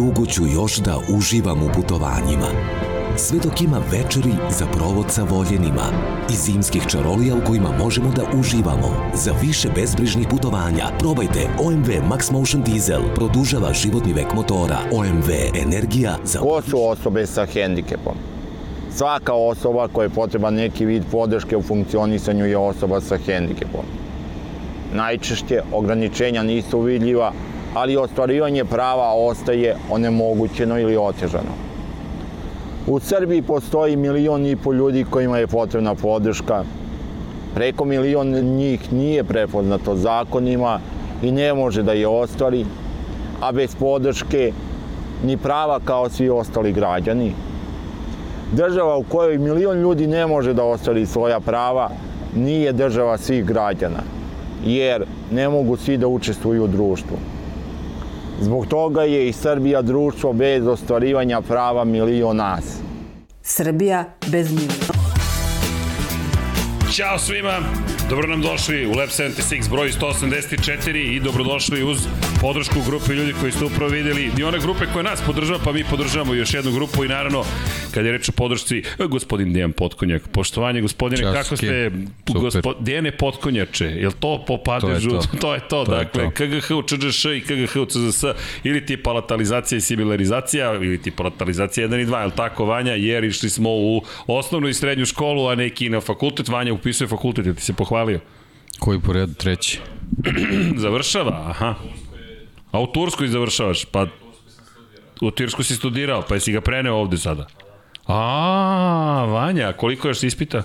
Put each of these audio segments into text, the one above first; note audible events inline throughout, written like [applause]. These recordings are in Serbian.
dugo ću još da uživam u putovanjima. Sve dok ima večeri za provod sa voljenima i zimskih čarolija u kojima možemo da uživamo. Za više bezbrižnih putovanja probajte OMV Max Motion Diesel. Produžava životni vek motora. OMV Energija za... Ko su osobe sa hendikepom? Svaka osoba koja je potreba neki vid podrške u funkcionisanju je osoba sa hendikepom. Najčešće ograničenja nisu vidljiva, ali ostvarivanje prava ostaje onemogućeno ili otežano. U Srbiji postoji milion i po ljudi kojima je potrebna podrška. Preko milion njih nije prepoznato zakonima i ne može da je ostvari, a bez podrške ni prava kao svi ostali građani. Država u kojoj milion ljudi ne može da ostvari svoja prava nije država svih građana, jer ne mogu svi da učestvuju u društvu. Zbog toga je i Srbija društvo bez ostvarivanja prava milion nas. Srbija bez milion. Ćao svima, dobro nam došli u Lab 76 broj 184 i dobrodošli uz podršku grupe ljudi koji ste upravo videli i one grupe koje nas podržava, pa mi podržavamo još jednu grupu i naravno, kad je reč o podršci, gospodin Dejan Potkonjak, poštovanje gospodine, Časki. kako ste, gospo, Dejane Potkonjače, je li to po padežu? To je to. to je to, To je dakle, to. KGH u ČGŠ i KGH u CZS, ili ti palatalizacija i similarizacija, ili ti palatalizacija 1 i 2, je li tako, Vanja, jer išli smo u osnovnu i srednju školu, a neki na fakultet, Vanja upisuje fakultet, ti se pohvalio? Koji po redu treći? [clears throat] Završava, aha. A u Turskoj završavaš, pa u Tursku si studirao, pa jesi ga preneo ovde sada? A, Vanja, koliko još ispita?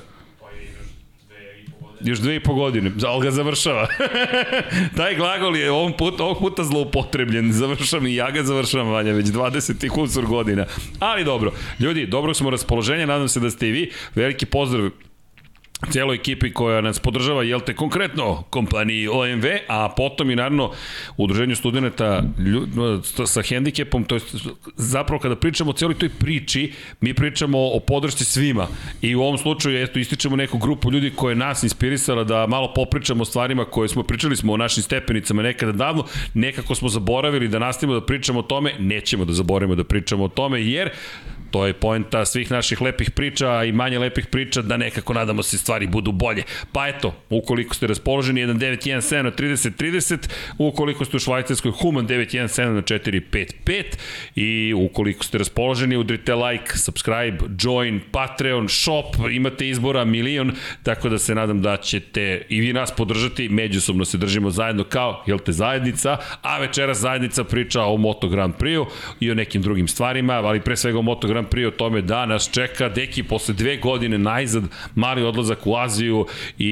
Još dve i po godine, ali ga završava. [laughs] Taj glagol je ovom put, ovog puta zloupotrebljen. Završavam i ja ga završavam, Vanja, već 20 i kusur godina. Ali dobro, ljudi, dobro smo raspoloženja, nadam se da ste i vi. Veliki pozdrav celoj ekipi koja nas podržava, jel te konkretno kompaniji OMV, a potom i naravno udruženju studenta sa hendikepom, to je zapravo kada pričamo o celoj toj priči, mi pričamo o podršci svima. I u ovom slučaju eto, ističemo neku grupu ljudi koja je nas inspirisala da malo popričamo o stvarima koje smo pričali smo o našim stepenicama nekada davno, nekako smo zaboravili da nastavimo da pričamo o tome, nećemo da zaboravimo da pričamo o tome, jer To je poenta svih naših lepih priča i manje lepih priča da nekako nadamo se stvari budu bolje. Pa eto, ukoliko ste raspoloženi 1917 na 3030, ukoliko ste u Švajcarskoj Human 917 na 455 i ukoliko ste raspoloženi udrite like, subscribe, join, Patreon, shop, imate izbora milion, tako da se nadam da ćete i vi nas podržati, međusobno se držimo zajedno kao, jel te, zajednica, a večeras zajednica priča o Moto Grand Prix i o nekim drugim stvarima, ali pre svega o Moto Grand Prix o tome da nas čeka deki posle dve godine najzad mali odlazak u Aziju i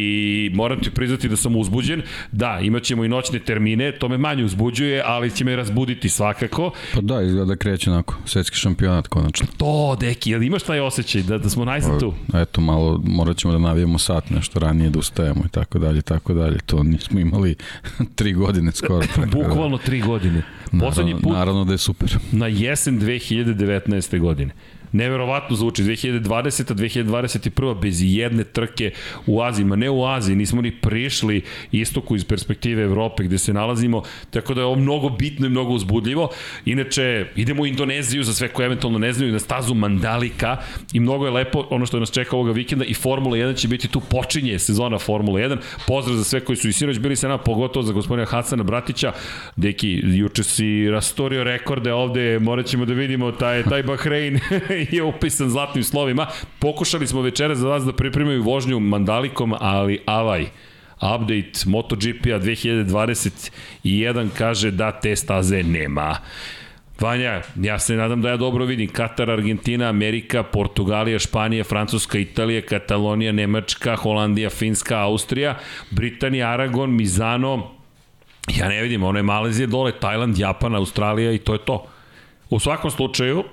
moram ti priznati da sam uzbuđen. Da, imaćemo i noćne termine, to me manje uzbuđuje, ali će me razbuditi svakako. Pa da, izgleda da kreće onako, svetski šampionat konačno. To, deki, jel imaš taj osjećaj da, da smo najzad tu? Eto, malo morat ćemo da navijemo sat nešto ranije da ustajemo i tako dalje, tako dalje. To nismo imali [laughs] tri godine skoro. [laughs] da- Bukvalno tri godine. Poslednji naravno, put Naravno da je super. na jesen 2019. godine. Neverovatno zvuči, 2020. 2021. bez jedne trke u Aziji, ma ne u Aziji, nismo ni prišli istoku iz perspektive Evrope gde se nalazimo, tako da je ovo mnogo bitno i mnogo uzbudljivo. Inače, idemo u Indoneziju za sve koje eventualno ne znaju, na stazu Mandalika i mnogo je lepo ono što nas čeka ovoga vikenda i Formula 1 će biti tu počinje sezona Formula 1. Pozdrav za sve koji su i sinoć bili sa nama, pogotovo za gospodina Hasana Bratića. Deki, juče si rastorio rekorde ovde, morat ćemo da vidimo taj, taj Bahrein [laughs] je upisan zlatnim slovima. Pokušali smo večera za vas da pripremaju vožnju Mandalikom, ali avaj update MotoGP-a 2021 kaže da te staze nema. Vanja, ja se nadam da ja dobro vidim. Katar, Argentina, Amerika, Portugalija, Španija, Francuska, Italija, Katalonija, Nemačka, Holandija, Finska, Austrija, Britanija, Aragon, Mizano, ja ne vidim, ono je Malezija dole, Tajland, Japan, Australija i to je to. U svakom slučaju,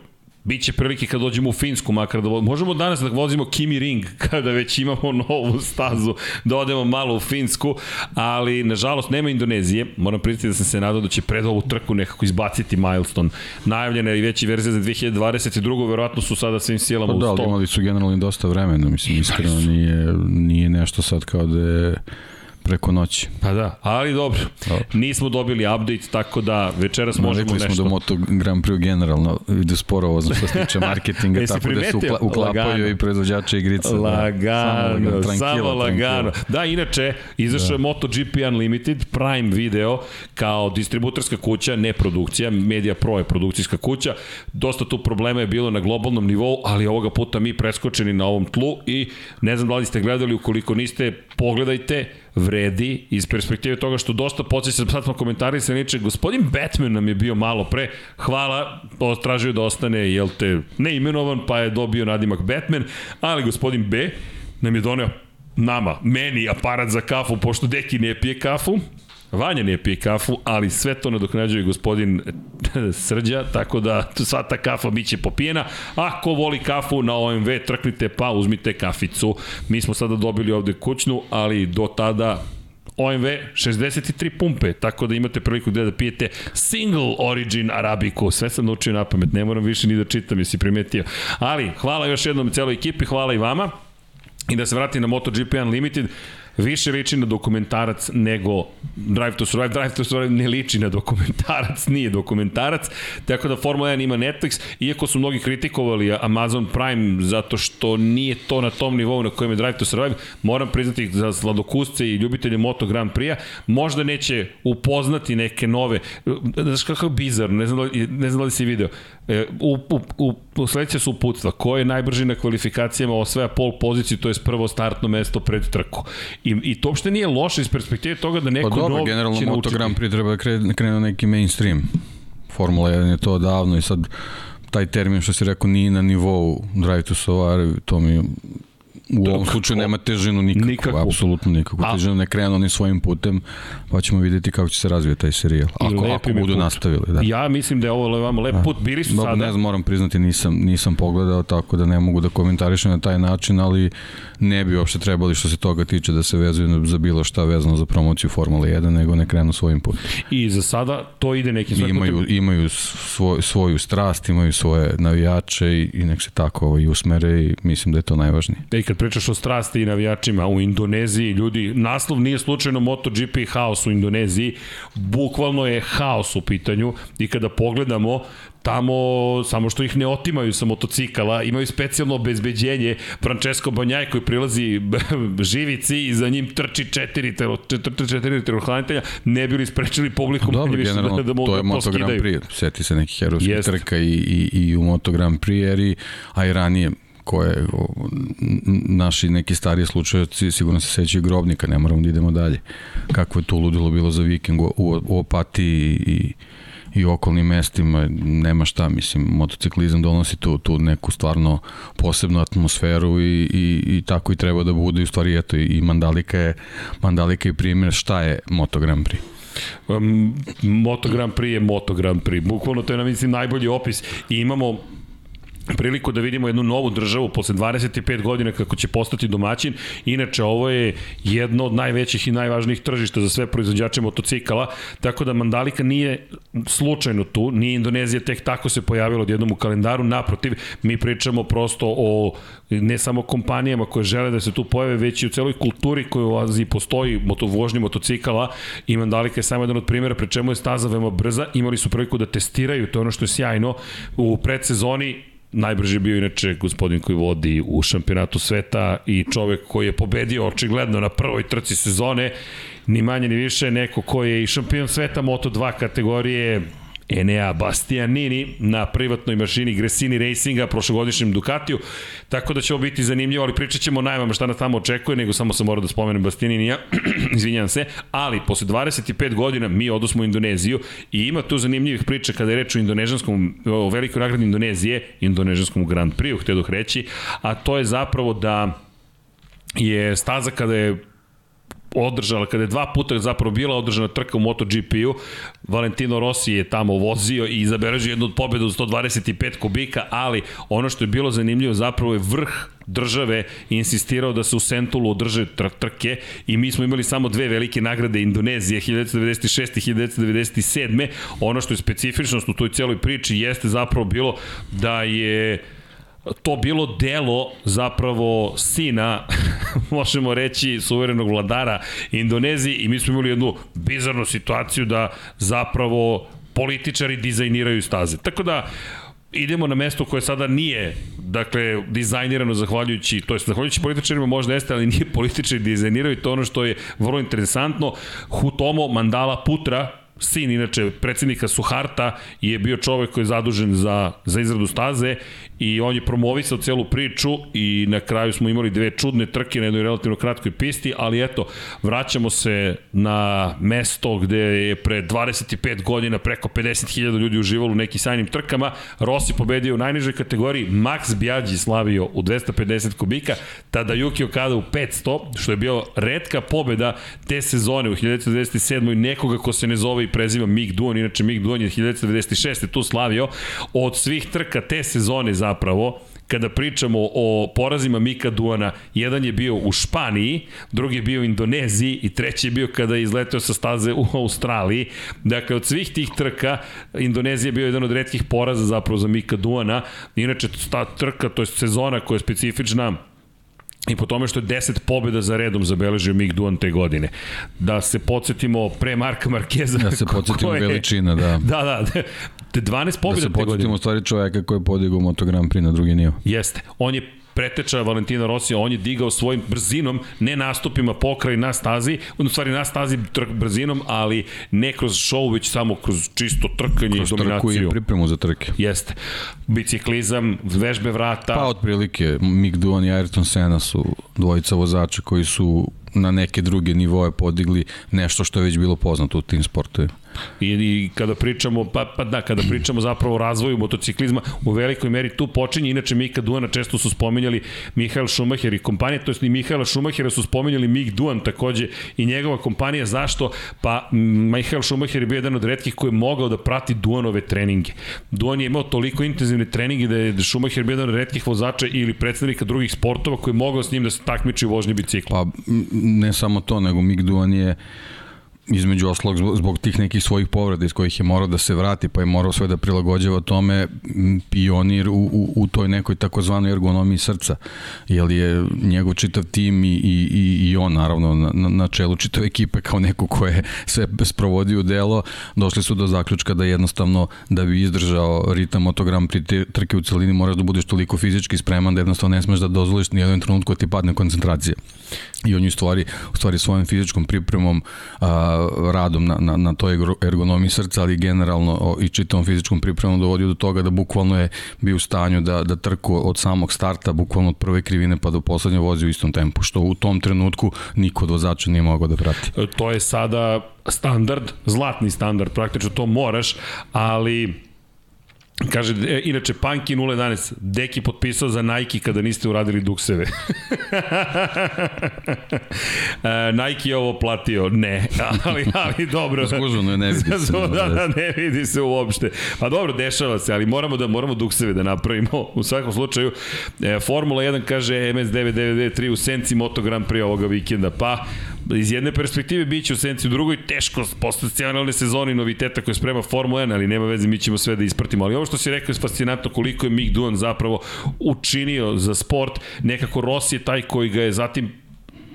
Biće prilike kad dođemo u Finsku, makar da vo... možemo danas da vozimo Kimi Ring [laughs] kada već imamo novu stazu, da odemo malo u Finsku, ali nažalost nema Indonezije. Moram priznati da sam se nadao da će pred ovu trku nekako izbaciti milestone. Najavljena je i veći verzija za 2022. Verovatno su sada svim silama Pa u da, ali sto. imali su generalno dosta vremena, mislim, iskreno nije, nije nešto sad kao da je preko noći. Pa da, ali dobro. Dobro. Nismo dobili update, tako da večeras možemo Rekli smo nešto... da Moto Grand Prix generalno ide sporo što se tiče [laughs] marketinga, tako da se primetio? ukla, uklapaju Lagano. i proizvođače igrica. Lagano, da. samo lagano. Da, inače, izašao Da. je MotoGP Unlimited, Prime Video, kao distributorska kuća, ne produkcija, Media Pro je produkcijska kuća. Dosta tu problema je bilo na globalnom nivou, ali ovoga puta mi preskočeni na ovom tlu i ne znam da li ste gledali, ukoliko niste, pogledajte, vredi iz perspektive toga što dosta podsjeća, sad smo komentari se niče, gospodin Batman nam je bio malo pre, hvala, tražio da ostane, jel te, neimenovan, pa je dobio nadimak Batman, ali gospodin B nam je doneo nama, meni aparat za kafu, pošto Deki ne pije kafu, Vanja ne pije kafu, ali sve to nadoknađuje gospodin [laughs] Srđa, tako da sva ta kafa biće popijena. Ako voli kafu na OMV, trknite pa uzmite kaficu. Mi smo sada dobili ovde kućnu, ali do tada OMV 63 pumpe, tako da imate priliku gde da pijete single origin arabiku. Sve sam naučio na pamet, ne moram više ni da čitam, jesi primetio. Ali, hvala još jednom celoj ekipi, hvala i vama. I da se vratim na MotoGP Unlimited, više liči na dokumentarac nego Drive to Survive. Drive to Survive ne liči na dokumentarac, nije dokumentarac, tako da Formula 1 ima Netflix, iako su mnogi kritikovali Amazon Prime zato što nije to na tom nivou na kojem je Drive to Survive, moram priznati za sladokusce i ljubitelje Moto Grand Prix-a, možda neće upoznati neke nove, znaš kako je bizarno, ne znam da li, ne znam da li si video, E, u, u, u, u sledeće su uputstva. Ko je najbrži na kvalifikacijama osvaja pol poziciju, to je prvo startno mesto pred trku. I to uopšte nije loše iz perspektive toga da neko Pa dobro, nov generalno će Moto naučiti. Grand Prix treba da krene, krene neki mainstream. Formula 1 je to davno i sad taj termin što si rekao nije na nivou Drive to Survive, to mi u ovom slučaju nema težinu nikakvu, Nikakvu. apsolutno nikakvu. A- Težinu ne krenu oni svojim putem, pa ćemo vidjeti kako će se razvijati taj serijal. Ako, ako budu put. nastavili. Da. Ja mislim da je ovo vama lep put. Bili su Dobro, sada... ne znam, moram priznati, nisam, nisam pogledao, tako da ne mogu da komentarišem na taj način, ali ne bi uopšte trebali što se toga tiče da se vezuju za bilo šta vezano za promociju Formule 1, nego ne krenu svojim putem. I za sada to ide nekim svojim Imaju, putem. imaju svoj, svoju strast, imaju svoje navijače i, i nek se tako ovaj, usmere i mislim da je to najvažnije. E, kad pričaš o strasti i navijačima u Indoneziji, ljudi, naslov nije slučajno MotoGP haos u Indoneziji, bukvalno je haos u pitanju i kada pogledamo tamo samo što ih ne otimaju sa motocikala, imaju specijalno obezbeđenje Francesco Banjaj koji prilazi [laughs] živici i za njim trči četiri, tero, četiri, četiri terohranitelja, ne bili sprečili publiku Dobro, manje više da, da mogu to je da Moto Grand. Prix. Sjeti se nekih herojskih Jeste. trka i, i, i u Moto Grand Prix, jer i, a i ranije koje naši neki stariji slučajoci sigurno se sećaju grobnika, ne moramo da idemo dalje. Kako je to ludilo bilo za vikend u, u, Opatiji i i okolnim mestima, nema šta, mislim, motociklizam donosi tu, tu neku stvarno posebnu atmosferu i, i, i tako i treba da bude, i u stvari eto, i Mandalika je, Mandalika je primjer šta je Moto Grand Prix. Um, Moto Grand Prix je Moto Grand Prix. Bukvalno to je, na mislim, najbolji opis. I imamo priliku da vidimo jednu novu državu posle 25 godina kako će postati domaćin. Inače, ovo je jedno od najvećih i najvažnijih tržišta za sve proizvođače motocikala, tako da Mandalika nije slučajno tu, nije Indonezija tek tako se pojavila odjednom u kalendaru, naprotiv, mi pričamo prosto o ne samo kompanijama koje žele da se tu pojave, već i u celoj kulturi koja u Aziji postoji. Moto, vožnje motocikala i Mandalika je samo jedan od primjera pre čemu je staza veoma brza, imali su priliku da testiraju, to je ono što je sjajno, u predsezoni najbrži je bio inače gospodin koji vodi u šampionatu sveta i čovek koji je pobedio očigledno na prvoj trci sezone, ni manje ni više neko koji je i šampion sveta Moto2 kategorije Enea Bastianini na privatnoj mašini Gresini Racinga, prošlogodišnjem Ducatiju, tako da će ovo biti zanimljivo, ali pričat ćemo najvama šta nas tamo očekuje, nego samo sam morao da spomenem Bastianinija, [clears throat] izvinjam se, ali posle 25 godina mi odosmo u Indoneziju i ima tu zanimljivih priča kada je reč o indonežanskom, o velikoj nagradi Indonezije, indonežanskom Grand Prix, htedoh reći, a to je zapravo da je staza kada je održala, kada je dva puta zapravo bila održana trka u MotoGP-u, Valentino Rossi je tamo vozio i zabeležio jednu od pobjeda od 125 kubika, ali ono što je bilo zanimljivo zapravo je vrh države insistirao da se u Sentulu održe tr trke i mi smo imali samo dve velike nagrade Indonezije 1996 i 1997. Ono što je specifičnost u toj celoj priči jeste zapravo bilo da je to bilo delo zapravo sina, [laughs] možemo reći, suverenog vladara Indonezije i mi smo imali jednu bizarnu situaciju da zapravo političari dizajniraju staze. Tako da, idemo na mesto koje sada nije dakle dizajnirano zahvaljujući to jest zahvaljujući političarima možda jeste ali nije političari dizajniraju to ono što je vrlo interesantno Hutomo Mandala Putra sin inače predsednika Suharta je bio čovek koji je zadužen za, za izradu staze i on je promovisao celu priču i na kraju smo imali dve čudne trke na jednoj relativno kratkoj pisti, ali eto, vraćamo se na mesto gde je pre 25 godina preko 50.000 ljudi uživalo u nekim sajnim trkama. Rossi pobedio u najnižoj kategoriji, Max Biaggi slavio u 250 kubika, tada Yuki Okada u 500, što je bio redka pobeda te sezone u 1997. nekoga ko se ne zove i preziva Mick Duan, inače Mick Duan je 1996. tu slavio. Od svih trka te sezone zapravo, kada pričamo o porazima Mika Duana, jedan je bio u Španiji, drugi je bio u Indoneziji i treći je bio kada je izletao sa staze u Australiji. Dakle, od svih tih trka, Indonezija je bio jedan od redkih poraza zapravo za Mika Duana. Inače, ta trka, to je sezona koja je specifična i po tome što je 10 pobjeda za redom zabeležio Mick Duan te godine. Da se podsjetimo pre Marka Markeza. Da se podsjetimo [laughs] je, veličina, da. Da, da. Te 12 pobjeda te godine. Da se podsjetimo stvari čoveka koji je podigao Moto Grand Prix na drugi nivo. Jeste. On je preteča Valentina Rosija, on je digao svojim brzinom, ne nastupima pokraj na stazi, u stvari na stazi trk brzinom, ali ne kroz show, već samo kroz čisto trkanje kroz i dominaciju. Kroz trku i pripremu za trke. Jeste. Biciklizam, vežbe vrata. Pa otprilike, Mick Duan i Ayrton Senna su dvojica vozača koji su na neke druge nivoje podigli nešto što je već bilo poznato u tim sportovima. I, I kada pričamo, pa, pa da, kada pričamo zapravo o razvoju motociklizma, u velikoj meri tu počinje, inače Mika Duana često su spominjali Mihael Schumacher i kompanija, to jest i Mihaela Schumachera su spominjali Mik Duan takođe i njegova kompanija, zašto? Pa Mihael Schumacher je bio jedan od redkih koji je mogao da prati Duanove treninge. Duan je imao toliko intenzivne treninge da je Schumacher bio jedan od redkih vozača ili predstavnika drugih sportova koji je mogao s njim da se takmiči u vožnji bicikla. Pa ne samo to, nego Mik Duan je između oslog zbog, zbog tih nekih svojih povreda iz kojih je morao da se vrati, pa je morao sve da prilagođava tome pionir u, u, u toj nekoj takozvanoj ergonomiji srca, jer je njegov čitav tim i, i, i on naravno na, na čelu čitave ekipe kao neko ko je sve sprovodio delo, došli su do zaključka da jednostavno da bi izdržao ritam motogram pri trke u celini moraš da budeš toliko fizički spreman da jednostavno ne smeš da dozvoliš ni jednom trenutku da ti padne koncentracija. I on je u stvari, u stvari svojom fizičkom pripremom a, radom na, na, na toj ergonomiji srca, ali generalno i čitavom fizičkom pripremom dovodio do toga da bukvalno je bio u stanju da, da trku od samog starta, bukvalno od prve krivine pa do poslednje vozi u istom tempu, što u tom trenutku niko od vozača nije mogao da prati. To je sada standard, zlatni standard, praktično to moraš, ali Kaže, e, inače, Panki 011, Deki potpisao za Nike kada niste uradili dukseve. [laughs] e, Nike je ovo platio, ne, [laughs] ali, ali dobro. Zguženo je, ne vidi se. [laughs] da, da, ne vidi se uopšte. Pa dobro, dešava se, ali moramo da moramo dukseve da napravimo. U svakom slučaju, e, Formula 1 kaže MS993 u senci Moto Grand Prix ovoga vikenda. Pa, iz jedne perspektive biće u senci, u drugoj teško posle scenalne sezone noviteta koje sprema Formula 1, ali nema veze, mi ćemo sve da ispratimo. Ali ovo što si rekao je fascinantno koliko je Mick Duan zapravo učinio za sport. Nekako Rossi je taj koji ga je zatim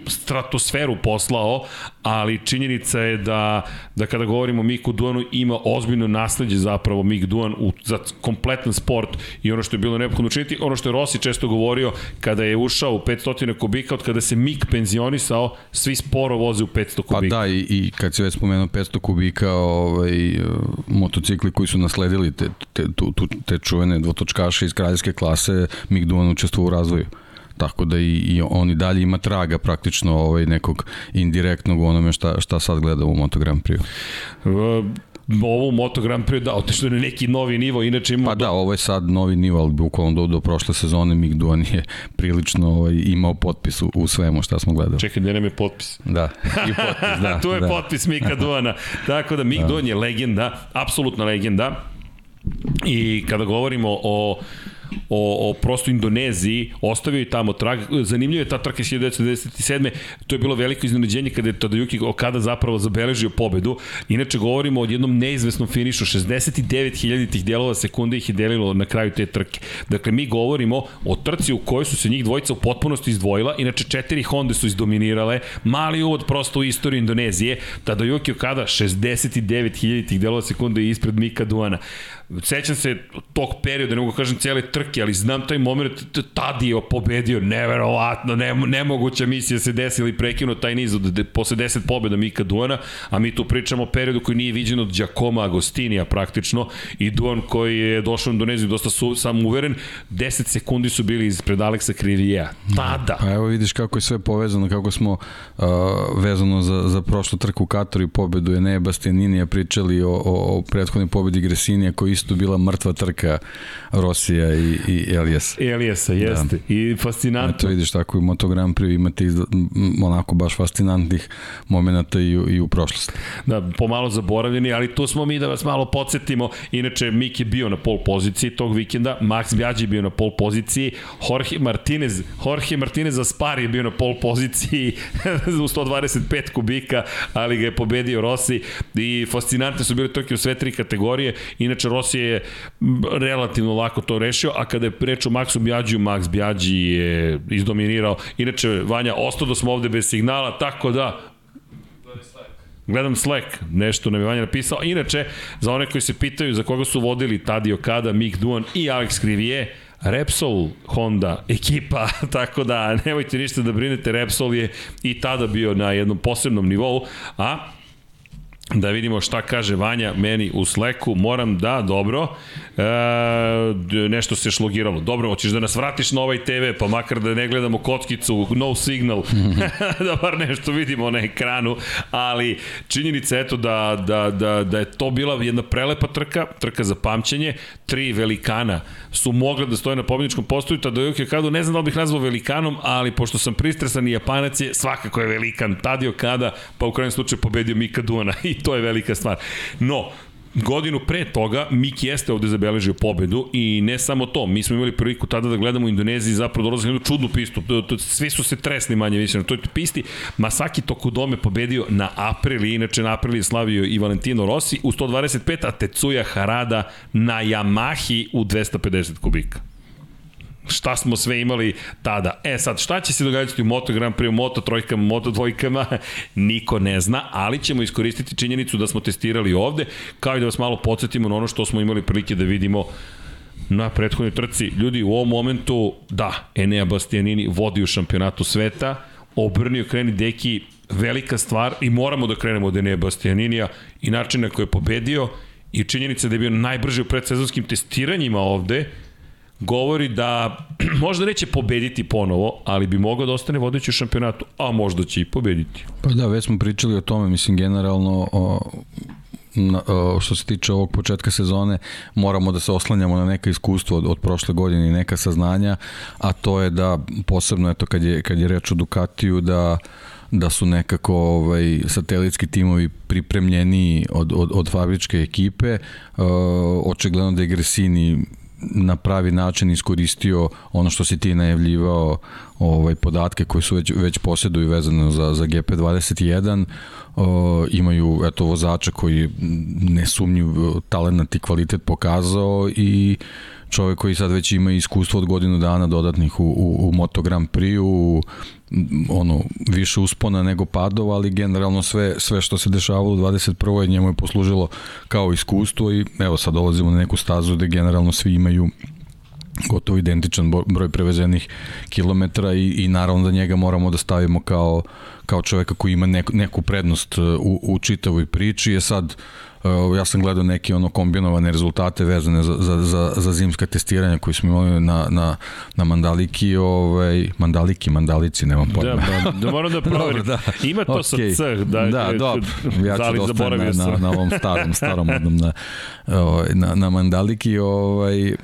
stratosferu poslao, ali činjenica je da, da kada govorimo o Miku Duanu ima ozbiljno nasledđe zapravo Mik Duan u, za kompletan sport i ono što je bilo neophodno učiniti, ono što je Rossi često govorio kada je ušao u 500 kubika, od kada se Mik penzionisao, svi sporo voze u 500 kubika. Pa da, i, i kad si već spomenuo 500 kubika, ovaj, motocikli koji su nasledili te, te, tu, tu, te čuvene dvotočkaše iz kraljevske klase, Mik Duan učestvovao u razvoju tako da i, i on i dalje ima traga praktično ovaj nekog indirektnog onome šta, šta sad gleda u Moto Grand Prix. Uh, ovo Moto Grand Prix da otišlo na neki novi nivo, inače ima... Pa da, ovo je sad novi nivo, ali bukvalno do, do prošle sezone Mick Duan je prilično ovaj, imao potpis u, u svemu šta smo gledali. Čekaj, gde nam je potpis? Da, [laughs] i potpis, da. tu je da. potpis Mika Duana. Tako da Mick da. Duan je legenda, apsolutna legenda. I kada govorimo o o, o prosto Indoneziji, ostavio je tamo trag. Zanimljivo je ta trka 1997. To je bilo veliko iznenađenje kada je Tadayuki Okada zapravo zabeležio pobedu. Inače, govorimo o jednom neizvesnom finišu. 69.000 tih delova sekunde ih je delilo na kraju te trke. Dakle, mi govorimo o trci u kojoj su se njih dvojica u potpunosti izdvojila. Inače, četiri Honda su izdominirale. Mali uvod prosto u istoriju Indonezije. Tadayuki Okada 69.000 tih delova sekunde ispred Mika Duana sećam se tog perioda, ne mogu da kažem cijele trke, ali znam taj moment, tad je pobedio, neverovatno, ne, nemoguća misija se desila i prekinuo taj niz od, posle 10 pobjeda Mika Duana, a mi tu pričamo o periodu koji nije viđen od Giacomo Agostinija praktično i Duan koji je došao u Indoneziju dosta su, sam uveren, 10 sekundi su bili ispred Aleksa Krivija. Tada. Pa evo vidiš kako je sve povezano, kako smo uh, vezano za, za prošlu trku Kataru i pobedu Enea Bastianinija pričali o, o, o prethodnoj pobedi Gresinija koji isto bila mrtva trka Rosija i, i Elijasa. Elijasa, jeste. Da. I fascinantno. Eto vidiš tako i u Moto Grand Prix imate izda, onako baš fascinantnih momenta i, i u prošlosti. Da, pomalo zaboravljeni, ali tu smo mi da vas malo podsjetimo. Inače, Mik je bio na pol poziciji tog vikenda, Max Bjađi je bio na pol poziciji, Jorge Martinez, Jorge Martinez Aspar je bio na pol poziciji [laughs] u 125 kubika, ali ga je pobedio Rossi i fascinantne su bile trke u sve tri kategorije. Inače, Rossi Rossi je relativno lako to rešio, a kada je reč o Maxu Bjađiju, Max Bjađi je izdominirao. Inače, Vanja, ostao da smo ovde bez signala, tako da Gledam Slack, nešto nam je Vanja napisao. Inače, za one koji se pitaju za koga su vodili Tadi Okada, Mick Duan i Alex Krivije, Repsol Honda ekipa, [laughs] tako da nemojte ništa da brinete, Repsol je i tada bio na jednom posebnom nivou, a da vidimo šta kaže Vanja meni u Slacku, moram da, dobro, e, nešto se šlogiralo. Dobro, hoćeš da nas vratiš na ovaj TV, pa makar da ne gledamo kockicu, no signal, [laughs] da bar nešto vidimo na ekranu, ali činjenica eto da, da, da, da je to bila jedna prelepa trka, trka za pamćenje, tri velikana su mogle da stoje na pobjedničkom postoju, tada je Kado, ne znam da li bih nazvao velikanom, ali pošto sam pristresan i Japanac je, svakako je velikan, Tadio Kada, pa u krajem slučaju pobedio Mika Duana. [laughs] I to je velika stvar. No, godinu pre toga Miki jeste ovde zabeležio pobedu i ne samo to, mi smo imali priliku tada da gledamo u Indoneziji zapravo dolazili jednu čudnu pistu, svi su se tresni manje više na toj pisti, Masaki Tokudome pobedio na Aprili, inače na Aprili slavio i Valentino Rossi u 125, a Tetsuya Harada na Yamahi u 250 kubika šta smo sve imali tada. E sad, šta će se događati u Moto Grand Prix, u Moto trojkama, Moto dvojkama, [laughs] niko ne zna, ali ćemo iskoristiti činjenicu da smo testirali ovde, kao i da vas malo podsjetimo na ono što smo imali prilike da vidimo na prethodnoj trci. Ljudi, u ovom momentu, da, Enea Bastianini vodi u šampionatu sveta, obrnio kreni deki velika stvar i moramo da krenemo od Enea Bastianinija i način na koji je pobedio i činjenica da je bio najbrži u predsezonskim testiranjima ovde, govori da [clears throat] možda neće pobediti ponovo, ali bi mogao da ostane vodeći u šampionatu, a možda će i pobediti. Pa da, već smo pričali o tome, mislim, generalno o, na, o, što se tiče ovog početka sezone, moramo da se oslanjamo na neka iskustva od, od prošle godine i neka saznanja, a to je da, posebno eto kad je, kad je reč o Ducatiju, da da su nekako ovaj, satelitski timovi pripremljeni od, od, od fabričke ekipe. Uh, očigledno da je Gresini na pravi način iskoristio ono što si ti najavljivao ovaj podatke koji su već već posjeduju vezano za za GP21 o, imaju eto vozača koji nesumnjiv talent i kvalitet pokazao i čovjek koji sad već ima iskustvo od godinu dana dodatnih u, u, u Moto Grand Prix-u, ono, više uspona nego padova, ali generalno sve, sve što se dešavalo u 21. njemu je poslužilo kao iskustvo i evo sad dolazimo na neku stazu gde generalno svi imaju gotovo identičan broj prevezenih kilometara i, i naravno da njega moramo da stavimo kao, kao čoveka koji ima neku, neku prednost u, u čitavoj priči. Je sad ja sam gledao neke ono kombinovane rezultate vezane za, za, za, za zimska testiranja koji smo imali na, na, na Mandaliki, ovaj, Mandaliki, Mandalici, nemam pojma. Da, da, da moram da [laughs] proverim. da. Ima to okay. sa C, da, da, dobro. Ja ću da na, na, na ovom starom, starom odnom na, ovaj, na, na Mandaliki, ovaj,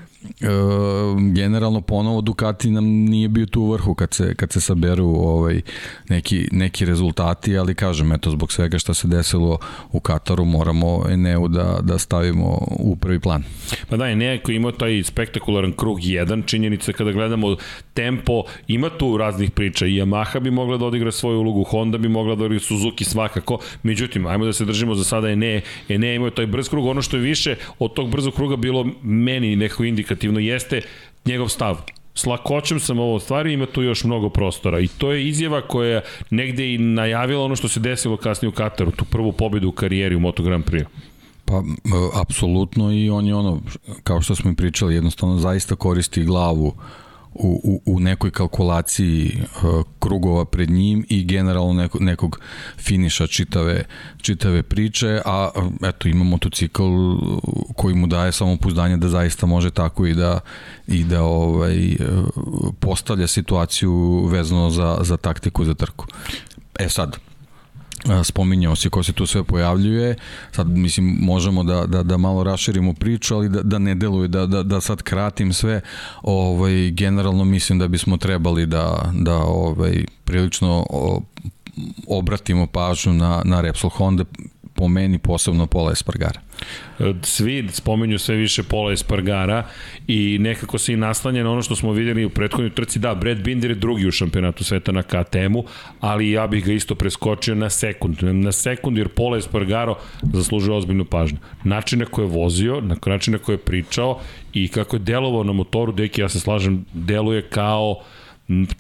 generalno ponovo Ducati nam nije bio tu u vrhu kad se, kad se saberu ovaj, neki, neki rezultati, ali kažem, eto, zbog svega što se desilo u Kataru moramo Eneu da, da stavimo u prvi plan. Pa da, Enea koji ima taj spektakularan krug 1, činjenica kada gledamo tempo, ima tu raznih priča i Yamaha bi mogla da odigra svoju ulogu, Honda bi mogla da odigra Suzuki svakako, međutim, ajmo da se držimo za sada Enea, Enea imao taj brz krug, ono što je više od tog brzog kruga bilo meni nekako indikativno jeste njegov stav. S lakoćem sam ovo stvari, ima tu još mnogo prostora i to je izjava koja negde i najavila ono što se desilo kasnije u Kataru, tu prvu pobedu u karijeri u Moto Grand Prix. Pa, apsolutno i on je ono, kao što smo i pričali, jednostavno zaista koristi glavu uh, u, u, u nekoj kalkulaciji uh, krugova pred njim i generalno neko, nekog finiša čitave, čitave priče, a eto ima motocikl koji mu daje samopouzdanje da zaista može tako i da i da ovaj postavlja situaciju vezano za, za taktiku za trku. E sad, spominjao si ko se tu sve pojavljuje, sad mislim možemo da, da, da malo raširimo priču, ali da, da ne deluje, da, da, da sad kratim sve, ovaj, generalno mislim da bismo trebali da, da ovaj, prilično obratimo pažnju na, na Repsol Honda, po meni posebno Pola Espargara. Svi spomenju sve više Pola Espargara i nekako se i naslanja na ono što smo videli u prethodnoj trci. Da, Brad Binder je drugi u šampionatu sveta na KTM-u, ali ja bih ga isto preskočio na sekund. Na sekund jer Pola Espargaro zaslužuje ozbiljnu pažnju. Način na koje je vozio, na način na koje je pričao i kako je delovao na motoru, deki ja se slažem, deluje kao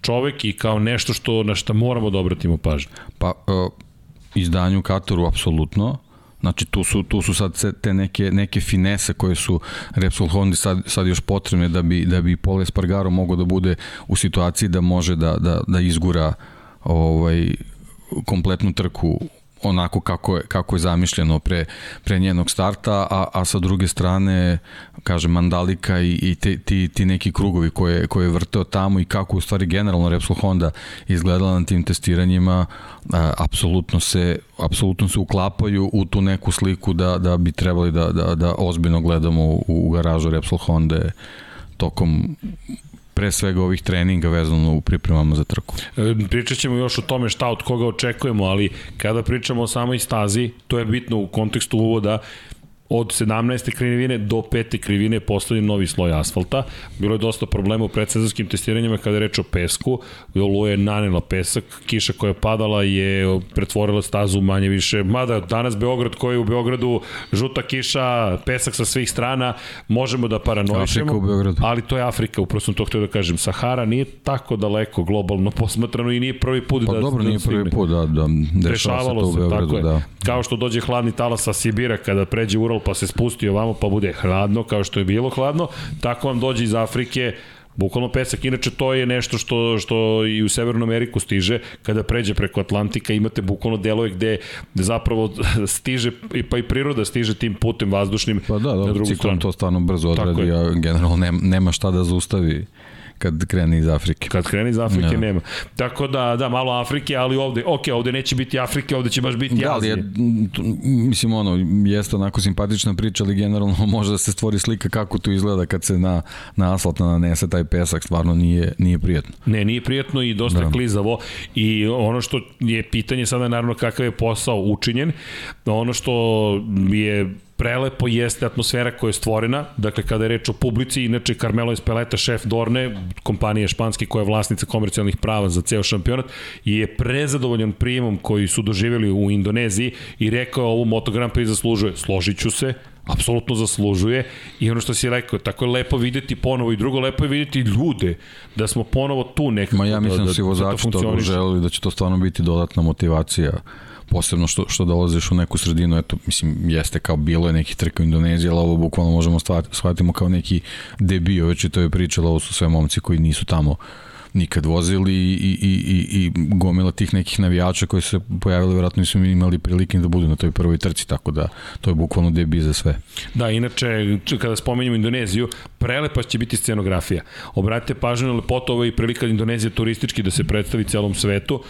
čovek i kao nešto što na šta moramo da obratimo pažnju. Pa, uh izdanju Kataru, apsolutno. Znači tu su, tu su sad te neke, neke finese koje su Repsol Honda sad, sad još potrebne da bi, da bi Pole Spargaro mogao da bude u situaciji da može da, da, da izgura ovaj, kompletnu trku onako kako je, kako je zamišljeno pre, pre njenog starta, a, a sa druge strane, kaže Mandalika i, i te, ti, ti neki krugovi koje, koje je vrteo tamo i kako u stvari generalno Repsol Honda izgledala na tim testiranjima, a, apsolutno se apsolutno se uklapaju u tu neku sliku da, da bi trebali da, da, da ozbiljno gledamo u, u garažu Repsol Honda tokom pre svega ovih treninga vezano u pripremama za trku. E, pričat ćemo još o tome šta od koga očekujemo, ali kada pričamo o samoj stazi, to je bitno u kontekstu uvoda, od 17. krivine do 5. krivine je postavljen novi sloj asfalta. Bilo je dosta problema u predsezonskim testiranjima kada je reč o pesku. Olu je nanela pesak, kiša koja je padala je pretvorila stazu manje više. Mada danas Beograd koji je u Beogradu žuta kiša, pesak sa svih strana, možemo da paranoišemo. Afrika u Beogradu. Ali to je Afrika, upravo sam to htio da kažem. Sahara nije tako daleko globalno posmatrano i nije prvi put pa da... Pa dobro, da nije prvi put da, da dešava se to u Beogradu. Tako je. Da. Kao što dođe hladni talas sa Sibira kada pređe Ural pa se spusti ovamo pa bude hladno kao što je bilo hladno, tako vam dođe iz Afrike Bukvalno pesak, inače to je nešto što, što i u Severnu Ameriku stiže, kada pređe preko Atlantika imate bukvalno delove gde, zapravo [laughs] stiže, pa i priroda stiže tim putem vazdušnim pa da, da, na drugu stranu. to stvarno brzo odradi, a generalno nema, nema šta da zaustavi kad krene iz Afrike. Kad krene iz Afrike ja. nema. Tako da, da, malo Afrike, ali ovde, ok, ovde neće biti Afrike, ovde će baš biti da, Azije. Je, mislim, ono, jeste onako simpatična priča, ali generalno [laughs] može da se stvori slika kako to izgleda kad se na, na asfalt nanese taj pesak, stvarno nije, nije prijatno. Ne, nije prijatno i dosta da. klizavo i ono što je pitanje sada naravno kakav je posao učinjen, ono što je prelepo jeste atmosfera koja je stvorena, dakle kada je reč o publici, inače Carmelo Espeleta, šef Dorne, kompanije španske koja je vlasnica komercijalnih prava za ceo šampionat, je prezadovoljan prijemom koji su doživjeli u Indoneziji i rekao ovu Moto Grand Prix zaslužuje. Složit ću se, apsolutno zaslužuje i ono što si rekao, tako je lepo videti ponovo i drugo lepo je videti ljude da smo ponovo tu nekako. Ma ja mislim da, da, da si vozači to, to da će to stvarno biti dodatna motivacija posebno što, što dolaziš u neku sredinu, eto, mislim, jeste kao bilo je neki trka u Indoneziji, ali ovo bukvalno možemo shvatimo kao neki debio, već je to je pričalo, ovo su sve momci koji nisu tamo nikad vozili i, i, i, i gomila tih nekih navijača koji se pojavili, vjerojatno nisu imali prilike da budu na toj prvoj trci, tako da to je bukvalno debi za sve. Da, inače, kada spomenjamo Indoneziju, Prelepa će biti scenografija. Obratite pažnju na lepotu, ovo je prilika Indonezije turistički da se predstavi celom svetu.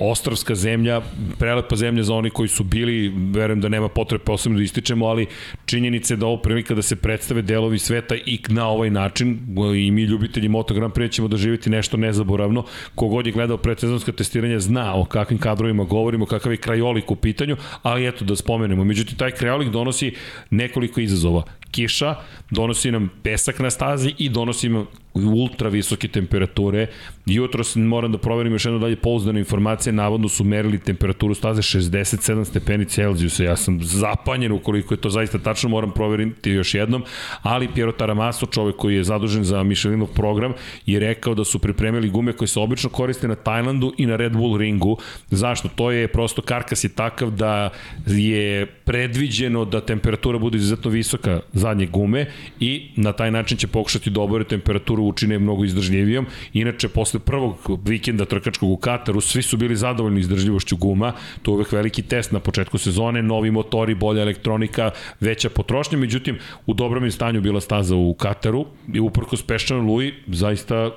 Ostravska zemlja, prelepa zemlja za oni koji su bili, verujem da nema potrebe posebno da ističemo, ali činjenice da ovo prilika da se predstave delovi sveta i na ovaj način i mi ljubitelji Moto Grand Prix ćemo doživjeti nešto nezaboravno. Kogod je gledao predsezonska testiranja zna o kakvim kadrovima govorimo, kakav je krajolik u pitanju, ali eto da spomenemo. Međutim, taj krajolik donosi nekoliko izazova kiša, donosi nam pesak na stazi i donosi nam ultra visoke temperature. Jutro moram da proverim još jedno dalje pouzdane informacije, navodno su merili temperaturu staze 67 stepeni Celzijusa. Ja sam zapanjen ukoliko je to zaista tačno, moram proveriti još jednom, ali Piero Taramaso, čovek koji je zadužen za Michelinov program, je rekao da su pripremili gume koje se obično koriste na Tajlandu i na Red Bull ringu. Zašto? To je prosto karkas je takav da je predviđeno da temperatura bude izuzetno visoka zadnje gume i na taj način će pokušati da obore temperaturu učine mnogo izdržljivijom. Inače, posle prvog vikenda trkačkog u Kataru, svi su bili zadovoljni izdržljivošću guma, to je uvek veliki test na početku sezone, novi motori, bolja elektronika, veća potrošnja, međutim, u dobrom je stanju bila staza u Kataru i uprko speščano Lui, zaista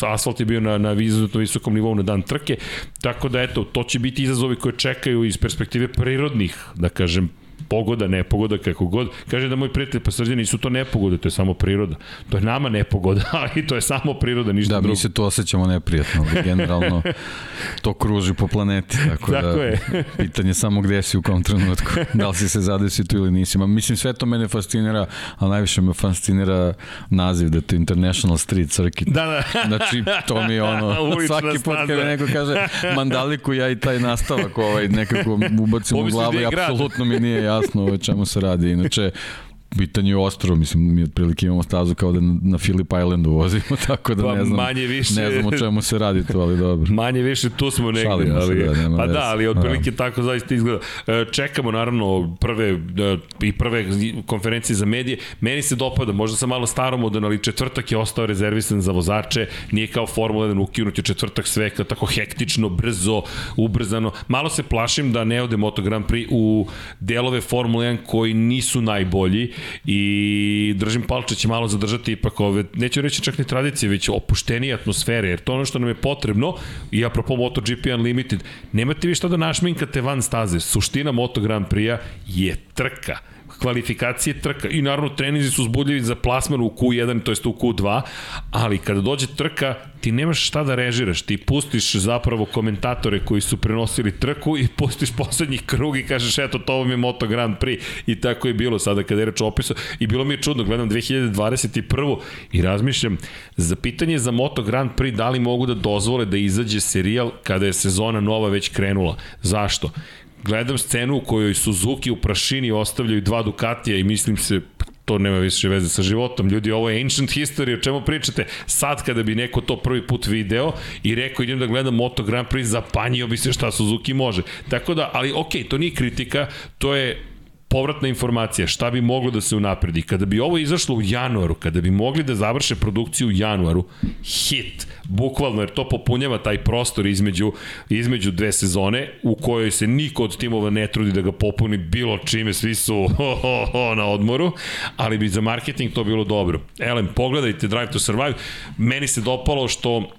asfalt je bio na, na izuzetno visokom nivou na dan trke, tako da eto, to će biti izazovi koje čekaju iz perspektive prirodnih, da kažem, pogoda, nepogoda, kako god. Kaže da moj prijatelj pa srđani nisu to nepogode, to je samo priroda. To je nama nepogoda, [laughs] ali to je samo priroda, ništa da, drugo. Da, mi se to osjećamo neprijatno, ali generalno [laughs] to kruži po planeti, tako, tako da je. [laughs] pitanje samo gde si u kom trenutku, da li si se zadesio tu ili nisi. Ma, mislim, sve to mene fascinira, a najviše me fascinira naziv da to International Street Circuit. Da, da. Znači, to mi je ono, svaki put kada neko kaže mandaliku, ja i taj nastavak ovaj, nekako ubacim u glavu i apsolutno mi nije jasno o čemu se radi. Inače, pitanje je ostro, mislim, mi otprilike imamo stazu kao da na Philip Islandu vozimo, [laughs] tako da pa, ne znam, manje više, ne znam o čemu se radi to, ali dobro. [laughs] Manje više tu smo negde, Šalimo ali, se, da, pa da, ali otprilike da. tako zaista izgleda. E, čekamo naravno prve e, i prve konferencije za medije. Meni se dopada, možda sam malo staromodan, ali četvrtak je ostao rezervisan za vozače, nije kao Formula 1 ukinut je četvrtak sve tako hektično, brzo, ubrzano. Malo se plašim da ne ode Moto Grand Prix u delove Formula 1 koji nisu najbolji i držim palče će malo zadržati ipak ove, neću reći čak ni tradicije, već opuštenije atmosfere, jer to ono što nam je potrebno, i apropo MotoGP Unlimited, nemate vi šta da našminkate van staze. Suština Moto Grand Prix-a je trka kvalifikacije trka i naravno trenizi su uzbudljivi za plasman u Q1, to jest u Q2, ali kada dođe trka, ti nemaš šta da režiraš, ti pustiš zapravo komentatore koji su prenosili trku i pustiš poslednji krug i kažeš eto to vam je Moto Grand Prix i tako je bilo sada kada je reč opisu i bilo mi je čudno, gledam 2021. i razmišljam za pitanje za Moto Grand Prix da li mogu da dozvole da izađe serijal kada je sezona nova već krenula. Zašto? Gledam scenu u kojoj Suzuki u prašini ostavljaju dva Ducatija i mislim se to nema više veze sa životom. Ljudi, ovo je ancient history, o čemu pričate? Sad kada bi neko to prvi put video i rekao idem da gledam Moto Grand Prix, zapanjio bi se šta Suzuki može. Tako da, ali okay, to nije kritika, to je povratna informacija, šta bi moglo da se unapredi. Kada bi ovo izašlo u januaru, kada bi mogli da završe produkciju u januaru, hit, bukvalno, jer to popunjava taj prostor između, između dve sezone, u kojoj se niko od timova ne trudi da ga popuni bilo čime, svi su [laughs] ho, ho, ho, na odmoru, ali bi za marketing to bilo dobro. Elem, pogledajte Drive to Survive, meni se dopalo što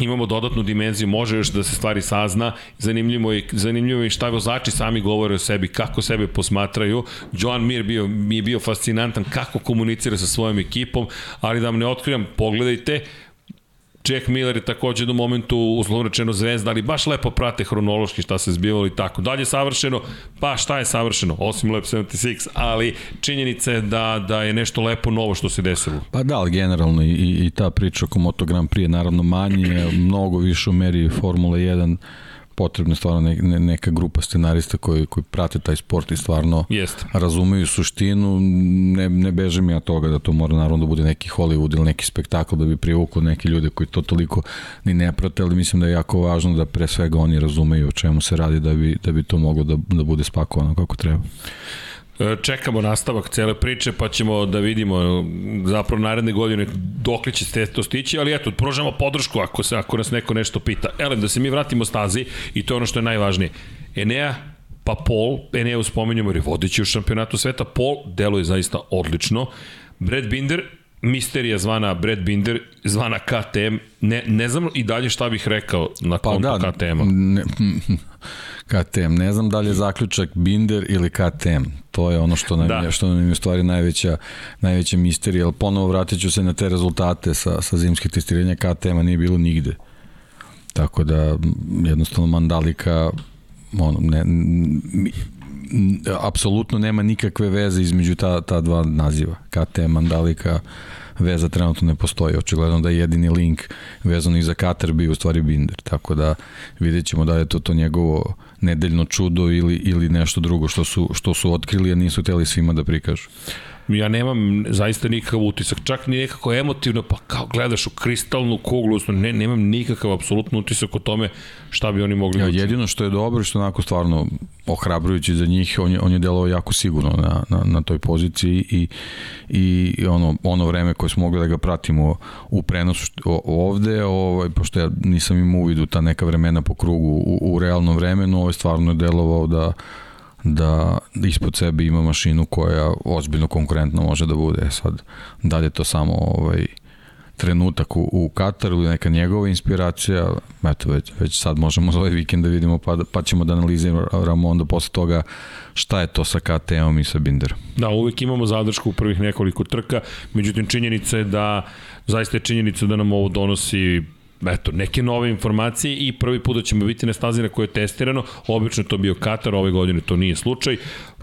imamo dodatnu dimenziju, može još da se stvari sazna, zanimljivo je, zanimljivo je šta vozači sami govore o sebi, kako sebe posmatraju. Joan Mir bio, mi je bio fascinantan kako komunicira sa svojom ekipom, ali da vam ne otkrivam, pogledajte, Jack Miller je takođe do momentu uslovno rečeno zvezda, ali baš lepo prate hronološki šta se zbivalo i tako. Dalje savršeno, pa šta je savršeno, osim Lab 76, ali činjenica je da, da je nešto lepo novo što se desilo. Pa da, ali generalno i, i ta priča oko Moto Grand Prix je naravno manje, mnogo više u meri Formula 1 potrebna stvarno ne, ne, neka grupa scenarista koji, koji prate taj sport i stvarno Jest. razumeju suštinu. Ne, ne bežem ja toga da to mora naravno da bude neki Hollywood ili neki spektakl da bi privuklo neke ljude koji to toliko ni ne prate, ali mislim da je jako važno da pre svega oni razumeju o čemu se radi da bi, da bi to moglo da, da bude spakovano kako treba. E, čekamo nastavak cele priče, pa ćemo da vidimo zapravo naredne godine dok li će to stići, ali eto, pružamo podršku ako, se, ako nas neko nešto pita. Elem, da se mi vratimo stazi i to je ono što je najvažnije. Enea pa Paul, Enea uspomenjamo jer je vodeći u šampionatu sveta, Paul deluje zaista odlično. Brad Binder, misterija zvana Brad Binder, zvana KTM, ne, ne znam i dalje šta bih rekao na Pa da, KTM-a. ne, [laughs] KTM. Ne znam da li je zaključak Binder ili KTM. To je ono što nam, Da. je, što nam je u stvari najveća, najveća misterija. Ali ponovo vratit ću se na te rezultate sa, sa zimskih testiranja KTM-a nije bilo nigde. Tako da jednostavno Mandalika ono, ne, mi, apsolutno nema nikakve veze između ta, ta dva naziva. KTM, Mandalika, veza trenutno ne postoji. Očigledno da je jedini link vezano i za Katar bio u stvari Binder. Tako da vidjet ćemo da je to to njegovo nedeljno čudo ili, ili nešto drugo što su, što su otkrili, a nisu teli svima da prikažu. Ja nemam zaista nikakav utisak, čak ni nekako emotivno, pa kao gledaš u kristalnu kuglu, odnosno ne, nemam nikakav apsolutno utisak o tome šta bi oni mogli Ja, jedino što je dobro i što je onako stvarno ohrabrujući za njih, on je, on je delovao jako sigurno na, na, na toj poziciji i, i ono, ono vreme koje smo mogli da ga pratimo u prenosu što- ovde, ovaj, pošto ja nisam imao uvidu ta neka vremena po krugu u, u realnom vremenu, ovaj stvarno je delovao da da ispod sebe ima mašinu koja ozbiljno konkurentna može da bude. E Sad, da li je to samo ovaj, trenutak u, u Kataru ili neka njegova inspiracija, eto već, već sad možemo za ovaj vikend da vidimo pa, pa ćemo da analiziramo onda posle toga šta je to sa KTM-om i sa Binderom. Da, uvek imamo zadršku u prvih nekoliko trka, međutim činjenica je da, zaista je činjenica da nam ovo donosi eto, neke nove informacije i prvi put da ćemo biti na stazi na kojoj je testirano, obično je to bio Katar, ove godine to nije slučaj.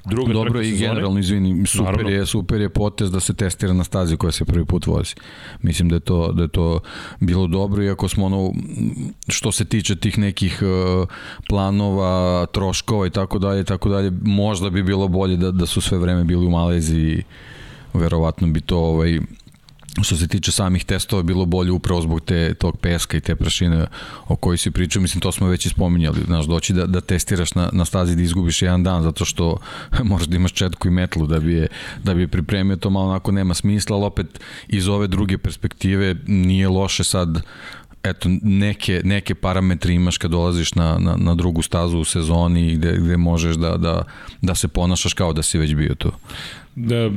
Druga Dobro i sezone. generalno, izvini, super Naravno. je, super je potez da se testira na stazi koja se prvi put vozi. Mislim da je to, da je to bilo dobro, iako smo ono, što se tiče tih nekih uh, planova, troškova i tako dalje, tako dalje, možda bi bilo bolje da, da su sve vreme bili u Maleziji, verovatno bi to ovaj, što se tiče samih testova bilo bolje upravo zbog te, tog peska i te prašine o kojoj si pričao, mislim to smo već i spominjali, znaš, doći da, da testiraš na, na stazi da izgubiš jedan dan zato što [laughs] možeš da imaš četku i metlu da bi je, da bi je pripremio, to malo onako nema smisla, ali opet iz ove druge perspektive nije loše sad eto, neke, neke parametre imaš kad dolaziš na, na, na drugu stazu u sezoni gde, gde možeš da, da, da se ponašaš kao da si već bio tu. Da,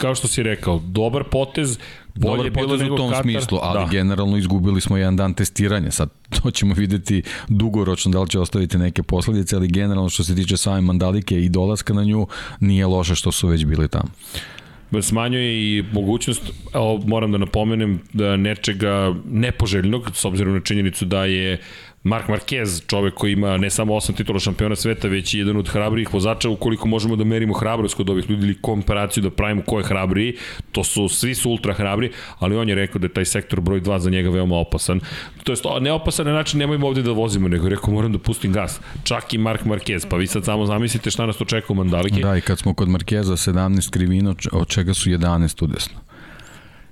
kao što si rekao, dobar potez, bolje Dobar je bilo potez u tom Katar. smislu, ali da. generalno izgubili smo jedan dan testiranja. Sad to ćemo videti dugoročno da li će ostaviti neke posledice, ali generalno što se tiče same Mandalike i dolaska na nju, nije loše što su već bili tamo. smanjuje i mogućnost, moram da napomenem, da nečega nepoželjnog, s obzirom na činjenicu da je Mark Marquez, čovek koji ima ne samo osam titula šampiona sveta, već i jedan od hrabrijih vozača, ukoliko možemo da merimo hrabrost kod ovih ljudi ili komparaciju da pravimo ko je hrabriji, to su, svi su ultra hrabri, ali on je rekao da je taj sektor broj 2 za njega veoma opasan. To jest, ne opasan na način nemojmo ovde da vozimo, nego je rekao moram da pustim gas. Čak i Mark Marquez, pa vi sad samo zamislite šta nas to čeka u Mandaliki. Da, i kad smo kod Markeza 17 krivina, od čega su 11 udesno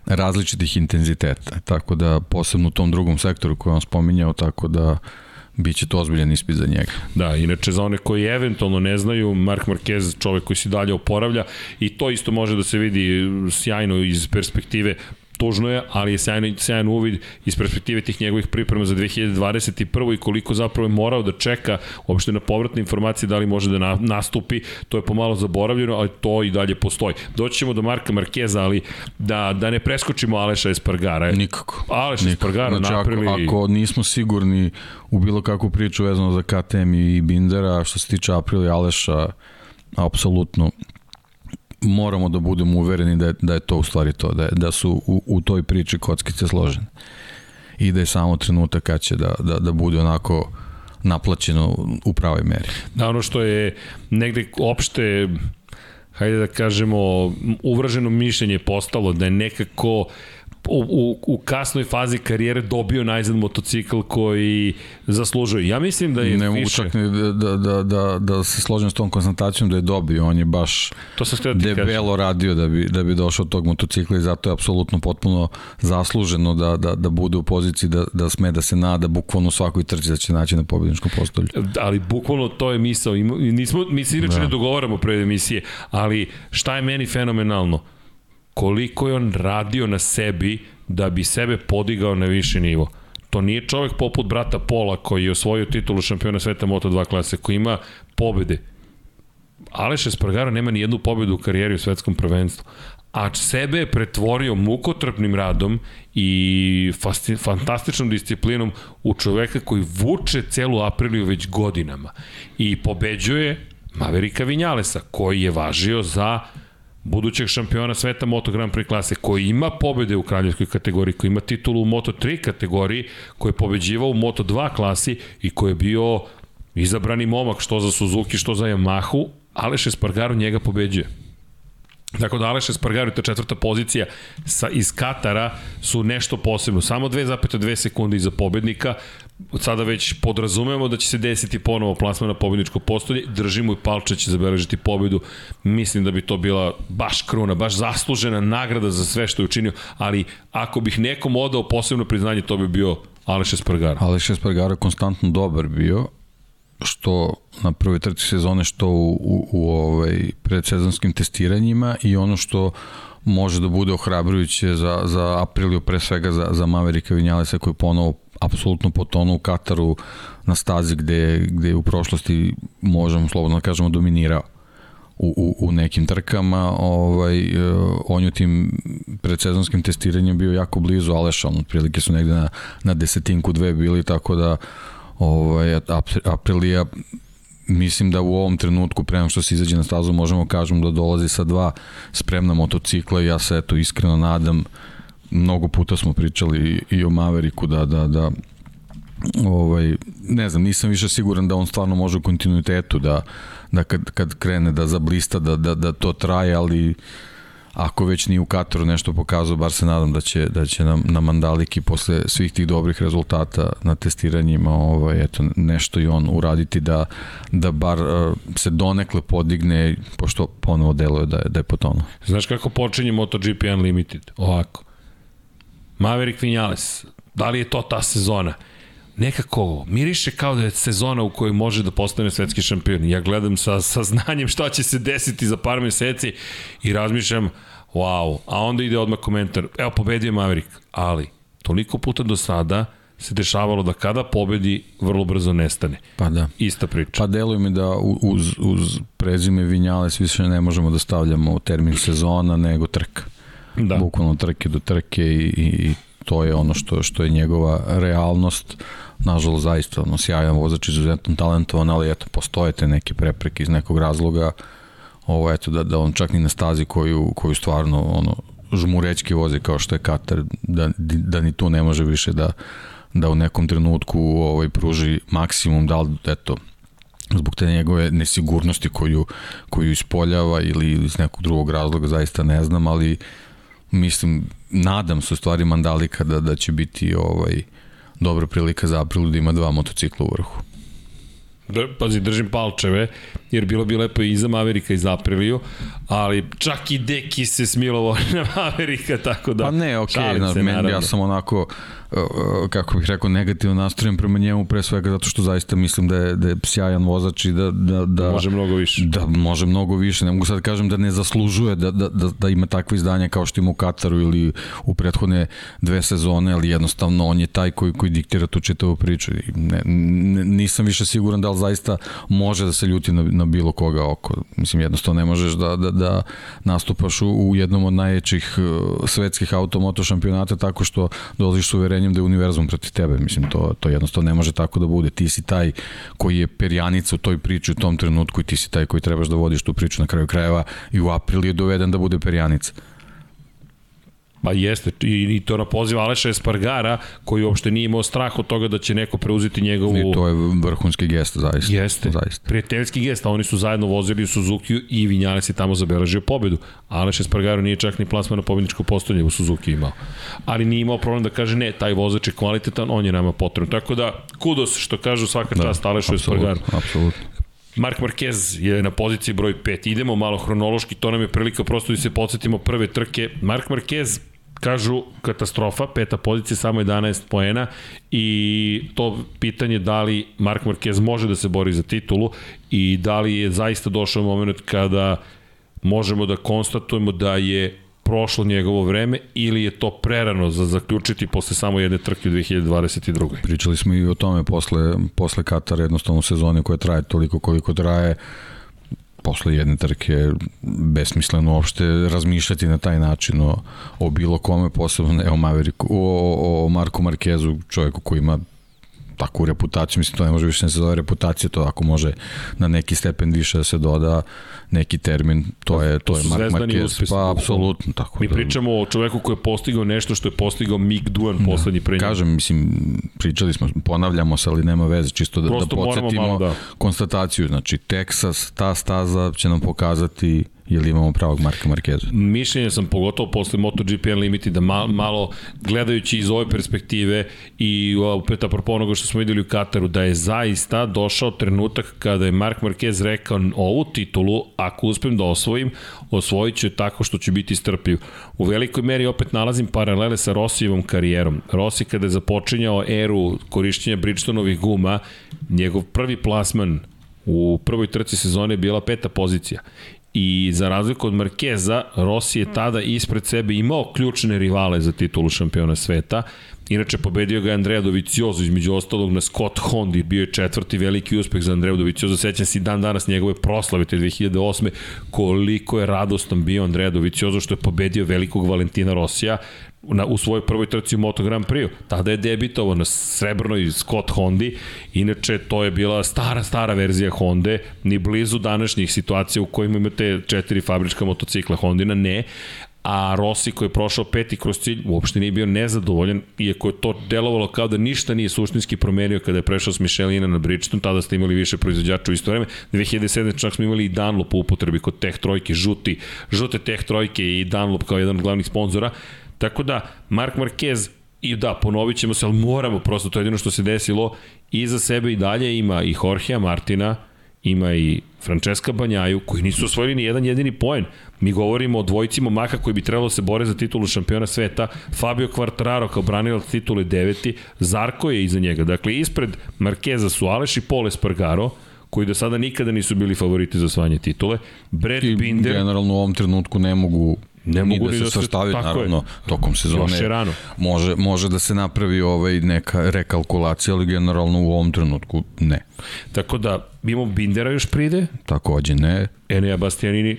različitih intenziteta, tako da posebno u tom drugom sektoru koji on spominjao, tako da biće to ozbiljan ispit za njega. Da, inače za one koji eventualno ne znaju, Mark Marquez, čovek koji se dalje oporavlja i to isto može da se vidi sjajno iz perspektive tužno je, ali je sjajan, sjajan uvid iz perspektive tih njegovih priprema za 2021. i koliko zapravo je morao da čeka uopšte na povratne informacije da li može da na, nastupi, to je pomalo zaboravljeno, ali to i dalje postoji. Doći ćemo do Marka Markeza, ali da, da ne preskočimo Aleša Espargara. Nikako. Aleš Nikako. Espargaro znači, napravili... Ako, ako nismo sigurni u bilo kakvu priču vezano za KTM i Bindera, što se tiče Aprila i Aleša, apsolutno moramo da budemo uvereni da je, da je to u stvari to, da, je, da su u, u toj priči kockice složene. I da je samo trenutak kad će da, da, da bude onako naplaćeno u pravoj meri. Da, ono što je negde opšte hajde da kažemo, uvraženo mišljenje postalo da je nekako u, u, u kasnoj fazi karijere dobio najzad motocikl koji zaslužuje. Ja mislim da je ne mogu čak ni da, da, da, da, da se složim s tom konstatacijom da je dobio, on je baš to sam da debelo kažem. radio da bi, da bi došao od tog motocikla i zato je apsolutno potpuno zasluženo da, da, da bude u poziciji da, da sme da se nada bukvalno svakoj trci da će naći na pobedničkom postolju. ali bukvalno to je misao. Nismo, mi se inače Da. da. ne dogovaramo pre emisije, ali šta je meni fenomenalno? Koliko je on radio na sebi da bi sebe podigao na viši nivo. To nije čovek poput brata Pola koji je osvojio titulu šampiona sveta Moto2 klase, koji ima pobede. Aleš Espargaro nema ni jednu pobedu u karijeri u svetskom prvenstvu, a sebe je pretvorio mukotrpnim radom i fantastičnom disciplinom u čoveka koji vuče celu Apriliju već godinama i pobeđuje Maverika Vinjalesa, koji je važio za budućeg šampiona sveta Moto Grand Prix klase, koji ima pobede u kraljevskoj kategoriji, koji ima titulu u Moto 3 kategoriji, koji je pobeđivao u Moto 2 klasi i koji je bio izabrani momak što za Suzuki, što za Yamahu, Aleš Espargaro njega pobeđuje. Dakle, da Aleš Espargaro i ta četvrta pozicija sa, iz Katara su nešto posebno. Samo 2,2 sekunde iza pobednika. Sada već podrazumemo da će se desiti ponovo plasma na pobedničko postolje. Držimo i Palče će zabeležiti pobedu. Mislim da bi to bila baš kruna, baš zaslužena nagrada za sve što je učinio. Ali ako bih nekom odao posebno priznanje, to bi bio Aleš Espargaro. Aleš Espargaro konstantno dobar bio, što na prvoj trci sezone, što u, u, u ovaj, predsezonskim testiranjima i ono što može da bude ohrabrujuće za, za Apriliju, pre svega za, za Maverika Vinjalesa koji ponovo apsolutno potonuo u Kataru na stazi gde, gde u prošlosti, možemo slobodno da kažemo, dominirao u, u, u nekim trkama, ovaj, e, on je tim predsezonskim testiranjem bio jako blizu Aleša, on otprilike su negde na, na desetinku dve bili, tako da ovaj, Aprilija mislim da u ovom trenutku prema što se izađe na stazu možemo kažem da dolazi sa dva spremna motocikla i ja se eto iskreno nadam mnogo puta smo pričali i o Maveriku da, da, da ovaj, ne znam, nisam više siguran da on stvarno može u kontinuitetu da, da kad, kad krene da zablista da, da, da to traje, ali ako već ni u Kataru nešto pokazao, bar se nadam da će, da će na, na Mandaliki posle svih tih dobrih rezultata na testiranjima ovaj, eto, nešto i on uraditi da, da bar uh, se donekle podigne, pošto ponovo deluje da je, da je potonuo. Znaš kako počinje MotoGP Unlimited? Ovako. Maverick Vinales, da li je to ta sezona? nekako miriše kao da je sezona u kojoj može da postane svetski šampion. Ja gledam sa, sa znanjem šta će se desiti za par meseci i razmišljam, wow, a onda ide odmah komentar, evo pobedio Maverick, ali toliko puta do sada se dešavalo da kada pobedi vrlo brzo nestane. Pa da. Ista priča. Pa deluje mi da uz, uz prezime Vinjales više ne možemo da stavljamo termin sezona nego trka. Da. Bukvalno trke do trke i, i, to je ono što što je njegova realnost nažalost zaista ono, sjajan vozač, izuzetno talentovan, ali eto, postoje te neke prepreke iz nekog razloga, ovo eto, da, da on čak ni na stazi koju, koju stvarno ono, žmurečki vozi kao što je Katar, da, da ni tu ne može više da, da u nekom trenutku ovaj, pruži maksimum, da li, eto, zbog te njegove nesigurnosti koju, koju ispoljava ili iz nekog drugog razloga, zaista ne znam, ali mislim, nadam se u stvari Mandalika da, da će biti ovaj, dobra prilika za aprilu da ima dva motocikla u vrhu. Pazi, držim palčeve, jer bilo bi lepo i za Maverika i za Apriliju, ali čak i Deki se smilovo [laughs] na Maverika, tako da... Pa ne, okej, okay, na, men, ja sam onako kako bih rekao, negativno nastrojen prema njemu, pre svega zato što zaista mislim da je, da je sjajan vozač i da, da, da... Može mnogo više. Da, može mnogo više. Ne mogu sad da kažem da ne zaslužuje da, da, da, da ima takve izdanja kao što ima u Kataru ili u prethodne dve sezone, ali jednostavno on je taj koji, koji diktira tu čitavu priču. Ne, ne, nisam više siguran da li zaista može da se ljuti na, na bilo koga oko. Mislim, jednostavno ne možeš da, da, da nastupaš u, u jednom od najvećih uh, svetskih automoto šampionata tako što dolaziš s uverenjem da je univerzum protiv tebe. Mislim, to, to jednostavno ne može tako da bude. Ti si taj koji je perjanica u toj priči u tom trenutku i ti si taj koji trebaš da vodiš tu priču na kraju krajeva i u april je doveden da bude perjanica. Pa jeste, i, i to na poziv Aleša Espargara, koji uopšte nije imao strah od toga da će neko preuzeti njegovu... I to je vrhunski gest, zaista. Jeste, zaista. prijateljski gest, a oni su zajedno vozili u Suzuki i Vinjales je tamo zabeležio pobedu. Aleš Espargaro nije čak ni plasma na pobedničko postolje u Suzuki imao. Ali nije imao problem da kaže ne, taj vozač je kvalitetan, on je nama potrebno. Tako da, kudos što kažu svaka da, čast Alešu Espargaro. Apsolutno. Mark Marquez je na poziciji broj 5. Idemo malo hronološki, to nam je prilika prosto da se podsjetimo prve trke. Mark Marquez kažu katastrofa, peta pozicija, samo 11 poena i to pitanje da li Mark Marquez može da se bori za titulu i da li je zaista došao moment kada možemo da konstatujemo da je prošlo njegovo vreme ili je to prerano za zaključiti posle samo jedne trke u 2022. Pričali smo i o tome posle, posle Katara jednostavno sezone koja traje toliko koliko traje posle jedne trke besmisleno uopšte razmišljati na taj način o, o bilo kome, posebno ne o, Maveriku, o, o Marku Markezu, čovjeku koji ima takvu reputaciju, mislim to ne može više ne se zove reputacija, to ako može na neki stepen više da se doda neki termin, to je to, to je Mark Marquez, pa apsolutno tako. Mi da, pričamo o čoveku koji je postigao nešto što je postigao Mick Duan da, poslednji pre Kažem, mislim, pričali smo, ponavljamo se, ali nema veze, čisto da, da podsjetimo malo, da. konstataciju, znači Texas, ta staza će nam pokazati ili imamo pravog Marka Markeza? Mišljenje sam pogotovo posle MotoGP Unlimited da malo, malo gledajući iz ove perspektive i opet apropo onoga što smo videli u Kataru da je zaista došao trenutak kada je Mark Marquez rekao ovu titulu ako uspem da osvojim osvojit ću tako što ću biti strpljiv. U velikoj meri opet nalazim paralele sa Rosijevom karijerom. Rossi kada je započinjao eru korišćenja Bridgestonovih guma, njegov prvi plasman u prvoj trci sezone je bila peta pozicija I za razliku od Markeza, Rossi je tada ispred sebe imao ključne rivale za titulu šampiona sveta. Inače, pobedio ga je Andrea Doviciozo, između ostalog na Scott Hondi, bio je četvrti veliki uspeh za Andrea Doviciozo, sećam se i dan danas njegove proslave te 2008. koliko je radostan bio Andrea Doviciozo što je pobedio velikog Valentina Rosija, na, u svojoj prvoj trci u Moto Grand Prix. Tada je debitovao na srebrnoj Scott Hondi, inače to je bila stara, stara verzija Honda, ni blizu današnjih situacija u kojima imate četiri fabrička motocikla Hondina, ne, a Rossi koji je prošao peti kroz cilj uopšte nije bio nezadovoljan, iako je to delovalo kao da ništa nije suštinski promenio kada je prešao s Michelina na Bridgestone, tada ste imali više proizvođača u isto vreme, 2007. čak smo imali i Dunlop u upotrebi kod Tech Trojke, žuti, žute Tech Trojke i Dunlop kao jedan od glavnih sponzora, Tako da, Mark Marquez I da, ponovit ćemo se, ali moramo, prosto to je jedino što se desilo. Iza sebe i dalje ima i Jorgea Martina, ima i Francesca Banjaju, koji nisu osvojili ni jedan jedini poen. Mi govorimo o dvojicima maka koji bi trebalo da se bore za titulu šampiona sveta. Fabio Quartararo kao branilac titule deveti, Zarko je iza njega. Dakle, ispred Markeza su Aleš i Pole Spargaro, koji do sada nikada nisu bili favoriti za osvajanje titule. Brad I Binder... generalno u ovom trenutku ne mogu ne mogu da se sastavi naravno je. tokom sezone rano. može može da se napravi ovaj neka rekalkulacija ali generalno u ovom trenutku ne tako da imamo Bindera još pride takođe ne Enea Bastianini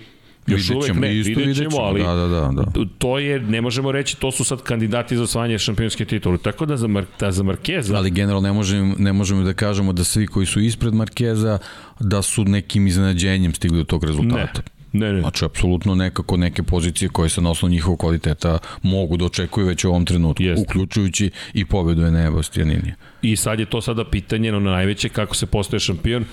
Još vidjet ćemo, uvek ne, isto vidjet ćemo, ali da, da, da, da. to je, ne možemo reći, to su sad kandidati za osvajanje šampionske titule. Tako da za, Mar, da za Markeza... Ali generalno ne možemo, ne možemo da kažemo da svi koji su ispred Markeza da su nekim iznenađenjem stigli do tog rezultata. Ne. Ne, ne. Znači, apsolutno nekako neke pozicije koje se na osnovu njihovog kvaliteta mogu da očekuju već u ovom trenutku, Jest. uključujući i pobedu Enea Bastianini. I sad je to sada pitanje na najveće kako se postaje šampion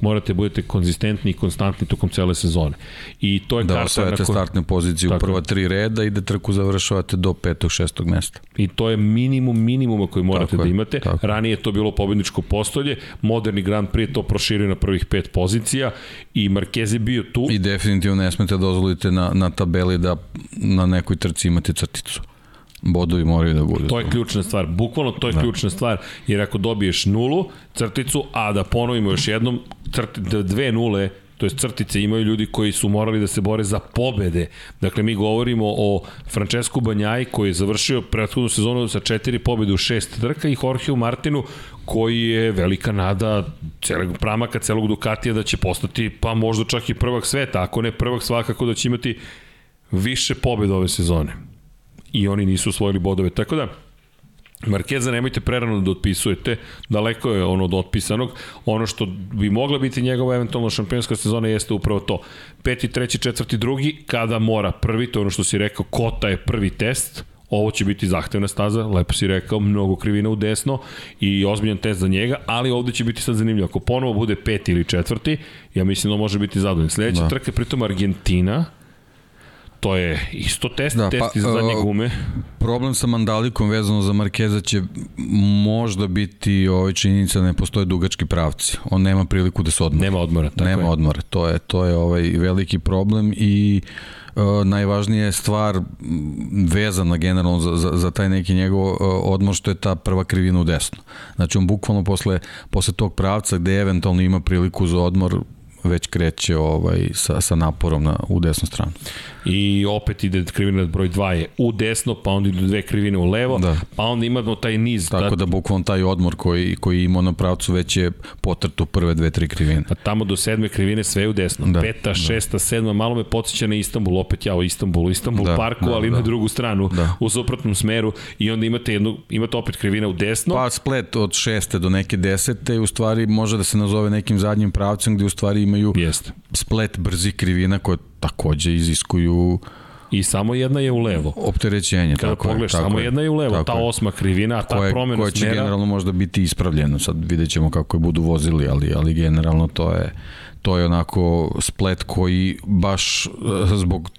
morate da budete konzistentni i konstantni tokom cele sezone. I to je da karta osvajate ko... startne pozicije Tako. u prva tri reda i da trku završavate do petog, šestog mesta. I to je minimum minimuma koji morate tako da imate. Tako. Ranije je to bilo pobedničko postolje, moderni Grand Prix to proširio na prvih pet pozicija i Marquez je bio tu. I definitivno ne smete dozvoliti na, na tabeli da na nekoj trci imate crticu bodovi moraju da budu. To je ključna stvar, bukvalno to je da. ključna stvar, jer ako dobiješ nulu, crticu, a da ponovimo još jednom, crti, dve nule to je crtice, imaju ljudi koji su morali da se bore za pobede. Dakle, mi govorimo o Francesku Banjaj koji je završio prethodnu sezonu sa četiri pobede u šest trka i Jorgeu Martinu koji je velika nada celog pramaka, celog Ducatija da će postati pa možda čak i prvak sveta, ako ne prvak svakako da će imati više pobeda ove sezone i oni nisu osvojili bodove. Tako da, Markeza nemojte prerano da otpisujete, daleko je ono od otpisanog. Ono što bi mogla biti njegova eventualno šampionska sezona jeste upravo to. Peti, treći, četvrti, drugi, kada mora prvi, to je ono što si rekao, kota je prvi test, ovo će biti zahtevna staza, lepo si rekao, mnogo krivina u desno i ozbiljan test za njega, ali ovde će biti sad zanimljivo. Ako ponovo bude peti ili četvrti, ja mislim da može biti zadovoljno. Sledeća da. trka je pritom Argentina, to je isto test, da, test pa, za zadnje gume. Problem sa Mandalikom vezano za Markeza će možda biti ovaj činjenica da ne postoje dugački pravci. On nema priliku da se odmora. Nema odmora, tako Nema je. odmora, to je, to je ovaj veliki problem i uh, najvažnija je stvar vezana generalno za, za, za taj neki njegov uh, odmor što je ta prva krivina u desno. Znači on bukvalno posle, posle tog pravca gde eventualno ima priliku za odmor već kreće ovaj, sa, sa naporom na, u desnu stranu. I opet ide krivina broj 2 je u desno, pa onda idu dve krivine u levo, Da. pa onda imamo taj niz. Tako da bukvalno taj odmor koji, koji ima na pravcu već je potrtu prve dve, tri krivine. Pa tamo do sedme krivine sve je u desno. Da, Peta, šesta, sedma, malo me podsjeća na Istanbul, opet ja o Istanbulu, Istanbul Da, parku, da, ali da. na drugu stranu, Da. u suprotnom smeru i onda imate jednu, imate opet krivina u desno. Pa splet od šeste do neke desete u stvari može da se nazove nekim zadnjim pravcem gde u stvari imaju Jeste. splet brzih krivina koje takođe iziskuju I samo jedna je u levo. opterećenje. Kada tako je, pogledaš, tako samo je, jedna je u levo. Ta je. osma krivina, ta koje, promena koje će smera... generalno možda biti ispravljeno. Sad vidjet ćemo kako je budu vozili, ali, ali generalno to je to je onako splet koji baš eh, zbog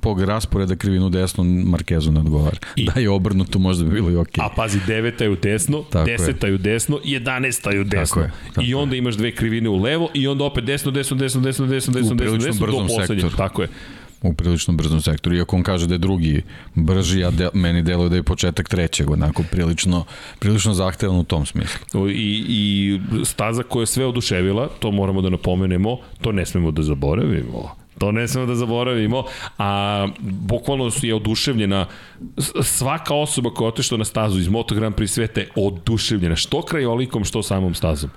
tog rasporeda krivinu desno Markezu ne odgovara. I- da je obrnuto možda bi bilo i okej. A pazi, deveta je u desno, Tako deseta je u desno, jedanesta je u desno. je, tako I onda imaš dve krivine u levo i onda opet desno, desno, desno, desno, desno, desno, desno, prilično desno, do brzom poslednje. sektoru. Tako je. U prilično brzom sektoru. Iako on kaže da je drugi brži, a de, meni deluje da je početak trećeg, onako prilično, prilično zahtevan u tom smislu. I, I staza koja je sve oduševila, to moramo da napomenemo, to ne smemo da zaboravimo. To ne smemo da zaboravimo, a bukvalno je oduševljena svaka osoba koja je otišla na stazu iz Moto Grand Prix oduševljena, što krajolikom, što samom stazom.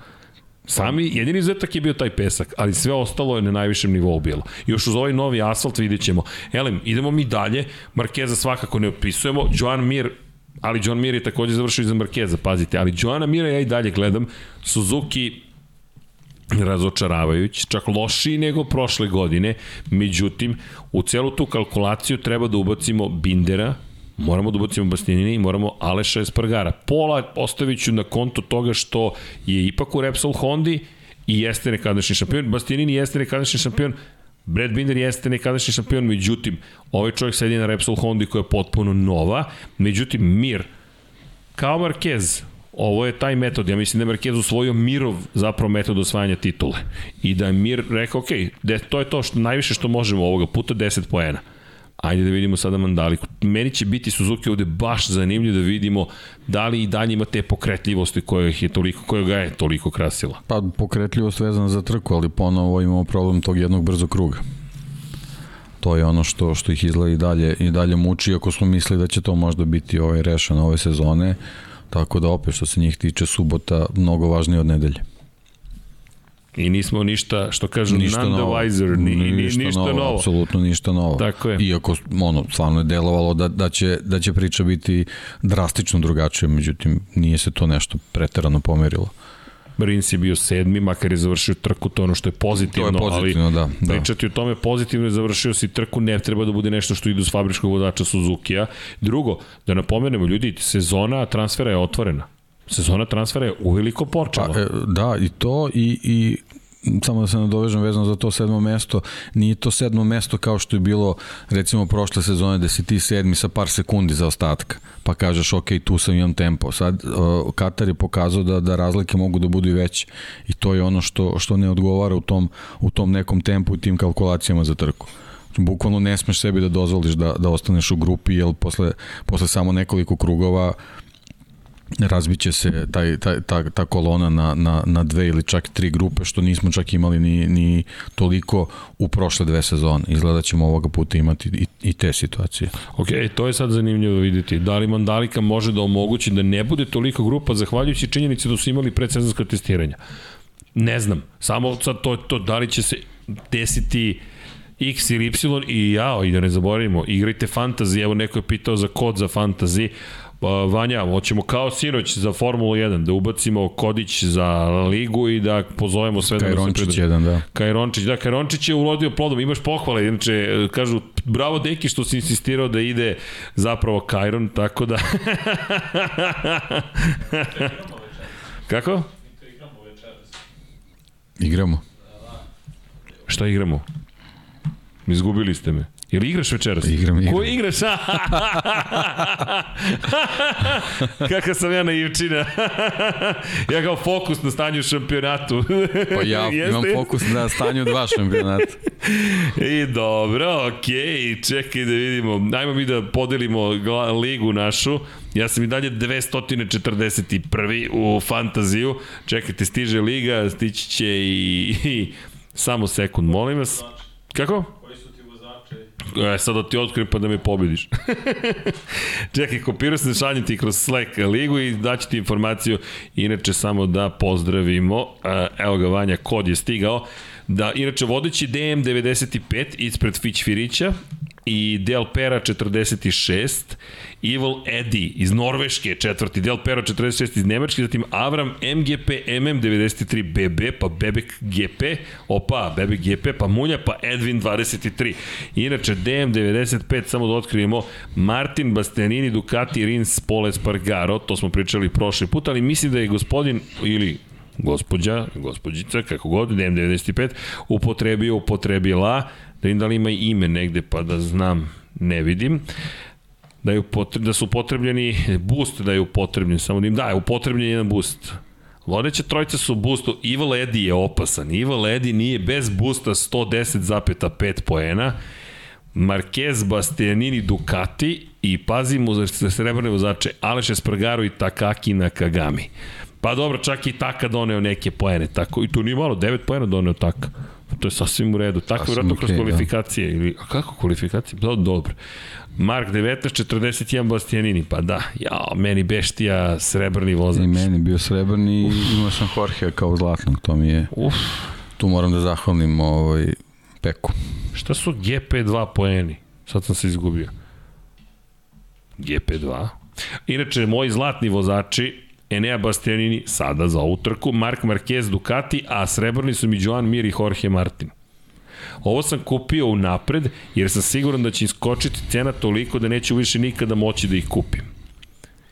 Sami, jedini izuzetak je bio taj pesak, ali sve ostalo je na najvišem nivou bilo. Još uz ovaj novi asfalt vidjet ćemo. Elem, idemo mi dalje, Markeza svakako ne opisujemo, Joan Mir ali John Mir je takođe završio iza Markeza, pazite, ali Joana Mira ja i dalje gledam, Suzuki razočaravajući, čak lošiji nego prošle godine, međutim, u celu tu kalkulaciju treba da ubacimo Bindera, moramo da ubacimo Bastianini i moramo Aleša Espargara. Pola ostavit ću na konto toga što je ipak u Repsol Hondi i jeste nekadašnji šampion, Bastianini jeste nekadašnji šampion, Brad Binder jeste nekadašnji šampion, međutim, ovaj čovjek sedi na Repsol Hondi koja je potpuno nova, međutim, Mir, kao Marquez, ovo je taj metod, ja mislim da je Marquez usvojio Mirov zapravo metod osvajanja titule. I da je Mir rekao, ok, de, to je to što, najviše što možemo ovoga puta, 10 poena. Ajde da vidimo sada Mandaliku. Meni će biti Suzuki ovde baš zanimljivo da vidimo da li i dalje ima te pokretljivosti koja ih je toliko, koja ga je toliko krasila. Pa pokretljivost vezana za trku, ali ponovo imamo problem tog jednog brzog kruga. To je ono što što ih izgleda i dalje i dalje muči, ako smo mislili da će to možda biti ovaj rešeno ove sezone. Tako da opet što se njih tiče subota mnogo važnije od nedelje. I nismo ništa, što kažu, Ništa novo. ni, ni, ništa, ništa novo. novo. Apsolutno ništa novo. Tako je. Iako ono, stvarno je delovalo da, da, će, da će priča biti drastično drugačija, međutim nije se to nešto preterano pomerilo. Rins je bio sedmi, makar je završio trku, to ono što je pozitivno, To je pozitivno, ali da, da. pričati o tome pozitivno je završio si trku, ne treba da bude nešto što ide uz fabričkog vodača Suzuki-a. Drugo, da napomenemo, ljudi, sezona transfera je otvorena. Sezona transfera je uveliko počela. Pa, e, da, i to i, i samo da se nadovežem vezano za to sedmo mesto, nije to sedmo mesto kao što je bilo recimo prošle sezone da si ti sedmi sa par sekundi za ostatka, pa kažeš ok, tu sam imam tempo. Sad uh, Katar je pokazao da, da razlike mogu da budu i veće i to je ono što, što ne odgovara u tom, u tom nekom tempu i tim kalkulacijama za trku bukvalno ne smeš sebi da dozvoliš da, da ostaneš u grupi, jer posle, posle samo nekoliko krugova razbiće se taj, taj, ta, ta kolona na, na, na dve ili čak tri grupe, što nismo čak imali ni, ni toliko u prošle dve sezone. Izgleda da ćemo ovoga puta imati i, i te situacije. Ok, to je sad zanimljivo vidjeti. Da li Mandalika može da omogući da ne bude toliko grupa zahvaljujući činjenici da su imali predsezonska testiranja? Ne znam. Samo sad to, to da li će se desiti X ili Y i jao, i da ne zaboravimo, igrajte fantasy, evo neko je pitao za kod za fantasy, Vanja, hoćemo kao sinoć za Formulu 1, da ubacimo kodić za ligu i da pozovemo sve da se Kajrončić pridruže. jedan, da. Kajrončić, da, Kajrončić je urodio plodom, imaš pohvale, inače, kažu, bravo deki što si insistirao da ide zapravo Kajron, tako da... [laughs] Kako? Igramo. Šta igramo? Izgubili ste me. Ili igraš večeras? Igram, igram. Ko igraš? [laughs] Kakav sam ja naivčina. [laughs] ja kao fokus na stanju šampionatu. [laughs] Pa ja Jeste? imam fokus na stanju dva šampionata. I dobro, okej, okay, čekaj da vidimo. Ajmo mi da podelimo ligu našu. Ja sam i dalje 241. u fantaziju. Čekajte, stiže liga, stići će i, i Samo sekund, molim vas. Kako? E, sad da ti otkrijem pa da me pobediš. [laughs] Čekaj, kopirao sam šaljem ti kroz Slack ligu i daću ti informaciju. Inače, samo da pozdravimo, e, evo ga Vanja, kod je stigao. Da, inače, vodeći DM 95 ispred Fić Firića, i Del Pera 46, Evil Eddie iz Norveške četvrti, Del Pera 46 iz Nemačke, zatim Avram MGP MM 93 BB, pa Bebek GP, opa, Bebek GP, pa Munja, pa Edwin 23. Inače, DM 95, samo da otkrijemo, Martin Bastianini, Ducati, Rins, Pole Spargaro, to smo pričali prošli put, ali mislim da je gospodin, ili gospođa, gospođica, kako god, DM95, upotrebio, upotrebila, da vidim da li ima ime negde pa da znam, ne vidim da, je upotreb, da su upotrebljeni boost da je upotrebljen, samo da im da, je upotrebljen jedan boost. Vodeće trojice su boostu, Evil Eddie je opasan, Evil Eddie nije bez boosta 110,5 poena, Marquez, Bastianini, Ducati i pazimo za srebrne vozače Aleš Espargaro i Takaki Nakagami. Pa dobro, čak i Taka doneo neke poene, tako, i tu nije malo, 9 poena doneo Taka. To je sasvim u redu. Tako je vratno kroz okay, kvalifikacije. Da. Ili, a kako kvalifikacije? Da, dobro. Mark 1941 Bastianini, pa da, ja, meni beštija srebrni vozač. I meni bio srebrni i imao sam Jorge kao zlatnog, to mi je... Uf. Tu moram da zahvalim ovaj, Peku. Šta su GP2 poeni? Sad sam se izgubio. GP2. Inače, moji zlatni vozači, Enea Bastianini sada za ovu trku, Mark Marquez Ducati, a srebrni su mi Joan Mir i Jorge Martin. Ovo sam kupio u napred, jer sam siguran da će iskočiti cena toliko da neću više nikada moći da ih kupim.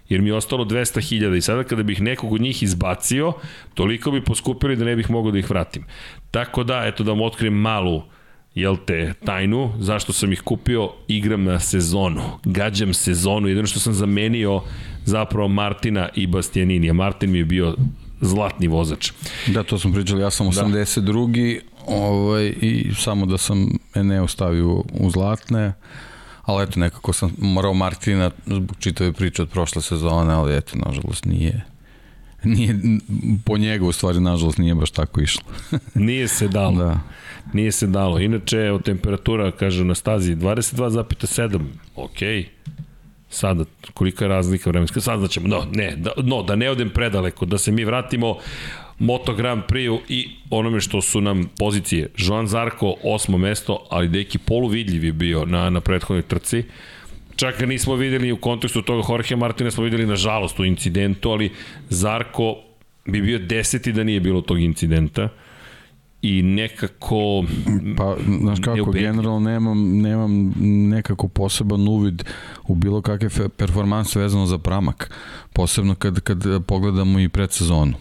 Jer mi je ostalo 200.000 i sada kada bih nekog od njih izbacio, toliko bi poskupili da ne bih mogao da ih vratim. Tako da, eto da vam otkrijem malu jel te, tajnu, zašto sam ih kupio, igram na sezonu, gađam sezonu, jedino što sam zamenio zapravo Martina i Bastianini, a Martin mi je bio zlatni vozač. Da, to smo pričali, ja sam 82. Da. Ovaj, i samo da sam Eneo stavio u zlatne, ali eto, nekako sam morao Martina zbog čitave priče od prošle sezone, ali eto, nažalost nije nije, po njega u stvari nažalost nije baš tako išlo. [laughs] nije se dalo. Da. Nije se dalo. Inače, evo, temperatura, kaže na stazi, 22,7. Okej. Okay sada kolika je razlika vremenska, sad ćemo, no, ne, da, no, da ne odem predaleko, da se mi vratimo Moto Grand Prix i onome što su nam pozicije. Joan Zarko, osmo mesto, ali deki poluvidljiv je bio na, na prethodnoj trci. Čak ga nismo videli u kontekstu toga Jorge Martina smo videli nažalost u incidentu, ali Zarko bi bio deseti da nije bilo tog incidenta. I nekako pa znaš kako generalno nemam nemam nekako poseban uvid u bilo kakve performanse vezano za pramak posebno kad kad pogledamo i predsezonu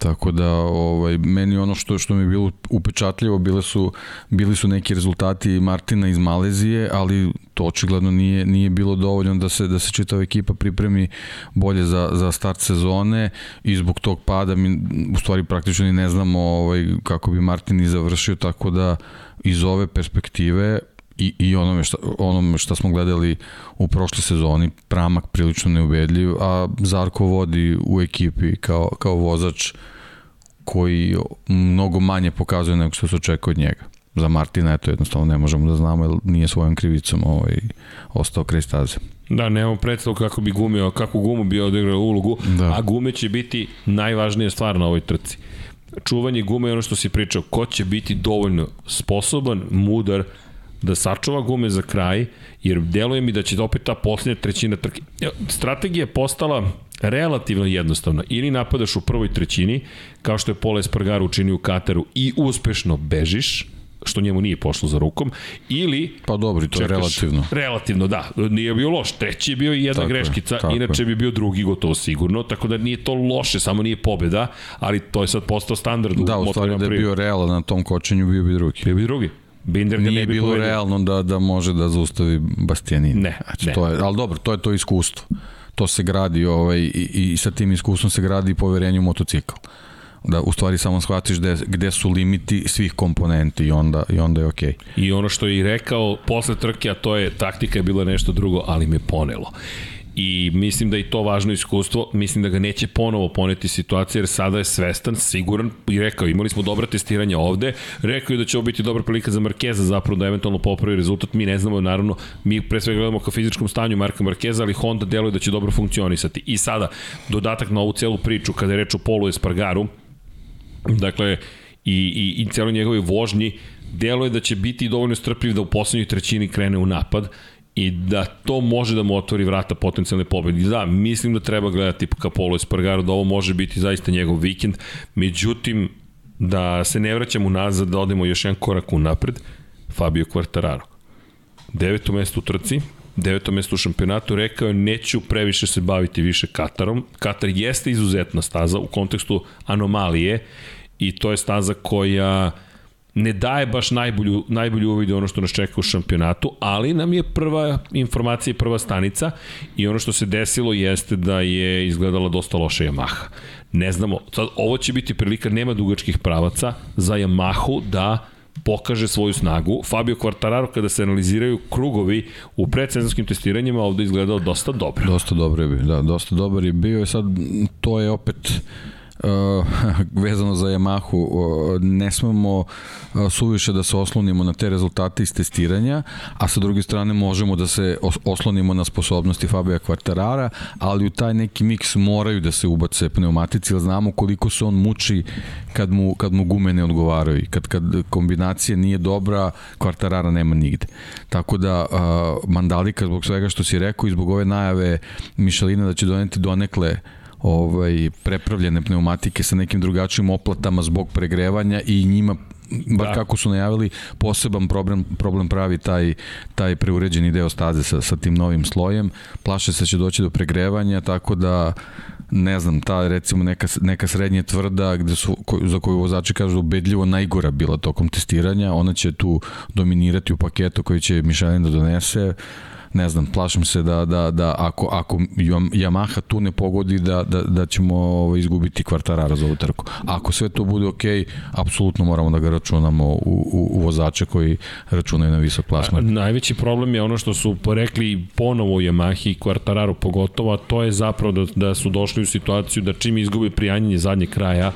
Tako da ovaj meni ono što što mi je bilo upečatljivo bile su bili su neki rezultati Martina iz Malezije, ali to očigledno nije nije bilo dovoljno da se da se čitava ekipa pripremi bolje za za start sezone i zbog tog pada mi u stvari praktično ni ne znamo ovaj kako bi Martin i završio tako da iz ove perspektive i, i onome šta, onome šta smo gledali u prošle sezoni, Pramak prilično neubedljiv, a Zarko vodi u ekipi kao, kao vozač koji mnogo manje pokazuje nego što se očekuje od njega. Za Martina, eto, jednostavno ne možemo da znamo, jer nije svojom krivicom ovaj, ostao kraj staze. Da, nemamo predstavu kako bi gumio, kako gumu bi odigrao ulogu, da. a gume će biti najvažnija stvar na ovoj trci. Čuvanje gume je ono što si pričao, ko će biti dovoljno sposoban, mudar, da sačuva gume za kraj, jer deluje mi da će opet ta posljednja trećina trke. Strategija je postala relativno jednostavna. Ili napadaš u prvoj trećini, kao što je Pole Espargaro učinio u Kataru i uspešno bežiš, što njemu nije pošlo za rukom, ili... Pa dobro, to čekaš, je relativno. Relativno, da. Nije bio loš. Treći je bio i jedna tako greškica, je, inače je. bi bio drugi gotovo sigurno, tako da nije to loše, samo nije pobeda, ali to je sad postao standard da, u Da, u stvari da je bio realan na tom kočenju, bio bi drugi. Bio bi drugi. Binder nije bilo povedio. realno da, da može da zaustavi Bastianini. Ne, znači, ne. To je, ali dobro, to je to iskustvo. To se gradi ovaj, i, i sa tim iskustvom se gradi poverenje u motocikl. Da u stvari samo shvatiš gde, gde su limiti svih komponenti i onda, i onda je okej. Okay. I ono što je i rekao posle trke, a to je taktika je bila nešto drugo, ali me ponelo. I mislim da je to važno iskustvo, mislim da ga neće ponovo poneti situacija jer sada je svestan, siguran i rekao imali smo dobra testiranja ovde, rekao je da će ovo biti dobra prilika za Markeza zapravo da eventualno popravi rezultat, mi ne znamo naravno, mi pre svega gledamo ka fizičkom stanju Marka Markeza, ali Honda deluje da će dobro funkcionisati. I sada dodatak na ovu celu priču kada je reč o Polu Espargaru, dakle i, i, i celoj njegovoj vožnji, delo je da će biti dovoljno strpljiv da u poslednjoj trećini krene u napad i da to može da mu otvori vrata potencijalne pobede. Da, mislim da treba gledati ka Polo Espargaro, da ovo može biti zaista njegov vikend, međutim, da se ne vraćamo nazad, da odemo još jedan korak unapred, Fabio Quartararo. Deveto mesto u trci, deveto mesto u šampionatu, rekao je neću previše se baviti više Katarom. Katar jeste izuzetna staza u kontekstu anomalije i to je staza koja ne daje baš najbolju, najbolju uvid ono što nas čeka u šampionatu, ali nam je prva informacija i prva stanica i ono što se desilo jeste da je izgledala dosta loša Yamaha. Ne znamo, sad ovo će biti prilika, nema dugačkih pravaca za Yamahu da pokaže svoju snagu. Fabio Quartararo kada se analiziraju krugovi u predsezonskim testiranjima ovde izgledao dosta dobro. Dosta dobro je bio, da, dosta dobar je bio. Sad to je opet uh, [laughs] vezano za Yamahu, uh, ne smemo uh, suviše da se oslonimo na te rezultate iz testiranja, a sa druge strane možemo da se oslonimo na sposobnosti Fabija Kvartarara, ali u taj neki miks moraju da se ubace pneumatici, jer znamo koliko se on muči kad mu, kad mu gume ne odgovaraju i kad, kad kombinacija nije dobra, Kvartarara nema nigde. Tako da uh, Mandalika zbog svega što si rekao i zbog ove najave Mišelina da će doneti donekle ovaj, prepravljene pneumatike sa nekim drugačijim oplatama zbog pregrevanja i njima bar da. kako su najavili, poseban problem, problem pravi taj, taj preuređeni deo staze sa, sa tim novim slojem. Plaše se da će doći do pregrevanja, tako da ne znam, ta recimo neka, neka srednje tvrda gde su, ko, za koju vozači kažu ubedljivo najgora bila tokom testiranja, ona će tu dominirati u paketu koji će Michelin da donese ne znam, plašim se da, da, da ako, ako Yamaha tu ne pogodi da, da, da ćemo ovo, izgubiti kvartarara za ovu trku. Ako sve to bude ok, apsolutno moramo da ga računamo u, u, u vozače koji računaju na visok plasman. Najveći problem je ono što su porekli ponovo u Yamahi i Quartararo pogotovo, a to je zapravo da, da su došli u situaciju da čim izgubi prijanjanje zadnjeg kraja,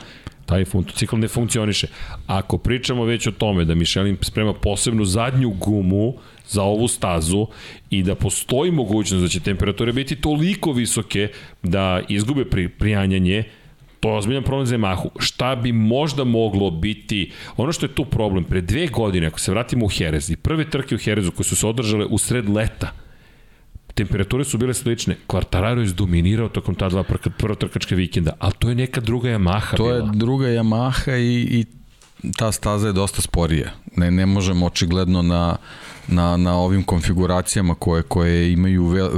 taj motocikl ne funkcioniše. Ako pričamo već o tome da Michelin sprema posebnu zadnju gumu, za ovu stazu i da postoji mogućnost da će temperature biti toliko visoke da izgube pri, prijanjanje, to je ozbiljan problem za Yamahu. Šta bi možda moglo biti, ono što je tu problem, pre dve godine, ako se vratimo u Jerez i prve trke u Jerezu koje su se održale u sred leta, temperature su bile slične. Quartararo je izdominirao tokom ta dva prva trkačka vikenda, ali to je neka druga Yamaha to bila. je druga Yamaha i, i ta staza je dosta sporija. Ne, ne možemo očigledno na na, na ovim konfiguracijama koje, koje imaju ve,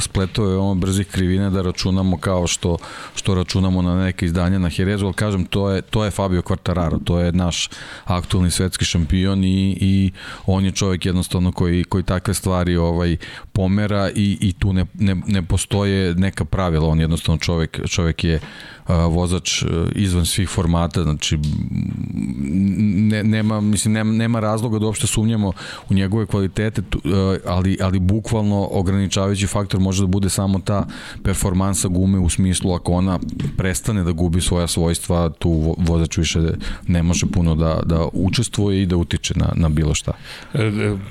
spletove ono brzih krivina da računamo kao što, što računamo na neke izdanja na Herezu, ali kažem, to je, to je Fabio Quartararo, to je naš aktualni svetski šampion i, i on je čovjek jednostavno koji, koji takve stvari ovaj pomera i, i tu ne, ne, ne postoje neka pravila, on jednostavno čovjek, čovjek je vozač e, izvan svih formata, znači ne, nema, mislim, nema, nema razloga da uopšte sumnjamo u njegove kvalitete, e, ali, ali bukvalno ograničavajući faktor može da bude samo ta performansa gume u smislu ako ona prestane da gubi svoja svojstva, tu vozač više ne može puno da, da učestvuje i da utiče na, na bilo šta.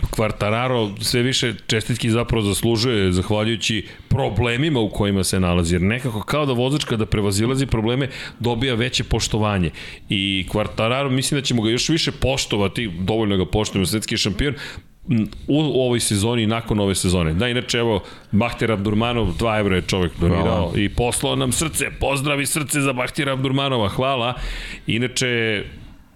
Kvartararo e, sve više čestitki zapravo zaslužuje zahvaljujući problemima u kojima se nalazi, jer nekako kao da vozač kada prevazilazi probleme dobija veće poštovanje i Quartararo mislim da ćemo ga još više poštovati, dovoljno ga poštujemo, svetski šampion, u ovoj sezoni i nakon ove sezone. Da, inače, evo, Bahtir Abdurmanov, 2 evra je čovek donirao i poslao nam srce, pozdravi srce za Bahtira Abdurmanova, hvala. Inače,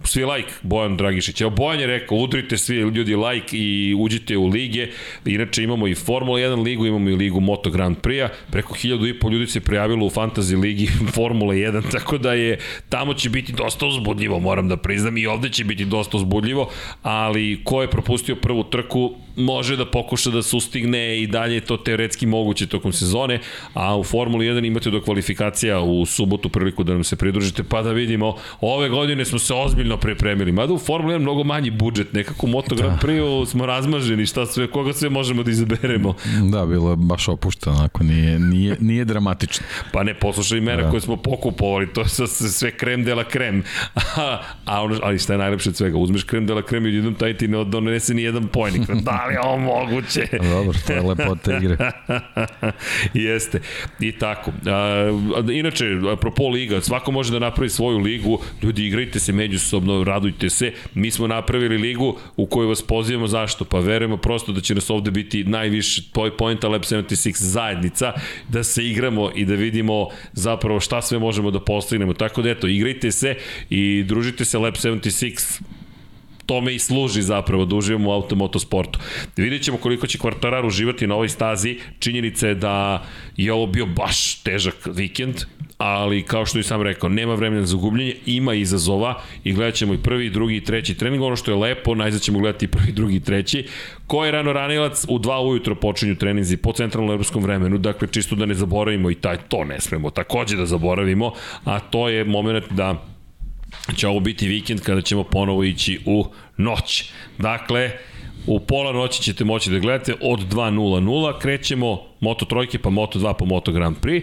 svi like Bojan Dragišić. Evo Bojan je rekao, udrite svi ljudi like i uđite u lige. Inače imamo i Formula 1 ligu, imamo i ligu Moto Grand Prix-a. Preko hiljadu i pol ljudi se prijavilo u Fantasy ligi [laughs] Formula 1, [laughs] tako da je tamo će biti dosta uzbudljivo, moram da priznam, i ovde će biti dosta uzbudljivo, ali ko je propustio prvu trku, može da pokuša da sustigne i dalje je to teoretski moguće tokom sezone, a u Formuli 1 imate do kvalifikacija u subotu priliku da nam se pridružite, pa da vidimo, ove godine smo se ozbiljno pripremili, mada u Formuli 1 mnogo manji budžet, nekako u Moto Grand da. Prix smo razmaženi, šta sve, koga sve možemo da izaberemo. Da, bilo je baš opušteno, onako, nije, nije, nije dramatično. Pa ne, poslušaj mera da. koje smo pokupovali, to je sve krem de la krem. [laughs] a, a ono, ali šta je najlepše od svega, uzmeš krem de la krem i jednom taj ti ne donese ni jedan pojnik. [laughs] Da li je ovo moguće? Dobro, to je lepota igre. [laughs] Jeste. I tako. A, inače, apropo liga, svako može da napravi svoju ligu, ljudi igrajte se međusobno, radujte se. Mi smo napravili ligu u kojoj vas pozivamo zašto? Pa verujemo prosto da će nas ovde biti najviše Point Lab 76 zajednica, da se igramo i da vidimo zapravo šta sve možemo da postignemo. Tako da eto, igrajte se i družite se Lab 76 tome i služi zapravo da uživamo u automotosportu. Vidjet ćemo koliko će Kvartarar uživati na ovoj stazi. Činjenica je da je ovo bio baš težak vikend, ali kao što i sam rekao, nema vremena za gubljenje, ima izazova i gledat ćemo i prvi, drugi i treći trening. Ono što je lepo, najzad ćemo gledati i prvi, drugi i treći. Ko je rano ranilac? U dva ujutro počinju treninzi po centralnom evropskom vremenu, dakle čisto da ne zaboravimo i taj, to ne smemo takođe da zaboravimo, a to je moment da će ovo biti vikend kada ćemo ponovo ići u noć. Dakle, u pola noći ćete moći da gledate od 2.00, krećemo Moto trojke pa Moto 2 pa Moto Grand Prix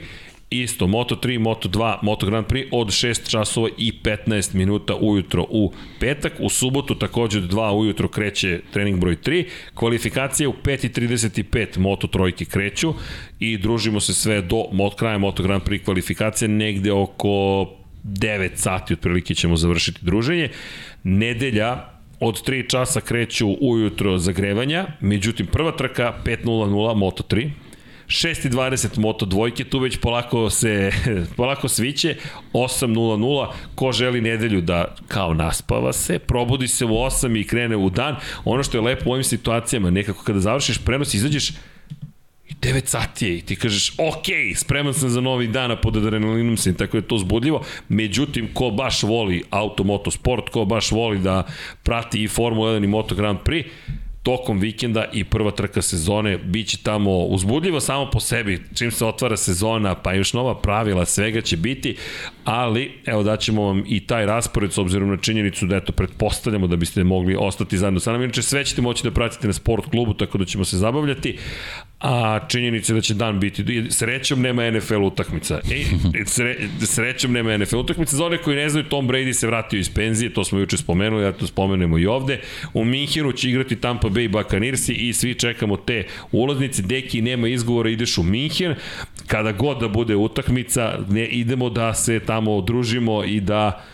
isto Moto 3, Moto 2, Moto Grand Prix od 6 časova i 15 minuta ujutro u petak. U subotu takođe od 2 ujutro kreće trening broj 3. Kvalifikacije u 5.35 Moto trojke kreću i družimo se sve do mod kraja Moto Grand Prix kvalifikacije negde oko 9 sati otprilike ćemo završiti druženje. Nedelja od 3 časa kreću ujutro zagrevanja, međutim prva trka 5.00 Moto 3, 6.20 Moto dvojke, tu već polako se [laughs] polako sviće, 8.00, ko želi nedelju da kao naspava se, probudi se u 8 i krene u dan. Ono što je lepo u ovim situacijama, nekako kada završiš prenos, izađeš 9 sati je i ti kažeš, ok, spreman sam za novi dan, a pod adrenalinom sam, tako je to zbudljivo. Međutim, ko baš voli auto, sport, ko baš voli da prati i Formula 1 i Moto Grand Prix, tokom vikenda i prva trka sezone biće tamo uzbudljivo samo po sebi, čim se otvara sezona, pa još nova pravila, svega će biti, ali evo daćemo vam i taj raspored s obzirom na činjenicu da eto pretpostavljamo da biste mogli ostati zajedno sa nama. Inače sve ćete moći da pratite na sport klubu, tako da ćemo se zabavljati a činjenica da će dan biti srećom nema NFL utakmica. E, sre, srećom nema NFL utakmica za one koji ne znaju Tom Brady se vratio iz penzije to smo juče spomenuli ja to spomenemo i ovde. U Minhenu će igrati Tampa Bay Buccaneers i svi čekamo te ulaznice. Deki nema izgovora ideš u Minhen. Kada god da bude utakmica ne idemo da se tamo družimo i da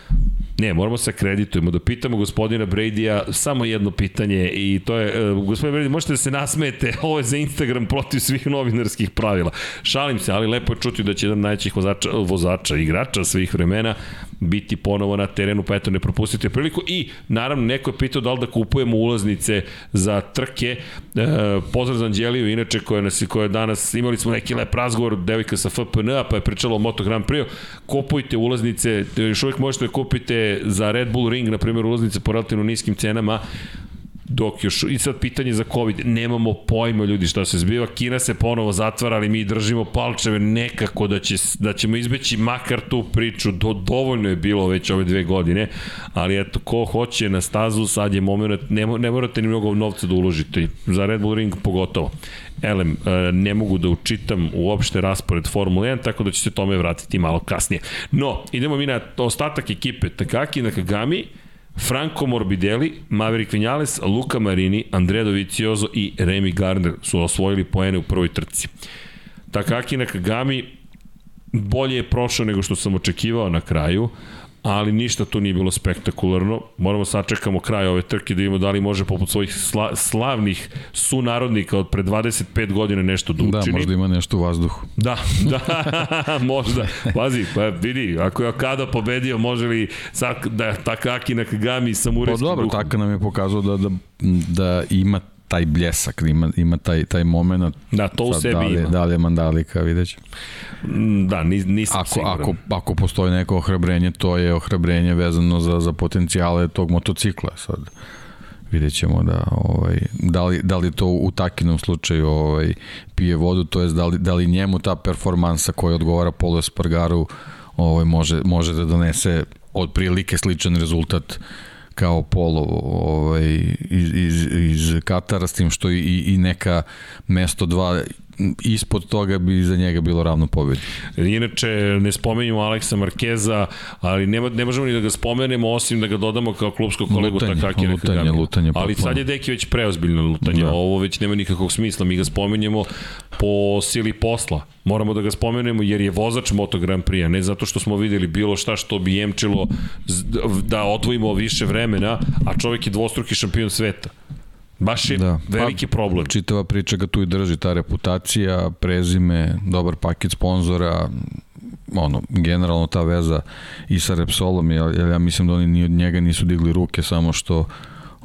Ne, moramo se akreditujemo, da pitamo gospodina Brady-a samo jedno pitanje i to je, uh, gospodin Brady, možete da se nasmete, [laughs] ovo je za Instagram protiv svih novinarskih pravila. Šalim se, ali lepo je čuti da će jedan najćih vozača, vozača, igrača svih vremena biti ponovo na terenu, pa eto ne propustite priliku i naravno neko je pitao da li da kupujemo ulaznice za trke. E, pozdrav za Anđeliju, inače koja nas koja danas imali smo neki lep razgovor devojka sa FPN-a, pa je pričala o Moto Grand Prix. Kupujte ulaznice, još uvijek možete da kupite za Red Bull Ring, na primjer, ulaznice po relativno niskim cenama dok još, i sad pitanje za COVID, nemamo pojma ljudi šta se zbiva, Kina se ponovo zatvara, ali mi držimo palčeve nekako da, će, da ćemo izbeći makar tu priču, do, dovoljno je bilo već ove dve godine, ali eto, ko hoće na stazu, sad je moment, ne, ne morate ni mnogo novca da uložite, za Red Bull Ring pogotovo. Elem, e, ne mogu da učitam uopšte raspored Formule 1, tako da će se tome vratiti malo kasnije. No, idemo mi na ostatak ekipe Takaki Nakagami, Franco Morbidelli, Maverick Vinales, Luka Marini, Andrea Dovizioso i Remy Gardner su osvojili poene u prvoj trci. Takaki Nakagami bolje je prošao nego što sam očekivao na kraju, ali ništa tu nije bilo spektakularno. Moramo sačekamo kraj ove trke da vidimo da li može poput svojih sla, slavnih sunarodnika od pre 25 godina nešto da, da učini. Da, možda ima nešto u vazduhu. Da, [laughs] da, [laughs] možda. Pazi, pa vidi, ako je Akada pobedio, može li sak, da Takaki Nakagami samurajski Pa dobro, duhom. Taka nam je pokazao da, da, da ima taj bljesak, ima, ima taj, taj moment. Da, to u sebi da li, ima. Da li je Mandalika, vidjet ću. Mm, da, nis, nisam ako, siguran. Ako, ako postoji neko ohrabrenje, to je ohrabrenje vezano za, za potencijale tog motocikla. Sad, vidjet ćemo da, ovaj, da, li, da li to u takinom slučaju ovaj, pije vodu, to jest da li, da li njemu ta performansa koja odgovara Polu Espargaru ovaj, može, može da donese od prilike sličan rezultat kao polo ovaj, iz, iz, iz Katara, s tim što i, i neka mesto dva ispod toga bi za njega bilo ravno pobedi. Inače, ne spomenjamo Aleksa Markeza, ali ne, ne možemo ni da ga spomenemo, osim da ga dodamo kao klubskog kolegu lutanje, Takaki lutanje, Nakagami. lutanje, ali sad je Deki već preozbiljno lutanje, da. ovo već nema nikakvog smisla, mi ga spomenjemo po sili posla. Moramo da ga spomenemo jer je vozač Moto Grand Prix, ne zato što smo videli bilo šta što bi jemčilo da odvojimo više vremena, a čovjek je dvostruki šampion sveta. Baš je da. veliki pa, problem. Čitava priča ga tu i drži, ta reputacija, prezime, dobar paket sponzora, ono, generalno ta veza i sa Repsolom, jer, jer ja mislim da oni ni od njega nisu digli ruke, samo što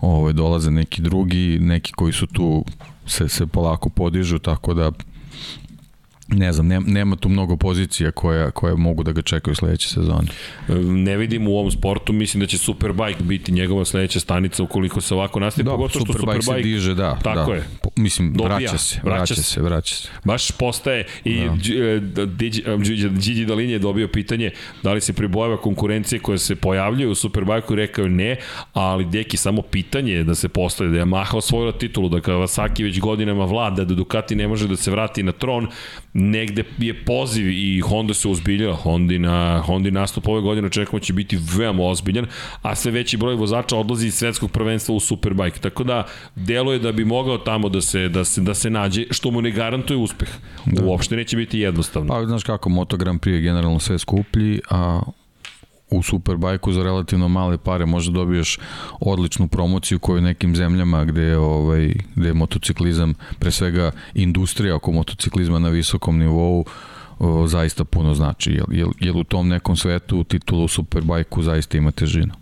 ovaj, dolaze neki drugi, neki koji su tu se, se polako podižu, tako da ne znam, nema, nema tu mnogo pozicija koja, koje mogu da ga čekaju sledeće sezone. Ne vidim u ovom sportu, mislim da će Superbike biti njegova sledeća stanica ukoliko se ovako nastavi, da, pogotovo što Superbike, Superbike se diže, da. Tako da. je. Mislim, Dobija, vraća se, vraća, vraća se, vraća se. Baš postaje i da. Gigi Dalin je dobio pitanje da li se pribojava konkurencije koja se pojavljuje u Superbike-u i rekao ne, ali deki samo pitanje je da se postaje da je Yamaha osvojila titulu, da Kawasaki već godinama vlada, da Ducati ne može da se vrati na tron, negde je poziv i Honda se uzbilja, Hondi, na, Hondi nastup ove godine očekujemo će biti veoma ozbiljan, a sve veći broj vozača odlazi iz svetskog prvenstva u Superbike, tako da deluje da bi mogao tamo da se, da se, da se nađe, što mu ne garantuje uspeh. Da. Uopšte neće biti jednostavno. Pa, znaš kako, Moto Grand Prix je generalno sve skuplji, a u Superbajku za relativno male pare možda dobiješ odličnu promociju koju nekim zemljama gde je, ovaj, gde je motociklizam, pre svega industrija oko motociklizma na visokom nivou, o, zaista puno znači. Jer, jer, jer u tom nekom svetu titulu u Superbajku zaista ima težinu.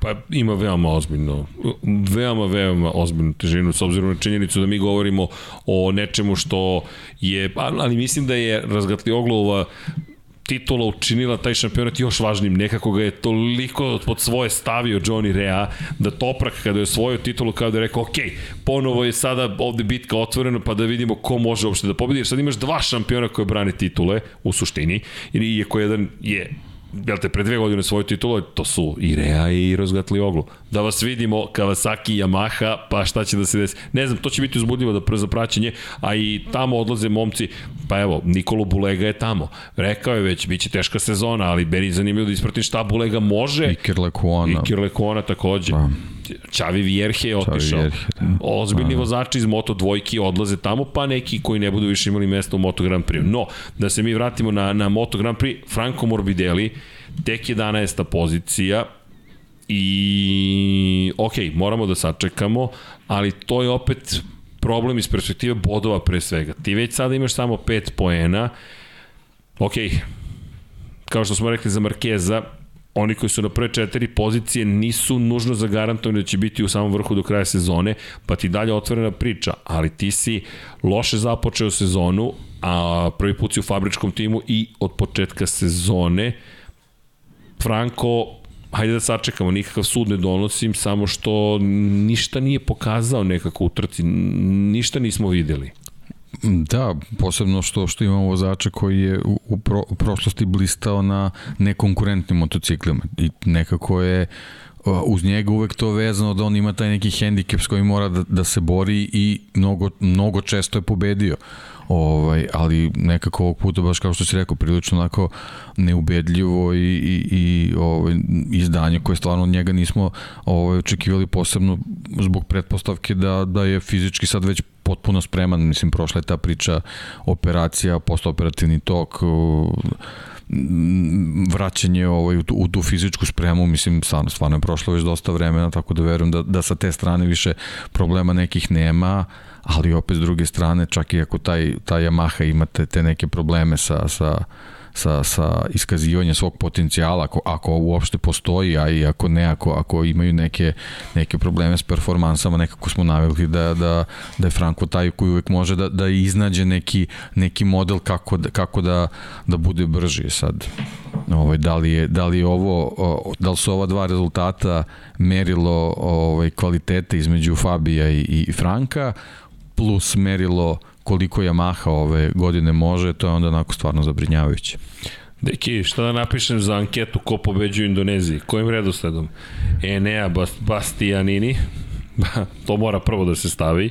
Pa ima veoma ozbiljno, veoma, veoma ozbiljnu težinu s obzirom na činjenicu da mi govorimo o nečemu što je, ali mislim da je Razgatlioglovova titula učinila taj šampionat još važnim. Nekako ga je toliko pod svoje stavio Johnny Rea da Toprak kada je osvojio titulu kao da je rekao ok, ponovo je sada ovde bitka otvorena pa da vidimo ko može uopšte da pobedi. Jer sad imaš dva šampiona koje brane titule u suštini. Iako jedan je jel te, pre dve godine svoju titulu, to su i Rea i Rozgatli Oglu. Da vas vidimo, Kawasaki, Yamaha, pa šta će da se desi. Ne znam, to će biti uzbudljivo da za praćenje, a i tamo odlaze momci, pa evo, Nikolo Bulega je tamo. Rekao je već, bit će teška sezona, ali meni zanimljivo da ispratim šta Bulega može. Iker Lekuona. Iker Lekuona takođe. Pa. Čavi Vjerhe je otišao. Vjerhe, da. Ozbiljni da. vozači iz Moto dvojki odlaze tamo, pa neki koji ne budu više imali mesto u Moto Grand Prix. No, da se mi vratimo na, na Moto Grand Prix, Franco Morbidelli, tek 11. pozicija, i ok, moramo da sačekamo, ali to je opet problem iz perspektive bodova pre svega. Ti već sada imaš samo 5 poena, ok, kao što smo rekli za Markeza, oni koji su na prve četiri pozicije nisu nužno zagarantovani da će biti u samom vrhu do kraja sezone, pa ti dalje otvorena priča, ali ti si loše započeo sezonu, a prvi put si u fabričkom timu i od početka sezone Franko hajde da sačekamo, nikakav sud ne donosim, samo što ništa nije pokazao nekako u trci, ništa nismo videli. Da, posebno što što imamo vozača koji je u, u, pro, u prošlosti blistao na nekonkurentnim motociklima i nekako je uz njega uvek to vezano da on ima taj neki hendikep s kojim mora da, da se bori i mnogo, mnogo često je pobedio. Ovaj, ali nekako ovog puta, baš kao što si rekao, prilično onako neubedljivo i, i, i ovaj, izdanje koje stvarno od njega nismo ovaj, očekivali posebno zbog pretpostavke da, da je fizički sad već potpuno spreman, mislim, prošla je ta priča operacija, postoperativni tok, vraćanje ovaj, u, u tu fizičku spremu, mislim, stvarno, stvarno je prošlo već dosta vremena, tako da verujem da, da sa te strane više problema nekih nema, ali opet s druge strane, čak i ako taj, taj Yamaha imate te neke probleme sa, sa sa, sa iskazivanjem svog potencijala, ako, ako uopšte postoji, a i ako ne, ako, ako imaju neke, neke probleme s performansama, nekako smo navikli da, da, da je Franko taj koji uvek može da, da iznađe neki, neki model kako, da, kako da, da bude brži sad. Ovaj, da, li je, da li je ovo, da li su ova dva rezultata merilo ovaj, kvalitete između Fabija i, i Franka, plus merilo koliko Yamaha ove godine može, to je onda onako stvarno zabrinjavajuće. Deki, šta da napišem za anketu ko pobeđuje u Indoneziji? Kojim redosledom? Enea Bastianini, [laughs] to mora prvo da se stavi,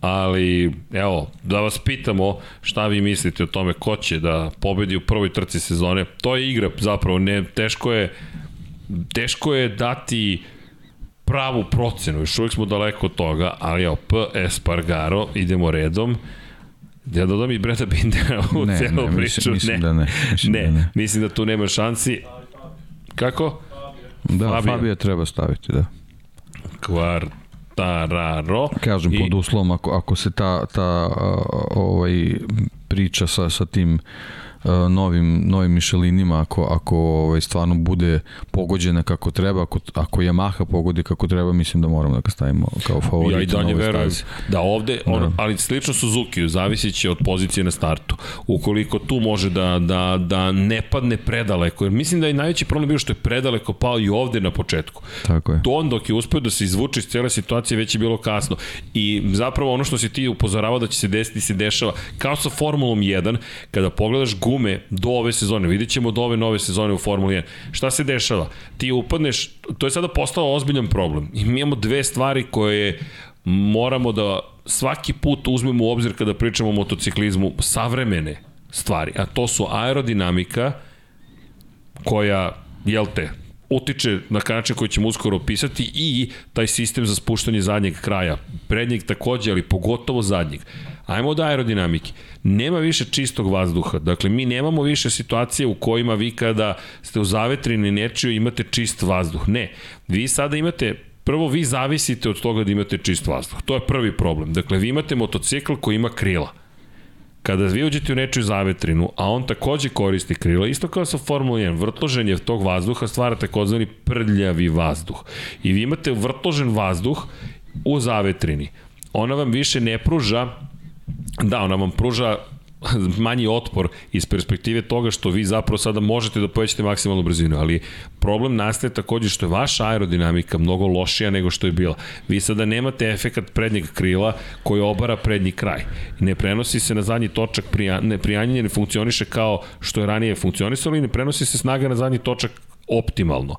ali evo, da vas pitamo šta vi mislite o tome ko će da pobedi u prvoj trci sezone. To je igra zapravo, ne, teško je teško je dati pravu procenu, još uvijek smo daleko od toga, ali evo, P. Espargaro, idemo redom, Ja dodam i Breda Bindera u ne, celu ne, priču. Mislim, mislim ne. da ne. Mislim ne, da ne. mislim da tu nema šansi. Kako? Da, Fabio. Fabio treba staviti, da. Quartararo. Kažem, I- pod uslovom, ako, ako se ta, ta ovaj, priča sa, sa tim a, novim, novim Michelinima, ako, ako ovaj, stvarno bude pogođena kako treba, ako, ako Yamaha pogodi kako treba, mislim da moramo da ga stavimo kao favorit Ja i dalje verujem stazi. da ovde, on, Da. ali slično Suzuki, zavisit će od pozicije na startu. Ukoliko tu može da, da, da ne padne predaleko, jer mislim da je najveći problem bio što je predaleko pao i ovde na početku. Tako je. To on dok je uspeo da se izvuče iz cele situacije već je bilo kasno. I zapravo ono što si ti upozoravao da će se desiti se dešava kao sa Formulom 1, kada pogledaš gume do ove sezone, vidjet ćemo do ove nove sezone u Formuli 1. Šta se dešava? Ti upadneš, to je sada postao ozbiljan problem. I mi imamo dve stvari koje moramo da svaki put uzmemo u obzir kada pričamo o motociklizmu, savremene stvari, a to su aerodinamika, koja, jel te, utiče na način koji ćemo uskoro opisati i taj sistem za spuštanje zadnjeg kraja. Prednjeg takođe, ali pogotovo zadnjeg. Ajmo od aerodinamike. Nema više čistog vazduha. Dakle, mi nemamo više situacije u kojima vi kada ste u zavetrini nečiju imate čist vazduh. Ne. Vi sada imate Prvo, vi zavisite od toga da imate čist vazduh. To je prvi problem. Dakle, vi imate motocikl koji ima krila. Kada vi uđete u nečiju zavetrinu, a on takođe koristi krila, isto kao sa Formula 1, vrtloženje tog vazduha stvara takozvani prljavi vazduh. I vi imate vrtložen vazduh u zavetrini. Ona vam više ne pruža, da, ona vam pruža manji otpor iz perspektive toga što vi zapravo sada možete da povećate maksimalnu brzinu, ali problem nastaje takođe što je vaša aerodinamika mnogo lošija nego što je bila. Vi sada nemate efekat prednjeg krila koji obara prednji kraj. Ne prenosi se na zadnji točak, prija, ne, prijanjanje ne funkcioniše kao što je ranije funkcionisalo i ne prenosi se snaga na zadnji točak optimalno.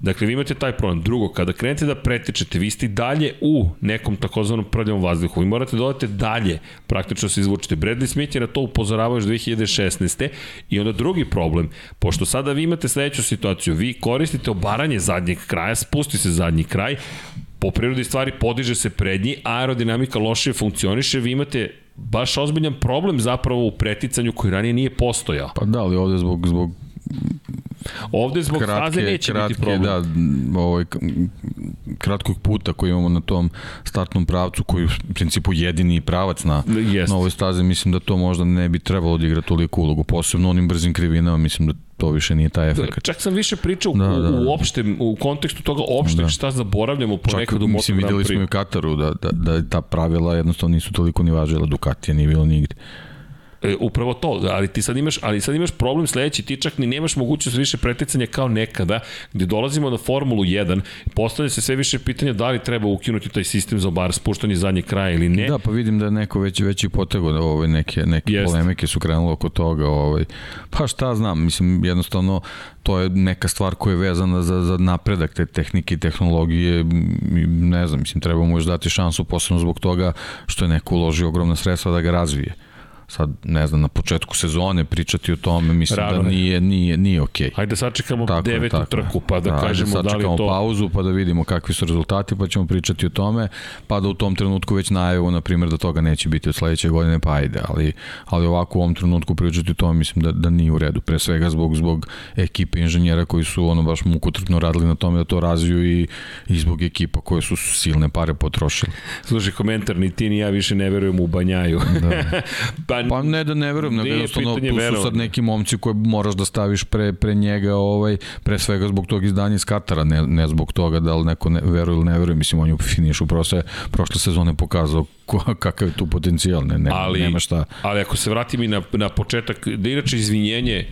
Dakle, vi imate taj problem. Drugo, kada krenete da pretičete, vi ste dalje u nekom takozvanom prljavom vazduhu. Vi morate da odete dalje, praktično se izvučete. Bradley Smith je na to upozoravao još 2016. I onda drugi problem, pošto sada vi imate sledeću situaciju, vi koristite obaranje zadnjeg kraja, spusti se zadnji kraj, po prirodi stvari podiže se prednji, aerodinamika lošije funkcioniše, vi imate baš ozbiljan problem zapravo u preticanju koji ranije nije postojao. Pa da, ali ovde zbog, zbog Ovde zbog kratke, faze neće kratke, biti problem. da, ovaj, kratkog puta koji imamo na tom startnom pravcu, koji je u principu jedini pravac na, Jest. na ovoj stazi, mislim da to možda ne bi trebalo da igra toliko ulogu, posebno onim brzim krivinama, mislim da to više nije taj efekt. Čak sam više pričao Da, u, da, da. u opštem, u kontekstu toga opšteg Da. šta zaboravljamo ponekad u mislim, Moto Grand videli smo i u Kataru da, da, da ta pravila jednostavno nisu toliko ni važila, Ducatija nije bilo nigde. E, upravo to, ali ti sad imaš, ali sad imaš problem sledeći, ti čak ni nemaš mogućnost više preticanja kao nekada, gde dolazimo na Formulu 1, postavlja se sve više pitanja da li treba ukinuti taj sistem za bar spuštanje zadnjeg kraja ili ne. Da, pa vidim da neko već, već i potego, da ovaj, neke, neke Jeste. polemike su krenule oko toga. Ovaj. Pa šta znam, mislim, jednostavno to je neka stvar koja je vezana za, za napredak te tehnike i tehnologije, ne znam, mislim, treba mu još dati šansu, posebno zbog toga što je neko uložio ogromna sredstva da ga razvije. Sad, ne znam, na početku sezone pričati o tome, mislim Rano da je. nije, nije, nije okej. Hajde da sačekamo Tako devetu tako trku, pa da, ajde, kažemo da li sačekamo to... pauzu pa da vidimo kakvi su rezultati pa ćemo pričati o tome pa da u tom trenutku već najavu na primjer da toga neće biti od sledeće godine pa ajde ali, ali ovako u ovom trenutku pričati o tome mislim da, da nije u redu pre svega zbog, zbog ekipe inženjera koji su ono baš mukotrpno radili na tome da to razviju i, i zbog ekipa koje su silne pare potrošili Slušaj, komentar, ni ti ni ja više ne verujemo u Banjaju. Da. [laughs] pa, Pa ne da ne verujem, nego jednostavno tu su sad neki momci koje moraš da staviš pre, pre njega, ovaj, pre svega zbog tog izdanja iz Katara, ne, ne zbog toga da li neko ne, veruje ili ne veruje, mislim on je u finišu prošle, prošle sezone pokazao ko, kakav je tu potencijal, ne, ne, ali, nema šta. Ali ako se vratim i na, na početak, da inače izvinjenje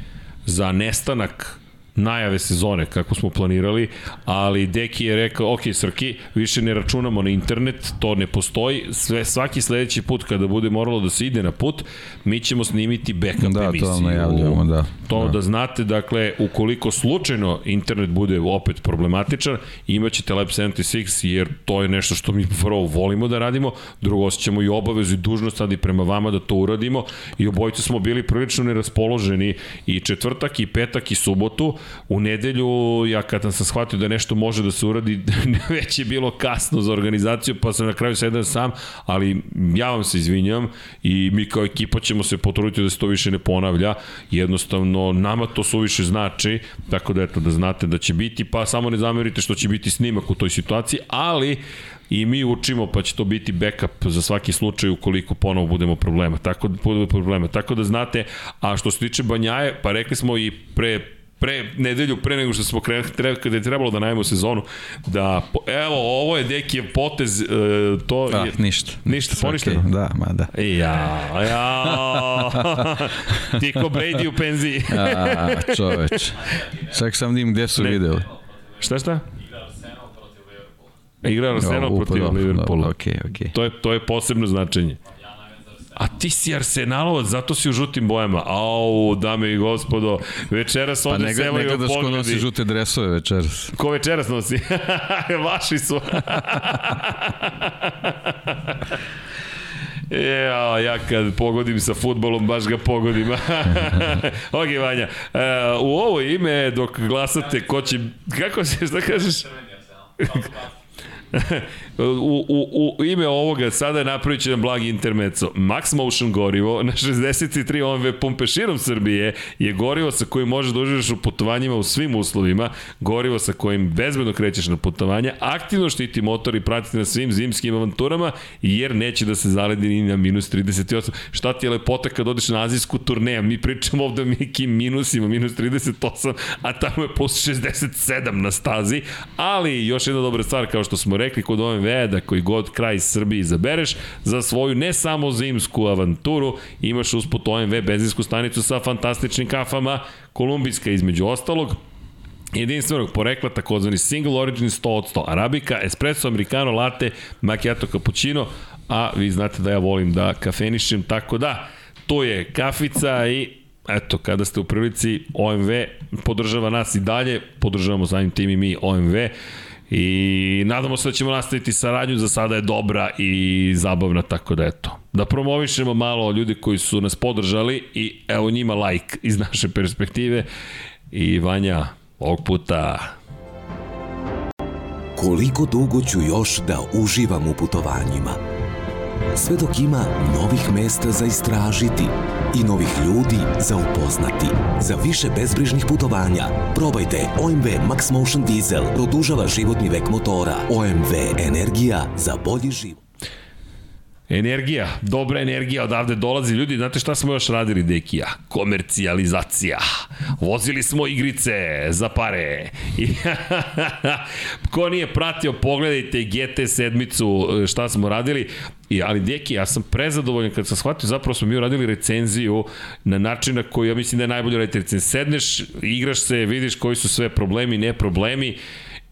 za nestanak najave sezone kako smo planirali, ali Deki je rekao, ok Srki, više ne računamo na internet, to ne postoji, sve, svaki sledeći put kada bude moralo da se ide na put, mi ćemo snimiti backup da, emisiju. Da, to najavljamo, da. To da. da znate, dakle, ukoliko slučajno internet bude opet problematičan, imaćete Lab 76, jer to je nešto što mi prvo volimo da radimo, drugo osjećamo i obavezu i dužnost sad i prema vama da to uradimo i obojice smo bili prilično neraspoloženi i četvrtak i petak i subotu, U nedelju, ja kad sam shvatio da nešto može da se uradi, [laughs] već je bilo kasno za organizaciju, pa sam na kraju sedao sam, ali ja vam se izvinjam i mi kao ekipa ćemo se potruditi da se to više ne ponavlja. Jednostavno, nama to suviše znači, tako da eto, da znate da će biti, pa samo ne zamerite što će biti snimak u toj situaciji, ali i mi učimo pa će to biti backup za svaki slučaj ukoliko ponovo budemo problema. Tako da budemo problema. Tako da znate, a što se tiče Banjaje, pa rekli smo i pre pre nedelju, pre nego što smo krenuli, treba, kada je trebalo da najemo sezonu, da, evo, ovo je Dekijev potez, e, to ah, je... ništa. Ništa, poništeno? Da, ma da. Ja, ja, ti ko Brady u penziji. [laughs] A, čoveč. Čak sam dim gde su ne. videli. Šta šta? Igra Arsenal protiv Liverpoola. Okej, okay, okej. Okay. To je, to je posebno značenje. A ti si Arsenalovac, zato si u žutim bojama. Au, dame i gospodo, večeras ovde pa sevaju pogledi. Pa ne gledaš ko nosi žute dresove večeras. Ko večeras nosi? [laughs] Vaši su. [laughs] Ja, ja kad pogodim sa futbolom, baš ga pogodim. [laughs] ok, Vanja, uh, u ovo ime, dok glasate, ko će... Kako se, šta kažeš? U, u, u ime ovoga sada napravit će nam blagi intermeco. Max Motion gorivo na 63 OMV pumpe širom Srbije je gorivo sa kojim možeš da uživaš u putovanjima u svim uslovima, gorivo sa kojim bezbedno krećeš na putovanja, aktivno štiti motor i pratite na svim zimskim avanturama, jer neće da se zaledi ni na minus 38. Šta ti je lepota kad odeš na azijsku turneju? Mi pričamo ovde o nekim minusima, minus 38, a tamo je plus 67 na stazi, ali još jedna dobra stvar, kao što smo rekli kod OMV, da koji god kraj Srbije izabereš, za svoju ne samo zimsku avanturu, imaš usput OMV benzinsku stanicu sa fantastičnim kafama, kolumbijska između ostalog, jedinstvenog porekla, takozvani single origin 100 od 100, arabika, espresso, americano, latte, macchiato, cappuccino, a vi znate da ja volim da kafenišem, tako da, to je kafica i eto, kada ste u prilici, OMV podržava nas i dalje, podržavamo samim tim i mi OMV, I nadamo se da ćemo nastaviti saradnju, za sada je dobra i zabavna, tako da eto. Da promovišemo malo ljudi koji su nas podržali i evo njima like iz naše perspektive. I Vanja, ovog puta Koliko dugo ću još da uživam u putovanjima? Sve dok ima novih mesta za istražiti i novih ljudi za upoznati. Za više bezbrižnih putovanja probajte OMV Max Motion Diesel. Produžava životni vek motora. OMV Energija za bolji život. Energija, dobra energija odavde dolazi. Ljudi, znate šta smo još radili, Dekija? Komercijalizacija. Vozili smo igrice za pare. I, [laughs] ko nije pratio, pogledajte GT sedmicu šta smo radili. I, ali Deki, ja sam prezadovoljan kad sam shvatio, zapravo smo mi uradili recenziju na način na koji ja mislim da je najbolje raditi recenziju. Sedneš, igraš se, vidiš koji su sve problemi, ne problemi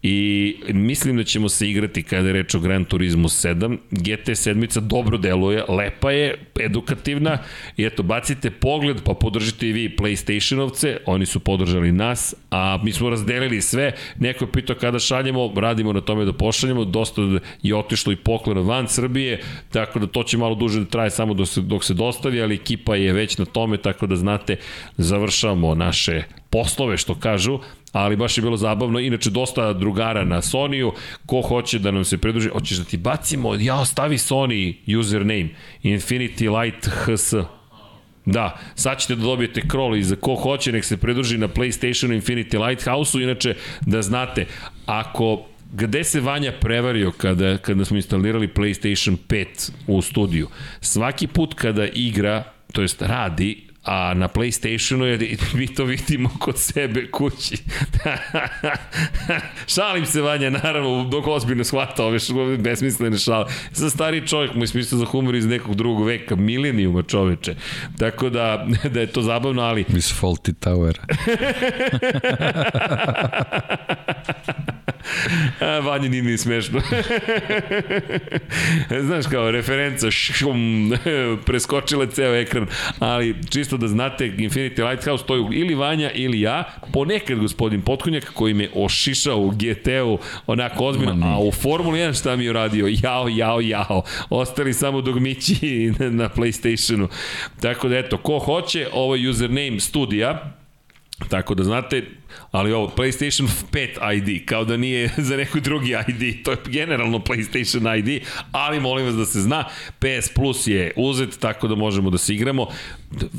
i mislim da ćemo se igrati kada je reč o Gran Turismo 7. GT sedmica dobro deluje, lepa je, edukativna. I eto, bacite pogled pa podržite i vi PlayStationovce, oni su podržali nas, a mi smo razdelili sve, neko je pitao kada šaljemo, radimo na tome da pošaljemo, dosta je otišlo i poklona van Srbije, tako da to će malo duže da traje samo dok se, dok se dostavi, ali ekipa je već na tome, tako da znate, završamo naše poslove, što kažu, ali baš je bilo zabavno. Inače, dosta drugara na Sonyu, ko hoće da nam se pridruži, hoćeš da ti bacimo, ja ostavi Sony username, Infinity Light HS, Da, sad ćete da dobijete crawl i za ko hoće nek se pridruži na PlayStation Infinity Lighthouse-u, inače da znate, ako gde se Vanja prevario kada, kada smo instalirali PlayStation 5 u studiju? Svaki put kada igra, to jest radi, a na Playstationu je, [laughs] mi to vidimo kod sebe kući. [laughs] Šalim se, Vanja, naravno, dok ozbiljno shvata ove besmislene šale. Sa stari čovjek, moj smisla za humor iz nekog drugog veka, milenijuma čoveče. Tako da, [laughs] da je to zabavno, ali... Miss Faulty Tower. [laughs] A, Vanja nije ni smešno. [laughs] Znaš, kao referenca, šum, [laughs] preskočila ceo ekran, ali čisto da znate, Infinity Lighthouse, to je ili Vanja ili ja, ponekad gospodin Potkonjak koji me ošišao u GT-u, onako ozbiljno, a u Formuli 1 šta mi je uradio? Jao, jao, jao. Ostali samo dogmići na PlayStationu. Tako da eto, ko hoće, ovo je username studija, Tako da znate, ali ovo PlayStation 5 ID, kao da nije [laughs] za neko drugi ID, to je generalno PlayStation ID, ali molim vas da se zna, PS Plus je uzet, tako da možemo da se igramo.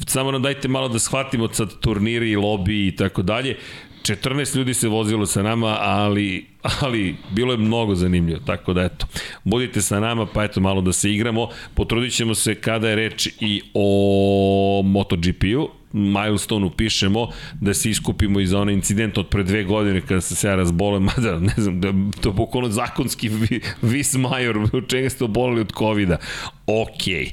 Samo nam dajte malo da shvatimo sad turniri i lobby i tako dalje. 14 ljudi se vozilo sa nama, ali, ali bilo je mnogo zanimljivo, tako da eto, budite sa nama, pa eto malo da se igramo, potrudit se kada je reč i o MotoGP-u, milestone pišemo da se iskupimo i za onaj incident od pre dve godine kada se se ja razbole, [laughs] mada ne znam, da to je bukvalno zakonski vis major, u [laughs] čega ste obolili od COVID-a. Ok.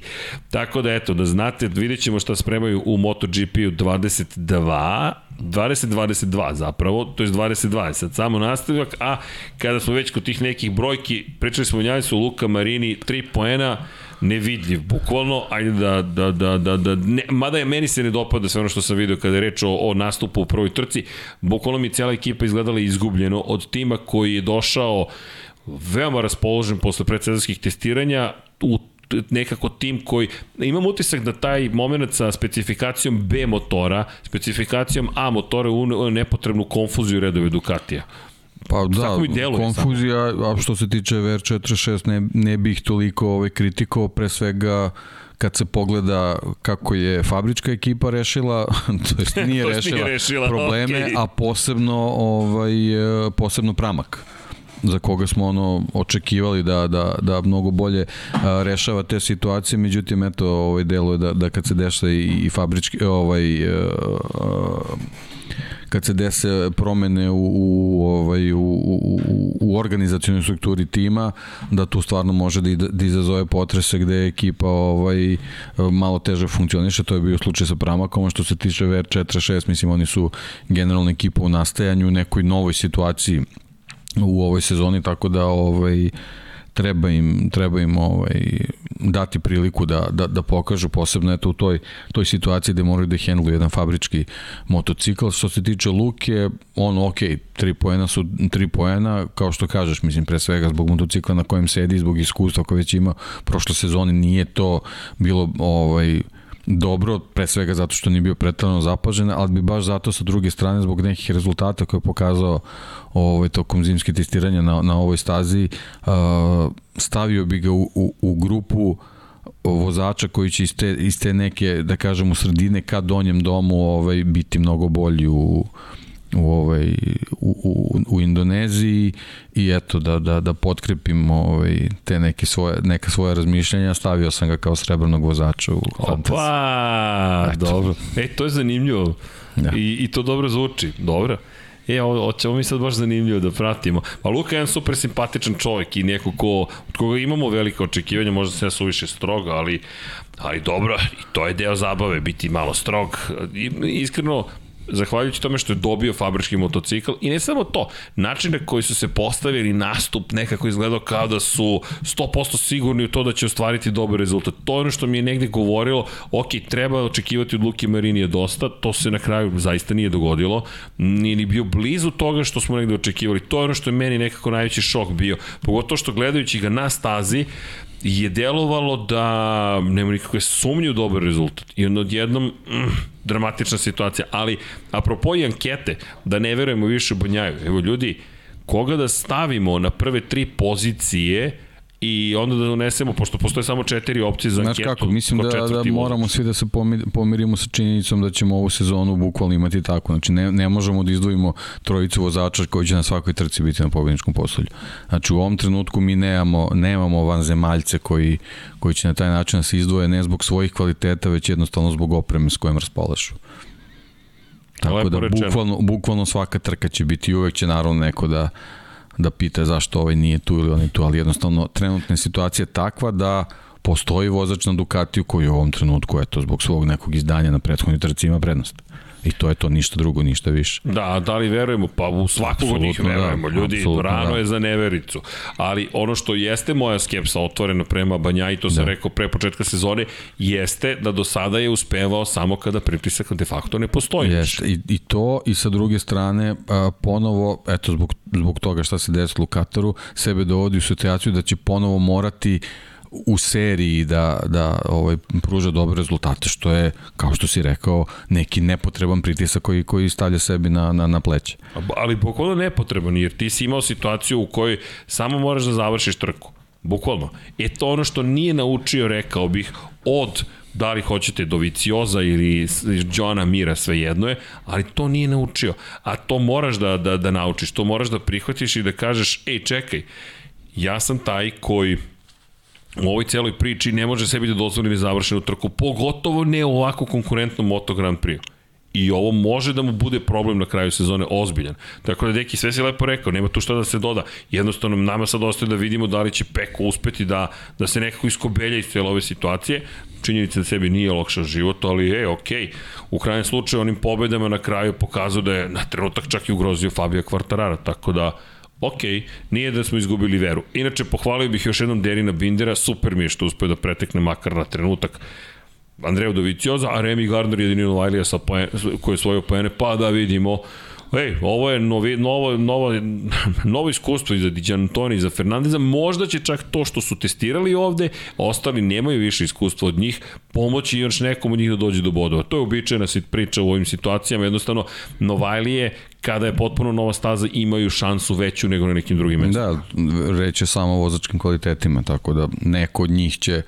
Tako da eto, da znate, vidjet ćemo šta spremaju u MotoGP-u 22, 20-22 zapravo, to je 22, sad samo nastavljak, a kada smo već kod tih nekih brojki, pričali smo o su Luka Marini, 3 poena, nevidljiv, bukvalno, ajde da, da, da, da, da ne, mada je meni se ne dopada sve ono što sam video kada je reč o, o nastupu u prvoj trci, bukvalno mi cijela ekipa izgledala izgubljeno od tima koji je došao veoma raspoložen posle predsezonskih testiranja u nekako tim koji, imam utisak da taj moment sa specifikacijom B motora, specifikacijom A motora u nepotrebnu konfuziju redove Ducatija. Pa da, konfuzija, a što se tiče VR46 ne, ne bih toliko ovaj, kritiko, pre svega kad se pogleda kako je fabrička ekipa rešila, [laughs] to jest [laughs] nije, rešila, nije rešila probleme, okay. a posebno ovaj posebno Pramak za koga smo ono očekivali da, da, da mnogo bolje a, rešava te situacije, međutim eto ovaj delo je da, da kad se dešava i, i fabrički ovaj a, a, kad se dese promene u, u, ovaj, u, u, u organizacijalnoj strukturi tima, da tu stvarno može da, da izazove potrese gde ekipa ovaj, malo teže funkcioniše, to je bio slučaj sa Pramakom, što se tiče VR46, mislim oni su generalna ekipa u nastajanju u nekoj novoj situaciji u ovoj sezoni, tako da ovaj, treba im, treba im ovaj, dati priliku da, da, da pokažu posebno eto u toj, toj situaciji gde moraju da hendluju jedan fabrički motocikl. Što se tiče Luke, on ok, tri poena su tri poena, kao što kažeš, mislim pre svega zbog motocikla na kojem sedi, zbog iskustva koje već ima prošle sezone, nije to bilo ovaj, dobro, pre svega zato što nije bio pretrano zapažen, ali bi baš zato sa druge strane zbog nekih rezultata koje je pokazao ovaj, tokom zimske testiranja na, na ovoj stazi, uh, stavio bi ga u, u, u grupu vozača koji će iz te, iz te neke, da kažem, u sredine ka donjem domu ovaj, biti mnogo bolji u, u ovaj u, u, u Indoneziji i eto da da da potkrepim ovaj te neke svoje neka svoje razmišljanja stavio sam ga kao srebrnog vozača u Fantasy. Opa, dobro. E to je zanimljivo. Da. I i to dobro zvuči. Dobro. E, ovo, ovo mi sad baš zanimljivo da pratimo. Pa Luka je jedan super simpatičan čovjek i neko ko, od koga imamo velike očekivanja, možda se ja suviše stroga, ali, ali dobro, i to je deo zabave, biti malo strog. I, iskreno, zahvaljujući tome što je dobio fabrički motocikl i ne samo to, način na koji su se postavili nastup nekako izgledao kao da su 100% sigurni u to da će ostvariti dobar rezultat. To je ono što mi je negde govorilo, ok, treba očekivati od Luki Marinije dosta, to se na kraju zaista nije dogodilo, nije ni bio blizu toga što smo negde očekivali. To je ono što je meni nekako najveći šok bio, pogotovo što gledajući ga na stazi, je delovalo da nema nikakve sumnje u dobar rezultat. I onda odjednom, mm, dramatična situacija. Ali, apropo i ankete, da ne verujemo više Banjaju. Evo ljudi, koga da stavimo na prve tri pozicije i onda da donesemo, pošto postoje samo četiri opcije za Znaš anketu. kako, mislim da, da moramo svi da se pomi- pomirimo sa činjenicom da ćemo ovu sezonu bukvalno imati tako. Znači ne, ne možemo da izdvojimo trojicu vozača koji će na svakoj trci biti na pobjedničkom posolju. Znači u ovom trenutku mi nemamo, nemamo vanzemaljce koji, koji će na taj način da se izdvoje ne zbog svojih kvaliteta, već jednostavno zbog opreme s kojom raspolažu. Tako Lepo da rečeno. bukvalno, bukvalno svaka trka će biti i uvek će naravno neko da da pita zašto ovaj nije tu ili on je tu, ali jednostavno trenutna je situacija takva da postoji vozač na Ducatiju koji u ovom trenutku, eto, zbog svog nekog izdanja na prethodnoj trci ima prednost. I to je to, ništa drugo, ništa više. Da, da li verujemo? Pa u svakog od njih da, verujemo. Ljudi, apsolutno rano da. je za nevericu. Ali ono što jeste moja skepsa otvorena prema Banja, i to sam Da. rekao pre početka sezone, jeste da do sada je uspevao samo kada pritisak de facto ne postoji. Jeste, i, i to, i sa druge strane, a, ponovo, eto, zbog, zbog toga šta se desilo u Kataru, sebe dovodi u situaciju da će ponovo morati u seriji da, da ovaj, pruža dobre rezultate, što je, kao što si rekao, neki nepotreban pritisak koji, koji stavlja sebi na, na, na pleće. Ali bukvalno nepotreban, jer ti si imao situaciju u kojoj samo moraš da završiš trku. Bukvalno. E to ono što nije naučio, rekao bih, od da li hoćete Dovicioza ili Johna Mira, svejedno je, ali to nije naučio. A to moraš da, da, da naučiš, to moraš da prihvatiš i da kažeš, ej, čekaj, ja sam taj koji u ovoj celoj priči ne može sebi da dozvoli nezavršenu trku, pogotovo ne u ovako konkurentnom Moto Grand Prix. I ovo može da mu bude problem na kraju sezone ozbiljan. Tako da, Deki, sve si lepo rekao, nema tu šta da se doda. Jednostavno, nama sad ostaje da vidimo da li će Peko uspeti da, da se nekako iskobelja iz cijele ove situacije. Činjenica da sebi nije olakšao život, ali je, okej. U krajnjem slučaju, onim pobedama na kraju pokazao da je na trenutak čak i ugrozio Fabio Kvartarara, tako da ok, nije da smo izgubili veru. Inače, pohvalio bih još jednom Derina Bindera, super mi je što uspio da pretekne makar na trenutak Andreju Dovicioza, a Remy Gardner jedini Novajlija sa poen, koji je svojio poene, pa da vidimo Ej, ovo je novi, novo, novo, [laughs] novo iskustvo i za Diđan Antoni i za Fernandeza. Možda će čak to što su testirali ovde, ostali nemaju više iskustva od njih, pomoći još nekom od njih da dođe do bodova. To je običajna priča u ovim situacijama. Jednostavno, Novajlije, kada je potpuno nova staza, imaju šansu veću nego na nekim drugim mestima. Da, reč je samo o vozačkim kvalitetima, tako da neko od njih će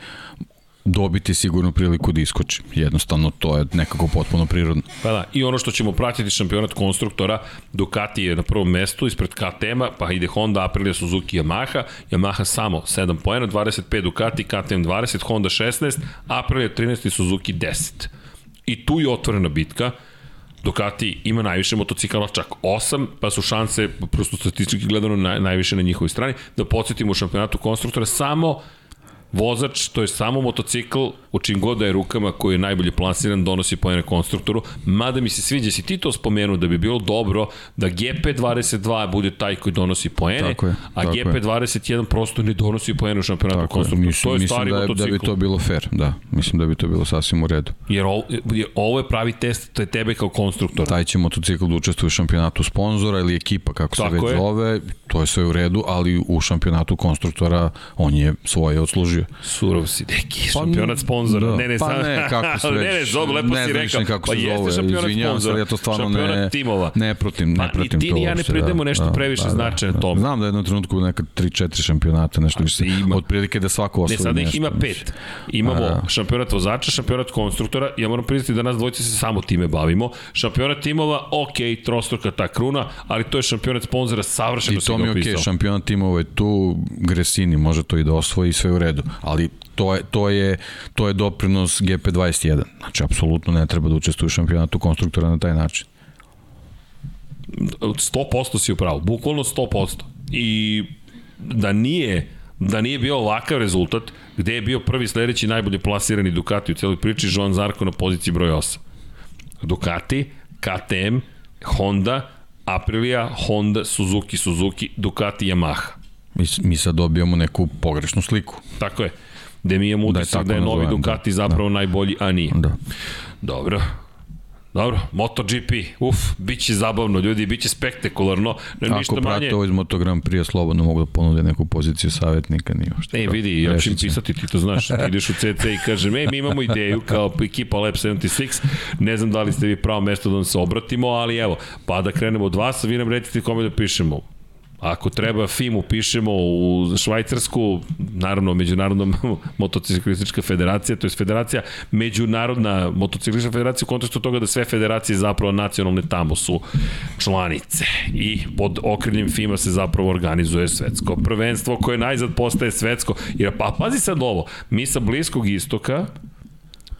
dobiti sigurno priliku da iskoči. Jednostavno, to je nekako potpuno prirodno. Pa da, i ono što ćemo pratiti šampionat konstruktora, Ducati je na prvom mestu ispred KTM-a, pa ide Honda, Aprilia, Suzuki, Yamaha, Yamaha samo 7 poena, 25 Ducati, KTM 20, Honda 16, Aprilia 13 i Suzuki 10. I tu je otvorena bitka, Ducati ima najviše motocikala, čak 8, pa su šanse, prosto statistički gledano, naj, najviše na njihovoj strani. Da podsjetimo u šampionatu konstruktora, samo vozač, to je samo motocikl, u čim god da je rukama koji je najbolje plasiran, donosi pojene konstruktoru. Mada mi se sviđa, si ti to spomenuo da bi bilo dobro da GP22 bude taj koji donosi poene, je, a tako je. GP21 prosto ne donosi poene u šampionatu konstruktora. mislim, to je mislim stari da, je, motocikl. da bi to bilo fair, da. Mislim da bi to bilo sasvim u redu. Jer ovo, jer ovo je pravi test, to je tebe kao konstruktora. Taj će motocikl da učestvuje u šampionatu sponzora ili ekipa, kako se Tako već je. zove, to je sve u redu, ali u šampionatu konstruktora on je svoje odslužio. Surov si, neki, Pa, šampionat sponzora. da. Ne, ne, Pa sam, ne, kako [laughs] se ne, već- ne, zob, lepo ne si rekao. kako pa se jeste zove, šampionat izvinjavam se, sponzora. ja to stvarno šampionat ne- timova. Ne protim, ne Pa, protim ni ti to ni ja ne pridemo da, nešto da, previše da, da, značaja da. tome. Znam da je jednom trenutku neka 3-4 šampionata, nešto više. ima. Otprilike da svako Ne, osvoji sada ih nešto, ima mislim. pet. Imamo A, da. šampionat vozača, šampionat konstruktora, ja moram priznati da nas dvojice se samo time bavimo. Šampionat timova, ok, trostruka ta kruna, ali to je šampionat sponzora, savršeno I to mi je okej, opisao. okay, šampion timova je tu, Gresini može to i da osvoji i sve u redu, ali to je, to je, to je doprinos GP21. Znači, apsolutno ne treba da učestvuje u šampionatu konstruktora na taj način. 100% si upravo, bukvalno 100%. I da nije da nije bio ovakav rezultat, gde je bio prvi sledeći najbolje plasirani Ducati u celoj priči, Joan Zarko na poziciji broj 8. Ducati, KTM, Honda, Aprilia, Honda, Suzuki, Suzuki, Ducati, Yamaha. Mi, mi sad dobijamo neku pogrešnu sliku. Tako je. Gde mi imamo Da je utisak da je novi nazovem, Ducati da. zapravo najbolji, a nije. Da. Dobro. Dobro, MotoGP, uf, bit će zabavno, ljudi, bit će spektakularno, ne, ništa Ako prate manje. ovo iz Moto Grand Prix, slobodno mogu da ponude neku poziciju savjetnika, nije ošte. E, vidi, ja ću im pisati, ti to znaš, ti [laughs] ideš u CC i kažem, e, mi imamo ideju kao ekipa Lab 76, ne znam da li ste vi pravo mesto da vam se obratimo, ali evo, pa da krenemo od vas, vi nam recite kome da pišemo. Ako treba FIM upišemo u Švajcarsku, naravno Međunarodna [laughs] motociklistička federacija, to je federacija, Međunarodna motociklistička federacija u kontekstu toga da sve federacije zapravo nacionalne tamo su članice i pod okriljem FIMA se zapravo organizuje svetsko prvenstvo koje najzad postaje svetsko. Jer pa pazi sad ovo, mi sa Bliskog istoka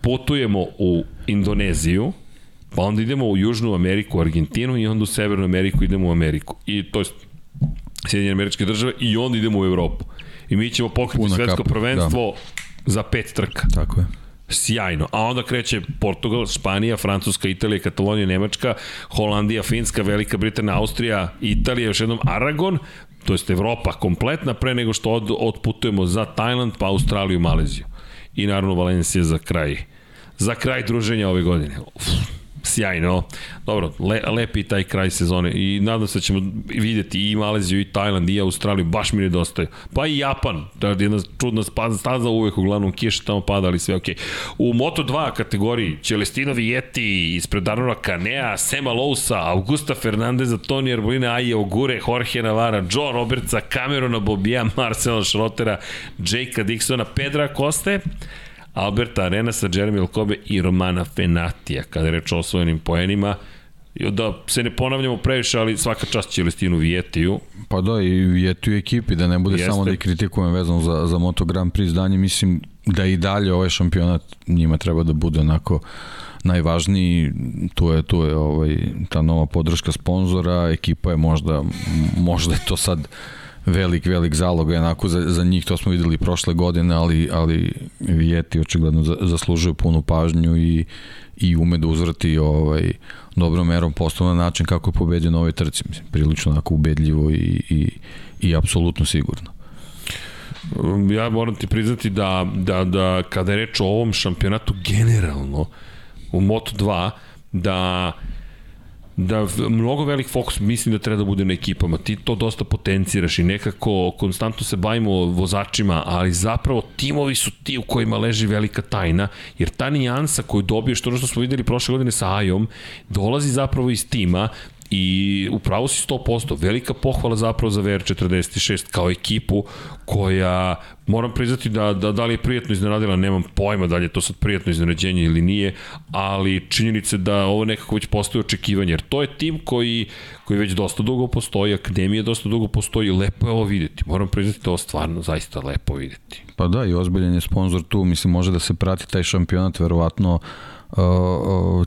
putujemo u Indoneziju, pa onda idemo u Južnu Ameriku, Argentinu i onda u Severnu Ameriku idemo u Ameriku. I to je Sjedinjene američke države i onda idemo u Evropu. I mi ćemo pokriti Puna svetsko kapa, prvenstvo da. za pet trka. Tako je. Sjajno. A onda kreće Portugal, Španija, Francuska, Italija, Katalonija, Nemačka, Holandija, Finska, Velika Britanija, Austrija, Italija, još jednom Aragon, to jest Evropa kompletna pre nego što od, otputujemo za Tajland, pa Australiju, Maleziju. I naravno Valencija za kraj. Za kraj druženja ove godine. Uf sjajno. Dobro, le, lepi taj kraj sezone i nadam se da ćemo videti i Maleziju i Tajland i Australiju, baš mi nedostaju. Pa i Japan, to je jedna čudna staza uvek uglavnom kiša tamo pada, ali sve okej. Okay. U Moto2 kategoriji Celestino Vietti ispred Arnora Kanea, Sema Lousa, Augusta Fernandeza, Toni Arbolina, Aje Ogure, Jorge Navara, Joe Robertsa, Camerona Bobija, Marcela Šrotera, Jakea Dixona, Pedra Koste, Alberta Arenasa, Jeremy Alcobe i Romana Fenatija, kada je reč o osvojenim poenima. Da se ne ponavljamo previše, ali svaka čast Celestinu Vijetiju. Pa da, i Vijetiju ekipi, da ne bude Jeste. samo da ih kritikujem vezano za, za Moto Grand Prix izdanje, mislim da i dalje ovaj šampionat njima treba da bude onako najvažniji tu je tu je ovaj ta nova podrška sponzora ekipa je možda možda je to sad velik, velik zalog onako za, za njih, to smo videli prošle godine, ali, ali Vijeti očigledno zaslužuju punu pažnju i, i ume da uzvrati ovaj, dobrom merom postavljen način kako je pobedio na ovoj trci. Mislim, prilično onako ubedljivo i, i, i apsolutno sigurno. Ja moram ti priznati da, da, da kada je reč o ovom šampionatu generalno u Moto2, da da mnogo velik fokus mislim da treba da bude na ekipama. Ti to dosta potenciraš i nekako konstantno se bavimo vozačima, ali zapravo timovi su ti u kojima leži velika tajna, jer ta nijansa koju dobiješ, to što smo videli prošle godine sa Ajom, dolazi zapravo iz tima I upravo si 100%. Velika pohvala zapravo za VR46 kao ekipu koja, moram priznati da, da, da li je prijatno iznenadila, nemam pojma da li je to sad prijatno iznenađenje ili nije, ali činjenice da ovo nekako već postoji očekivanje, jer to je tim koji, koji već dosta dugo postoji, akademija dosta dugo postoji, lepo je ovo videti. Moram priznati da ovo stvarno zaista lepo videti. Pa da, i ozbiljen je sponsor tu, mislim, može da se prati taj šampionat, verovatno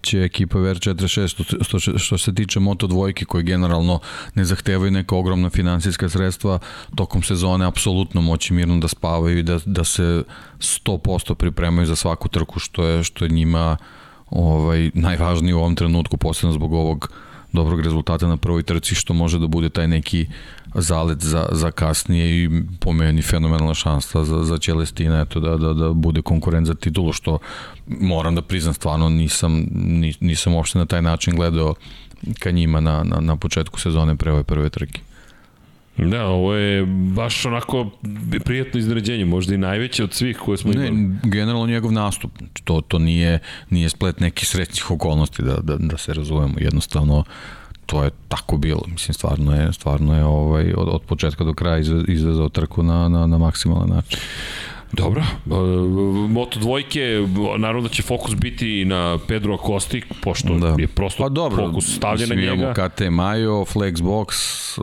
će ekipa VR46 što, što se tiče Moto dvojke koji generalno ne zahtevaju neka ogromna finansijska sredstva tokom sezone apsolutno moći mirno da spavaju i da, da se 100% pripremaju za svaku trku što je, što je njima ovaj, najvažnije u ovom trenutku posebno zbog ovog dobrog rezultata na prvoj trci što može da bude taj neki zalet za, za kasnije i po meni fenomenalna šansa za, za Celestina eto, da, da, da bude konkurent za titulu što moram da priznam stvarno nisam, nisam uopšte na taj način gledao ka njima na, na, na početku sezone pre ove prve trke. Da, ovo je baš onako prijatno iznenađenje, možda i najveće od svih koje smo imali. Ne, generalno njegov nastup, to, to nije, nije splet nekih srećnih okolnosti, da, da, da se razumemo, jednostavno to je tako bilo, mislim stvarno je stvarno je ovaj od, od početka do kraja izvezao trku na na na maksimalan način. Dobro, Moto dvojke, naravno da će fokus biti na Pedro Acosti, pošto da. je prosto pa dobro, fokus stavljen na njega. Imamo KT Majo, Flexbox,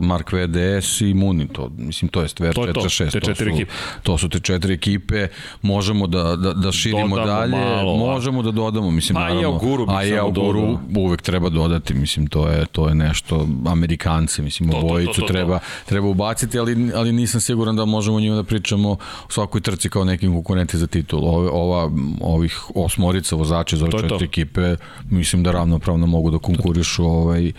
Mark VDS i Muni, to, mislim, to je stver 4-6. To, te četiri ekipe. To su te četiri ekipe, možemo da, da, da širimo Dodamo dalje, malo, možemo da dodamo, mislim, pa naravno. A i Auguru bi a i Auguru uvek treba dodati, mislim, to je, to je nešto, Amerikanci, mislim, to, obojicu to, to, to, to. treba, treba ubaciti, ali, ali nisam siguran da možemo njima da pričamo u svakoj trci kao kao nekim konkurenti za titul. Ove, ova, ovih osmorica vozača za ove četiri ekipe, mislim da ravnopravno mogu da konkurišu ovaj,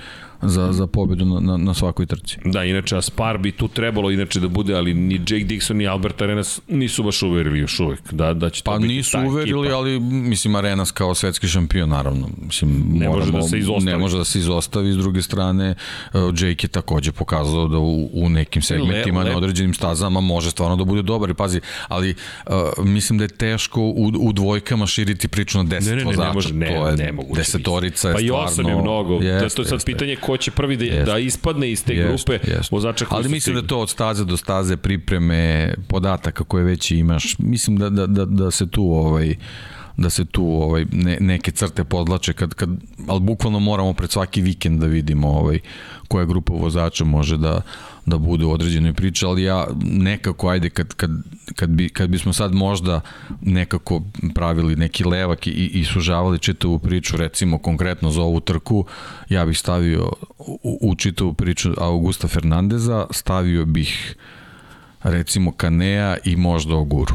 za, za pobedu na, na, na svakoj trci. Da, inače Aspar bi tu trebalo inače da bude, ali ni Jake Dixon ni Albert Arenas nisu baš uverili još uvek da, da će to pa biti nisu uverili, ekipa. ali mislim Arenas kao svetski šampion naravno. Mislim, ne moramo, može da se izostavi. Ne može da se izostavi, s druge strane uh, Jake je takođe pokazao da u, u nekim segmentima le, le. na određenim stazama može stvarno da bude dobar i pazi, ali uh, mislim da je teško u, u dvojkama širiti priču na 10 ne, ne, ne, vozača. Ne, može, ne, to je ne, moguće. desetorica je pa stvarno... Pa i osam je mnogo. Jest, to, to je sad jest, pitanje ko ko će prvi da, Jest. da ispadne iz te Jest, grupe jest. vozača koji Ali mislim da stigli. to od staze do staze pripreme podataka koje već imaš, mislim da, da, da, da se tu ovaj da se tu ovaj ne, neke crte podlače kad kad al bukvalno moramo pred svaki vikend da vidimo ovaj koja grupa vozača može da da bude u određenoj priči, ali ja nekako ajde kad kad kad bi kad bismo sad možda nekako pravili neki levak i i sužavali čitavu priču recimo konkretno za ovu trku, ja bih stavio u, u čitavu priču Augusta Fernandeza, stavio bih recimo Kanea i možda Oguru.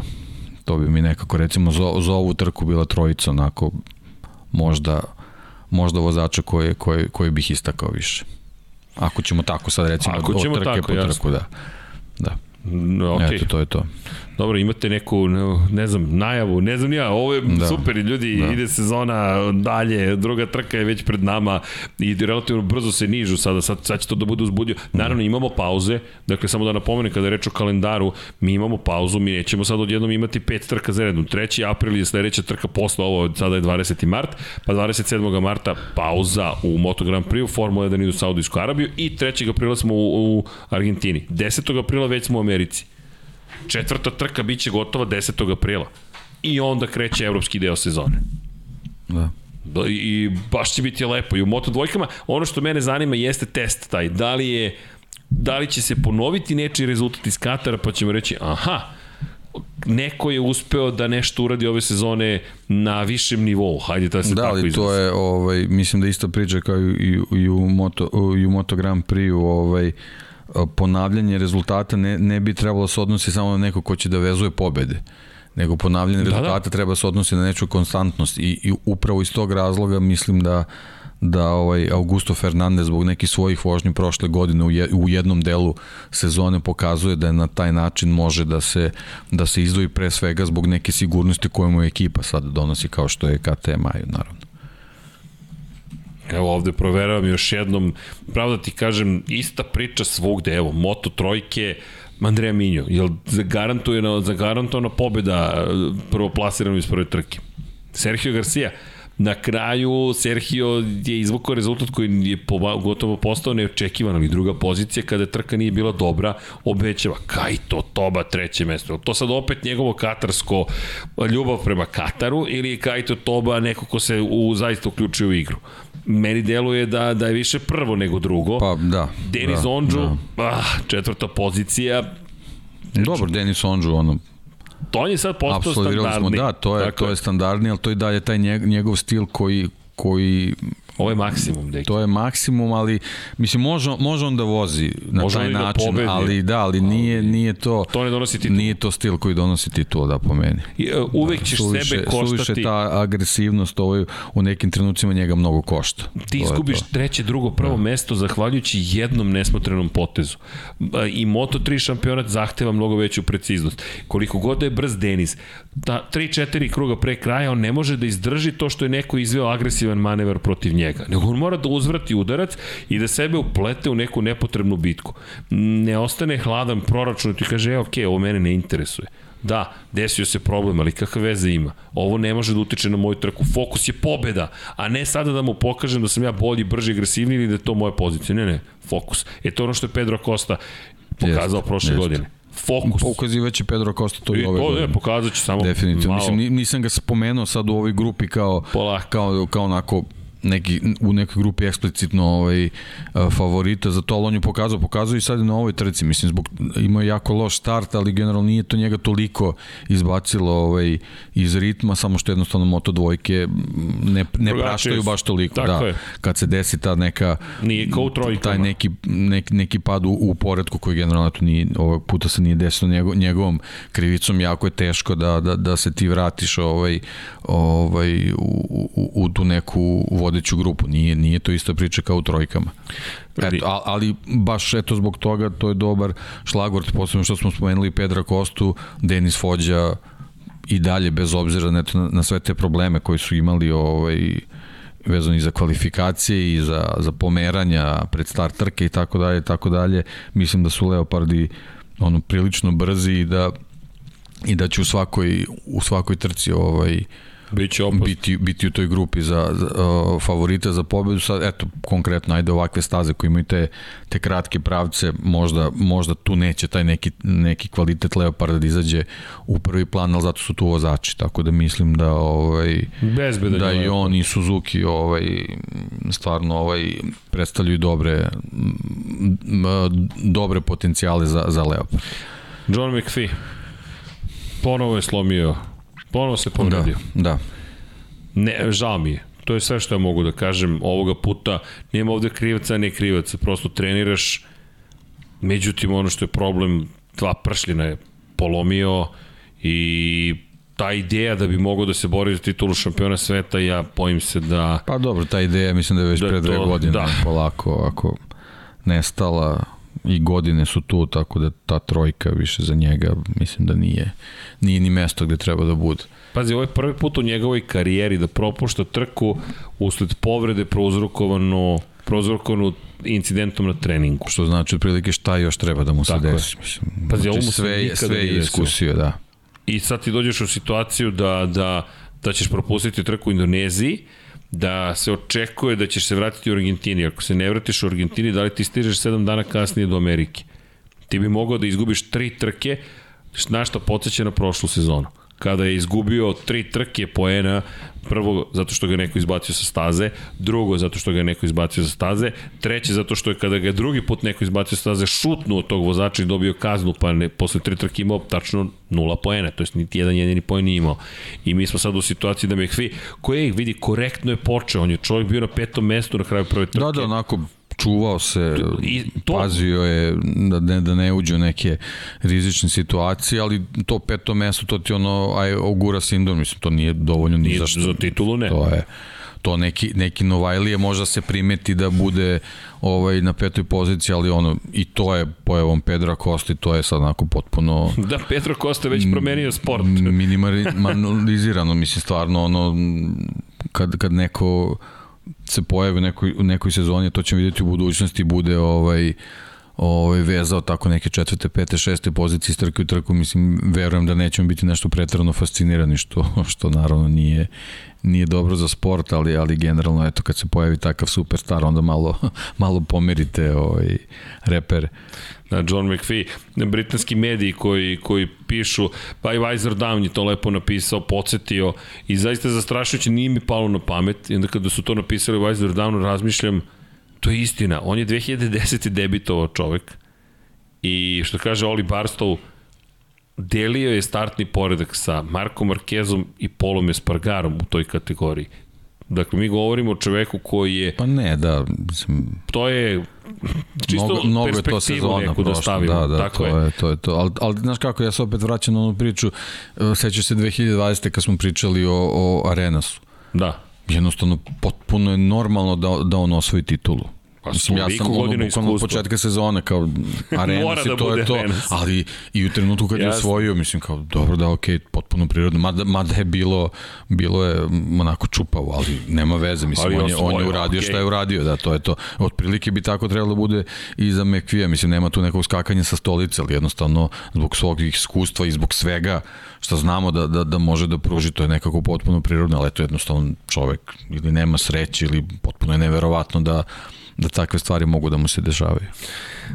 To bi mi nekako recimo za, za ovu trku bila trojica onako možda možda vozača koje, koje, koje bih istakao više. Ako ćemo tako sad recimo Ako od ćemo trke tako, po trku, jasno. da. Da. Okay. okay. Eto, to je to. Dobro, imate neku, ne, znam, najavu, ne znam ja, ovo je da. Da. super, ljudi, da. ide sezona dalje, druga trka je već pred nama i relativno brzo se nižu sada, sad, sad će to da bude uzbudio. Naravno, imamo pauze, dakle, samo da napomenem, kada je reč o kalendaru, mi imamo pauzu, mi nećemo sad odjednom imati pet trka za redom. 3. april je sledeća trka posle ovo, sada je 20. mart, pa 27. marta pauza u Moto Grand Prix, Formula 1 idu u Saudijsku Arabiju i 3. aprila smo u, u Argentini. 10. aprila već smo u Americi. Četvrta trka biće gotova 10. aprila. I onda kreće evropski deo sezone. Da. Da, I baš će biti lepo. I u Moto dvojkama, ono što mene zanima jeste test taj. Da li je da li će se ponoviti nečiji rezultat iz Katara, pa ćemo reći, aha, neko je uspeo da nešto uradi ove sezone na višem nivou. Hajde da se Da, tako ali to izrazi. je, ovaj, mislim da isto priča kao i, i, i u, Moto, i u Moto Grand Prix, ovaj, ponavljanje rezultata ne, ne bi trebalo da se odnosi samo na neko ko će da vezuje pobede nego ponavljanje Da, da. rezultata treba da se odnosi na neču konstantnost i, i upravo iz tog razloga mislim da da ovaj Augusto Fernandez zbog nekih svojih vožnji prošle godine u, je, u jednom delu sezone pokazuje da je na taj način može da se da se izdvoji pre svega zbog neke sigurnosti koju mu ekipa sad donosi kao što je KTM naravno. Evo ovde proveravam još jednom, pravo da ti kažem, ista priča svugde, evo, Moto trojke, Andreja Minjo, jel zagarantovana, zagarantovana pobjeda e, prvoplasiranom iz prve trke? Sergio Garcia, Na kraju Sergio je izvukao rezultat koji je gotovo postao neočekivan, ali druga pozicija kada trka nije bila dobra, obećava Kajto Toba treće mesto. To sad opet njegovo katarsko ljubav prema Kataru ili je Kajto Toba neko ko se u, zaista uključio u igru? Meni deluje da, da je više prvo nego drugo. Pa da. Denis da, Ondžu, da. ah, četvrta pozicija, Dobro, Denis Ondžu, ono, to on je sad postao apsolvirali smo, standardni. da, to je, Dakle, to je standardni, ali to i dalje taj njeg- njegov stil koji, koji Ovo je maksimum, deki. to je maksimum, ali mislim može, može on da vozi na Može taj da način, pobedi. ali da, ali nije, nije to To ne donosi titulu. nije to stil koji donosi titul da po meni. I, uh, uvek ćeš Suviše, sebe koštati. suviše ta agresivnost ovaj, u nekim trenucima njega mnogo košta. Ti izgubiš treće, drugo, prvo mesto zahvaljujući jednom nesmotrenom potezu. I Moto3 šampionat zahteva mnogo veću preciznost. Koliko god da je brz Denis, ta 3-4 kruga pre kraja on ne može da izdrži to što je neko izveo agresivan manevar protiv njega. Nego on mora da uzvrati udarac i da sebe uplete u neku nepotrebnu bitku. Ne ostane hladan proračun i ti kaže, e, ok, ovo mene ne interesuje. Da, desio se problem, ali kakve veze ima? Ovo ne može da utiče na moju trku. Fokus je pobeda, a ne sada da mu pokažem da sam ja bolji, brži, agresivniji ili da je to moja pozicija. Ne, ne, fokus. E to ono što je Pedro Costa pokazao Jeste, prošle jeste. godine. Fokus. Pa ukazivaće Pedro Costa to i, I ove to godine. ne, pokazat ću samo Definitivno. malo. Mislim, ni- nisam ga spomenuo sad u ovoj grupi kao, Polako. kao, kao onako neki, u nekoj grupi eksplicitno ovaj, a, favorita za to, ali on je pokazao, pokazao i sad na ovoj trci, mislim, zbog, imao je jako loš start, ali generalno nije to njega toliko izbacilo ovaj, iz ritma, samo što jednostavno moto dvojke ne, ne praštaju baš toliko. Tako da, je. Kad se desi ta neka Nije kao u trojkama. taj neki, neki, neki pad u, u poredku koji generalno eto, nije, ovog puta se nije desilo njegov, njegovom krivicom, jako je teško da, da, da se ti vratiš ovaj, ovaj, u, u, u tu neku vodeću grupu. Nije, nije to ista priča kao u trojkama. Eto, ali baš eto zbog toga to je dobar šlagvort, posebno što smo spomenuli Pedra Kostu, Denis Fođa i dalje bez obzira na, na, na sve te probleme koji su imali ovaj, vezani za kvalifikacije i za, za pomeranja pred start trke i tako dalje, tako dalje. Mislim da su Leopardi ono prilično brzi i da i da će u svakoj u svakoj trci ovaj Biće biti, biti u toj grupi za, za uh, favorita za pobedu. Sad, eto, konkretno, ajde ovakve staze koje imaju te, te kratke pravce, možda, možda tu neće taj neki, neki kvalitet Leoparda da izađe u prvi plan, ali zato su tu vozači, tako da mislim da ovaj, Bezbedan da i on i Suzuki ovaj, stvarno ovaj, predstavljaju dobre m, m, dobre potencijale za, za Leopard. John McPhee. Ponovo je slomio. Ponovo se Da, povredio. da. Ne, žao mi je. To je sve što ja mogu da kažem ovoga puta. Nema ovde krivaca, ne krivaca. Prosto treniraš. Međutim, ono što je problem, dva pršljina je polomio i ta ideja da bi mogao da se bori za titulu šampiona sveta, ja bojim se da... Pa dobro, ta ideja mislim da je već Da pre dve godine da. polako ako nestala i godine su tu, tako da ta trojka više za njega mislim da nije, nije ni mesto gde treba da bude. Pazi, ovo je prvi put u njegovoj karijeri da propušta trku usled povrede prouzrokovanu, prouzrokovanu incidentom na treningu. Što znači otprilike šta još treba da mu se Tako desi. Mislim, Pazi, znači, sve, sve je iskusio, da. I sad ti dođeš u situaciju da, da, da ćeš propustiti trku u Indoneziji, da se očekuje da ćeš se vratiti u Argentini. Ako se ne vratiš u Argentini, da li ti stižeš 7 dana kasnije do Amerike? Ti bi mogao da izgubiš tri trke, na šta podsjeća na prošlu sezonu. Kada je izgubio tri trke poena, prvo zato što ga je neko izbacio sa staze, drugo zato što ga je neko izbacio sa staze, treće zato što je kada ga je drugi put neko izbacio sa staze šutnuo tog vozača i dobio kaznu, pa ne, posle tri trke imao tačno nula poena, to jest niti jedan jedini poen nije imao. I mi smo sad u situaciji da McPhee, koji je, vidi, korektno je počeo, on je čovjek bio na petom mestu na kraju prve trke. Da, da, onako čuvao se, I to- pazio je da ne, da ne uđe u neke rizične situacije, ali to peto mesto, to ti ono, aj, augura sindrom, mislim, to nije dovoljno ni Nije za što. za titulu ne. To je to neki, neki Novajlije možda se primeti da bude ovaj na petoj poziciji, ali ono, i to je pojavom Pedra Kosti, to je sad onako potpuno [laughs] Da, Petro Kosta već promenio sport. minimalizirano, [laughs] mislim stvarno ono kad, kad neko se pojavi u nekoj, u nekoj sezoni, to ćemo vidjeti u budućnosti, bude ovaj ovaj vezao tako neke četvrte, pete, šeste pozicije iz trke u trku, mislim, verujem da nećemo biti nešto pretrano fascinirani, što, što naravno nije, nije dobro za sport, ali, ali generalno, eto, kad se pojavi takav superstar, onda malo, [laughs] malo pomerite ovaj, repere. Da, John McPhee, britanski mediji koji, koji pišu, pa i Weiser Down je to lepo napisao, podsjetio i zaista zastrašujući nije mi palo na pamet i onda kada su to napisali Weiser Downu razmišljam, to je istina, on je 2010. debitovao čovek i što kaže Oli Barstow, delio je startni poredak sa Markom Markezom i Polom Espargarom u toj kategoriji. Dakle, mi govorimo o čoveku koji je, Pa ne, da, mislim, to je čisto mnogo, mnogo je to perspektivu sezona neku da prošla, stavimo. da, da, Tako to je. je. to je to. Ali, ali znaš kako, ja se opet vraćam na onu priču, e, sećaš se 2020. kad smo pričali o, o Arenasu. Da. Jednostavno, potpuno je normalno da, da on osvoji titulu. Pa Mislim, ja sam ono, bukvalno od početka sezone, kao Arenas [laughs] i da to je to, Arenas. ali i u trenutku kad je osvojio, mislim, kao, dobro da, okej, potpuno prirodno, mada, mada je bilo, bilo je m, onako čupavo, ali nema veze, mislim, Ali on je, on je uradio okej. šta je uradio, da, to je to. Otprilike bi tako trebalo da bude i za McVija, mislim, nema tu nekog skakanja sa stolice, ali jednostavno, zbog svog iskustva i zbog svega što znamo da, da, da može da pruži, to je nekako potpuno prirodno, ali eto, jednostavno čovek ili nema sreće ili potpuno je neverovatno da da takve stvari mogu da mu se dešavaju.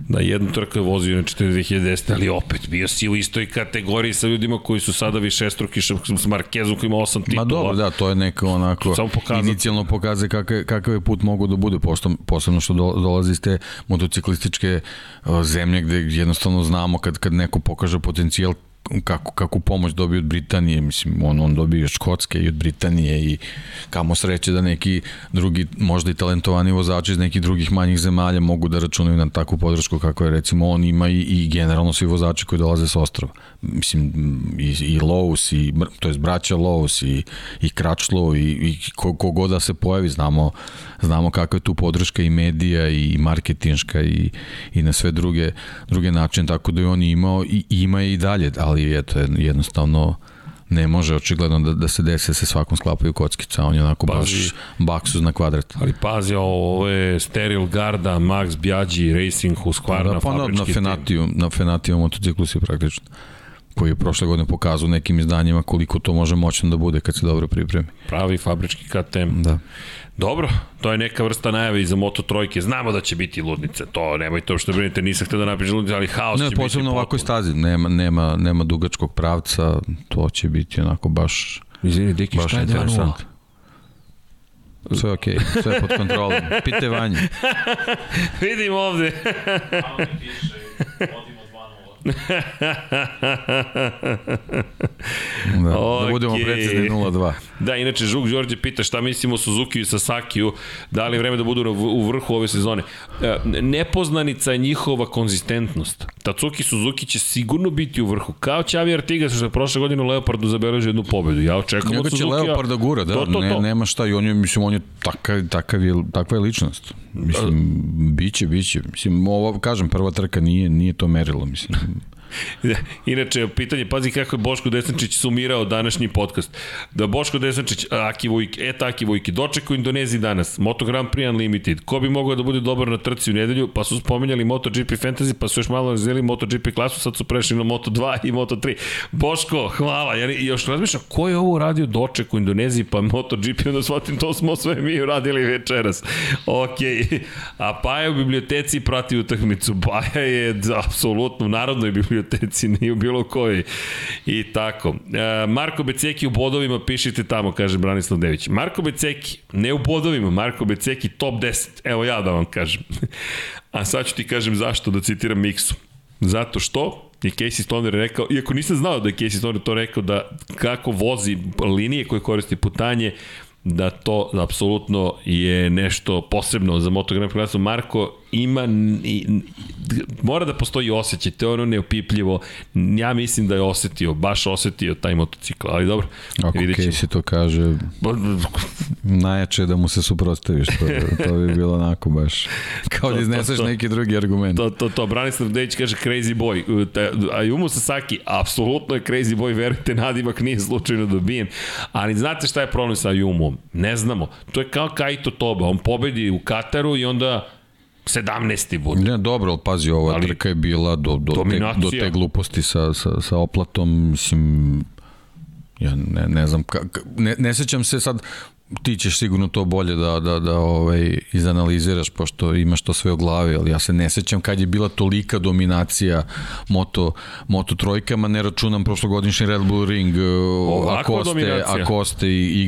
Da, jednu trku je vozio na 2010. ali opet bio si u istoj kategoriji sa ljudima koji su sada višestruki šamp- s Markezom koji ima osam titula. Ma dobro, da, to je neka onako Samo pokazati. inicijalno pokazuje kakav, kakav je put mogu da bude, posebno što do, dolazi iz te motociklističke zemlje gde jednostavno znamo kad, kad neko pokaže potencijal kako, kako pomoć dobije od Britanije, mislim, on, on dobije od Škotske i od Britanije i kamo sreće da neki drugi, možda i talentovani vozači iz nekih drugih manjih zemalja mogu da računaju na takvu podršku kako je recimo on ima i, i generalno svi vozači koji dolaze s ostrava. Mislim, i, i Lowe's, i, to je braća Lowe's i, i Kračlo i, i ko, kogod da se pojavi, znamo, znamo kakva je tu podrška i medija i marketinška i, i na sve druge, druge načine, tako da je on imao i ima je i dalje, ali eto, jednostavno ne može očigledno da, da se desi da se svakom sklapaju kockica, on je onako Pazi. baš baksuz na kvadrat. Ali pazi, ovo, je Steril Garda, Max Bjađi, Racing Husqvarna, Da, pa na, na tim. Fenatiju, na Fenatiju motociklu si praktično. Koji je prošle godine pokazao nekim izdanjima koliko to može moćno da bude kad se dobro pripremi. Pravi fabrički KTM. Da. Dobro, to je neka vrsta najave i za Moto Trojke. Znamo da će biti ludnice, to nemojte uopšte brinite, nisam htio da napišem ludnice, ali haos Ne, će biti posebno ovakvoj potpuno. stazi, nema, nema, nema dugačkog pravca, to će biti onako baš, Izvini, Deki, baš šta je 2.0? interesantno. Sve je okej, okay, sve je pod kontrolom. [laughs] Pite vanje. Vidim ovde. Da, da budemo precizni 0-2. Da, inače, Žuk Đorđe pita šta mislimo o Suzuki i Sasakiju, da li je vreme da budu u vrhu ove sezone. E, nepoznanica je njihova konzistentnost. Tatsuki Suzuki će sigurno biti u vrhu. Kao Ćavi Artigas što je prošle godine u Leopardu zabeležio jednu pobedu. Ja Njega od će Suzuki. Leopard da gura, da, to, to, ne, to. nema šta i on je, mislim, on je takav, takav je, takva je ličnost. Mislim, biće, biće. Mislim, ovo, kažem, prva trka nije, nije to merilo, mislim. [laughs] Inače, pitanje, pazi kako je Boško Desančić sumirao današnji podcast. Da Boško Desančić, Aki Vujki, et Aki Vujki, dočekao Indoneziji danas, Moto Grand Prix Unlimited, ko bi mogao da bude dobar na trci u nedelju, pa su spomenjali MotoGP Fantasy, pa su još malo razvijeli MotoGP klasu, sad su prešli na Moto2 i Moto3. Boško, hvala, ja još razmišljam, ko je ovo uradio doček u Indoneziji, pa MotoGP, onda shvatim, to smo sve mi uradili večeras. Ok, a Paja u biblioteci prati utakmicu, Paja je apsolutno u narodnoj biblioteci, [laughs] nije u bilo kojoj. I tako. E, Marko Beceki u bodovima, pišite tamo, kaže Branislav Dević. Marko Beceki, ne u bodovima, Marko Beceki top 10. Evo ja da vam kažem. [laughs] A sad ću ti kažem zašto, da citiram Miksu. Zato što je Casey Stoner rekao, iako nisam znao da je Casey Stoner to rekao, da kako vozi linije koje koristi putanje, da to apsolutno je nešto posebno za Moto Grand Prix klasu. Marko ima i, mora da postoji osjećaj, to je ono neopipljivo. Ja mislim da je osetio, baš osetio taj motocikl, ali dobro. Ako. Casey to kaže, najjače je da mu se suprostaviš, to, to bi bilo onako baš, [laughs] kao To, da to, izneseš to. neki drugi argument. To, to, to, Branislav Dejić kaže crazy boy. Ta- Ayumu Sasaki, apsolutno je crazy boy, verujte, nadimak nije slučajno dobijen. Ali znate šta je problem sa Ayumom? Ne znamo. To je kao Kaito Toba. On pobedi u Kataru i onda 17. bude. Ne, dobro, ali pazi, ova Ali- trka je bila do, do, te, do te gluposti sa, sa, sa oplatom, mislim, ja ne, ne znam, ka, ne, ne sećam se sad, ti ćeš sigurno to bolje da, da, da ovaj, izanaliziraš, pošto imaš to sve u glavi, ali ja se ne sećam kad je bila tolika dominacija moto, moto trojkama, ne računam prošlogodišnji Red Bull Ring, Ovakva Akoste, dominacija. Akoste i, i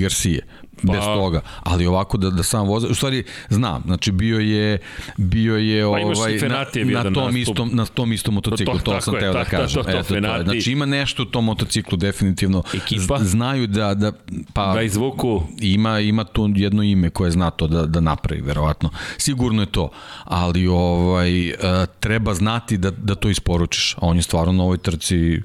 Garcia. Bez Pa- toga. Ali ovako da, da sam voze, u stvari znam, znači bio je bio je Pa imaš i ovaj na, na tom nastup. istom na tom istom motociklu, To- to, tako sam je, teo da kažem. to, to, Eto, to je. Fenati. Znači ima nešto u tom motociklu definitivno. Ekipa? Znaju da da pa Da izvuku ima ima tu jedno ime koje zna to da da napravi verovatno. Sigurno je to, ali ovaj e, treba znati da da to isporučiš. A on je stvarno na ovoj trci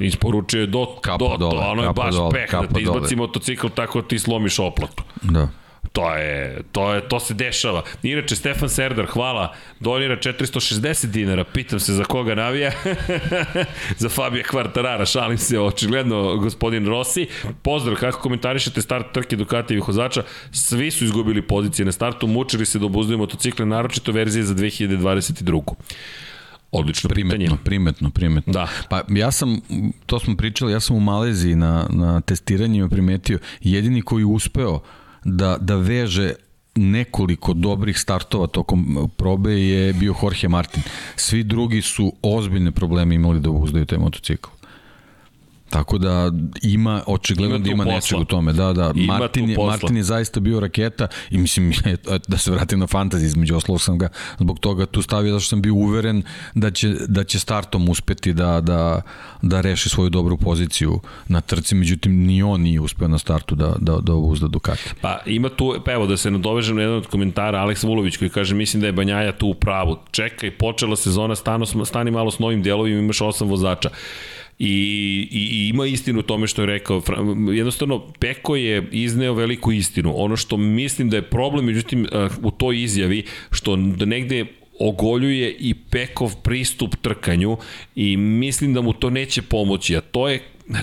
isporučuje do, Kapa do, dole, ono je baš dole, peh, da ti izbaci dole. motocikl tako da ti slomiš oplatu. da. To je, to je, to se dešava. Inače, Stefan Serdar, hvala, donira 460 dinara, pitam se za koga navija, [laughs] za Fabija Kvartarara, šalim se, očigledno gospodin Rossi. Pozdrav, kako komentarišete start trke Ducatijevih vozača? Svi su izgubili pozicije na startu, mučili se da obuzdaju motocikle, naročito verzije za 2022. Odlično pitanje. Primetno, primetno, primetno. Da. Pa ja sam, to smo pričali, ja sam u Maleziji na, na testiranjima primetio, jedini koji je uspeo da, da veže nekoliko dobrih startova tokom probe je bio Jorge Martin. Svi drugi su ozbiljne probleme imali da uzdaju taj motocikl. Tako da ima očigledno Ima da ima posla. nečeg u tome. Da, da. Ima Martin, je, posla. Martin je zaista bio raketa i mislim [laughs] da se vratim na fantasy između ostalog sam ga zbog toga tu stavio zato što sam bio uveren da će, da će startom uspeti da, da, da reši svoju dobru poziciju na trci, međutim ni on nije uspeo na startu da, da, da uzda Ducati. Pa ima tu, pa evo da se nadovežem na jedan od komentara, Aleks Vulović koji kaže mislim da je Banjaja tu u pravu. Čekaj, počela sezona, stano, stani malo s novim delovima, imaš osam vozača. I, i, i ima istinu u tome što je rekao. Jednostavno, Peko je izneo veliku istinu. Ono što mislim da je problem, međutim, eh, u toj izjavi, što da negde ogoljuje i Pekov pristup trkanju i mislim da mu to neće pomoći, a to je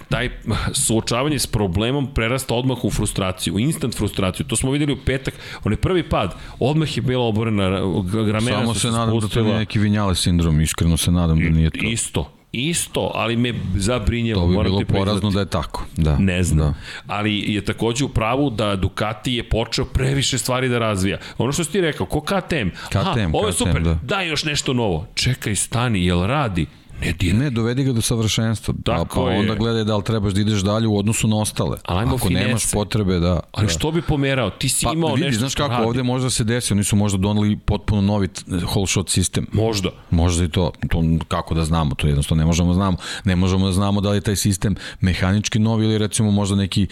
taj suočavanje s problemom prerasta odmah u frustraciju, u instant frustraciju. To smo videli u petak, onaj prvi pad, odmah je bila oborena, ramena Samo su se nadam da to spustila. nije neki vinjale sindrom, iskreno se nadam da nije to. Isto, Isto, ali me zabrinjava. To bi bilo porazno da je tako. Da. Ne znam. Da. Ali je takođe u pravu da Ducati je počeo previše stvari da razvija. Ono što si ti rekao, ko KTM. Aha, KTM, ovo je KTM, super, da. daj još nešto novo. Čekaj, stani, jel radi? Ne diraj. Ne, dovedi ga do savršenstva. Pa, Tako pa je. onda gledaj da li trebaš da ideš dalje u odnosu na ostale. Ajmo Ako finese. nemaš potrebe da... Ali da. što bi pomerao? Ti si Pa imao vidi, nešto znaš kako, radi. ovde možda se desi, oni su možda doneli potpuno novi t- whole shot sistem. Možda. Možda i to, to kako da znamo, to jednostavno ne možemo da znamo. Ne možemo da znamo da li je taj sistem mehanički novi ili recimo možda neki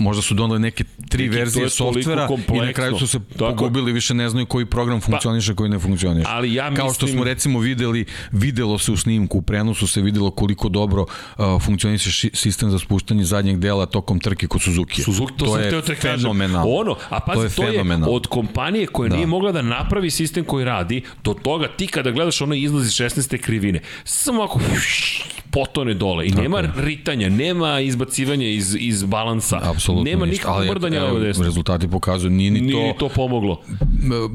možda su doneli neke tri Neki, to verzije je softvera i na kraju su se Tako je. pogubili, više ne znaju koji program funkcioniše, koji ne funkcioniše. Ali ja Kao što mislim- smo recimo videli, videlo se u snimku, u prenosu se videlo koliko dobro uh, funkcioniše sistem za spuštanje zadnjeg dela tokom trke kod Suzuki. Suzuki, to, sam je te kažem. fenomenalno. Ono, a pazi, to je, to je od kompanije koja da. nije mogla da napravi sistem koji radi, do toga ti kada gledaš ono izlazi 16. krivine, samo ako potone dole i nema ritanja, nema izbacivanja iz, iz balansa, Apsolutno nema ništa. Ali, mrdanja evo, desno. Rezultati pokazuju, nije ni Nije to, ni to pomoglo.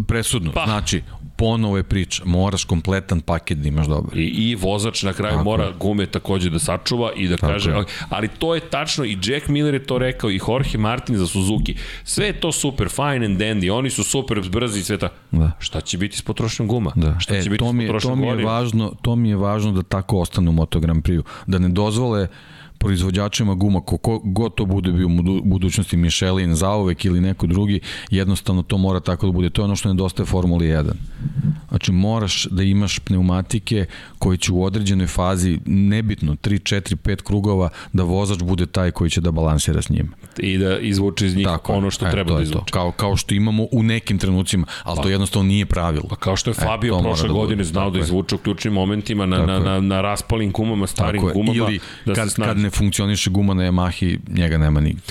presudno. Pa. Znači, ponovo je priča, moraš kompletan paket da imaš dobar. I, I vozač na kraju Tako mora gume takođe da sačuva i da Tako kaže, ali, ali to je tačno i Jack Miller je to rekao i Jorge Martin za Suzuki. Sve je to super, fine and dandy, oni su super brzi i sve ta. Da. Šta će biti s potrošnjom guma? Da. Šta E, će biti to s mi, to, potrošnjom mi je goriva? važno, to mi je važno da tako ostane u Moto Grand Prix-u. Da ne dozvole proizvođačima guma, ko god to bude bio u budu- budućnosti Michelin, zauvek ili neko drugi, jednostavno to mora tako da bude. To je ono što nedostaje Formuli 1. Znači moraš da imaš pneumatike koji će u određenoj fazi, nebitno, 3, 4, 5 krugova, da vozač bude taj koji će da balansira s njima. I da izvuče iz njih Tako ono što E, treba da to. izvuče. Kao, kao što imamo u nekim trenucima, ali to jednostavno nije pravilo. Pa kao što je E, Fabio mora prošle da godine znao da izvuče u ključnim momentima na, na, na, na raspalim gumama, starim Tako gumama, Ili da kad, kad ne funkcioniše guma na Yamahi, njega nema nigde.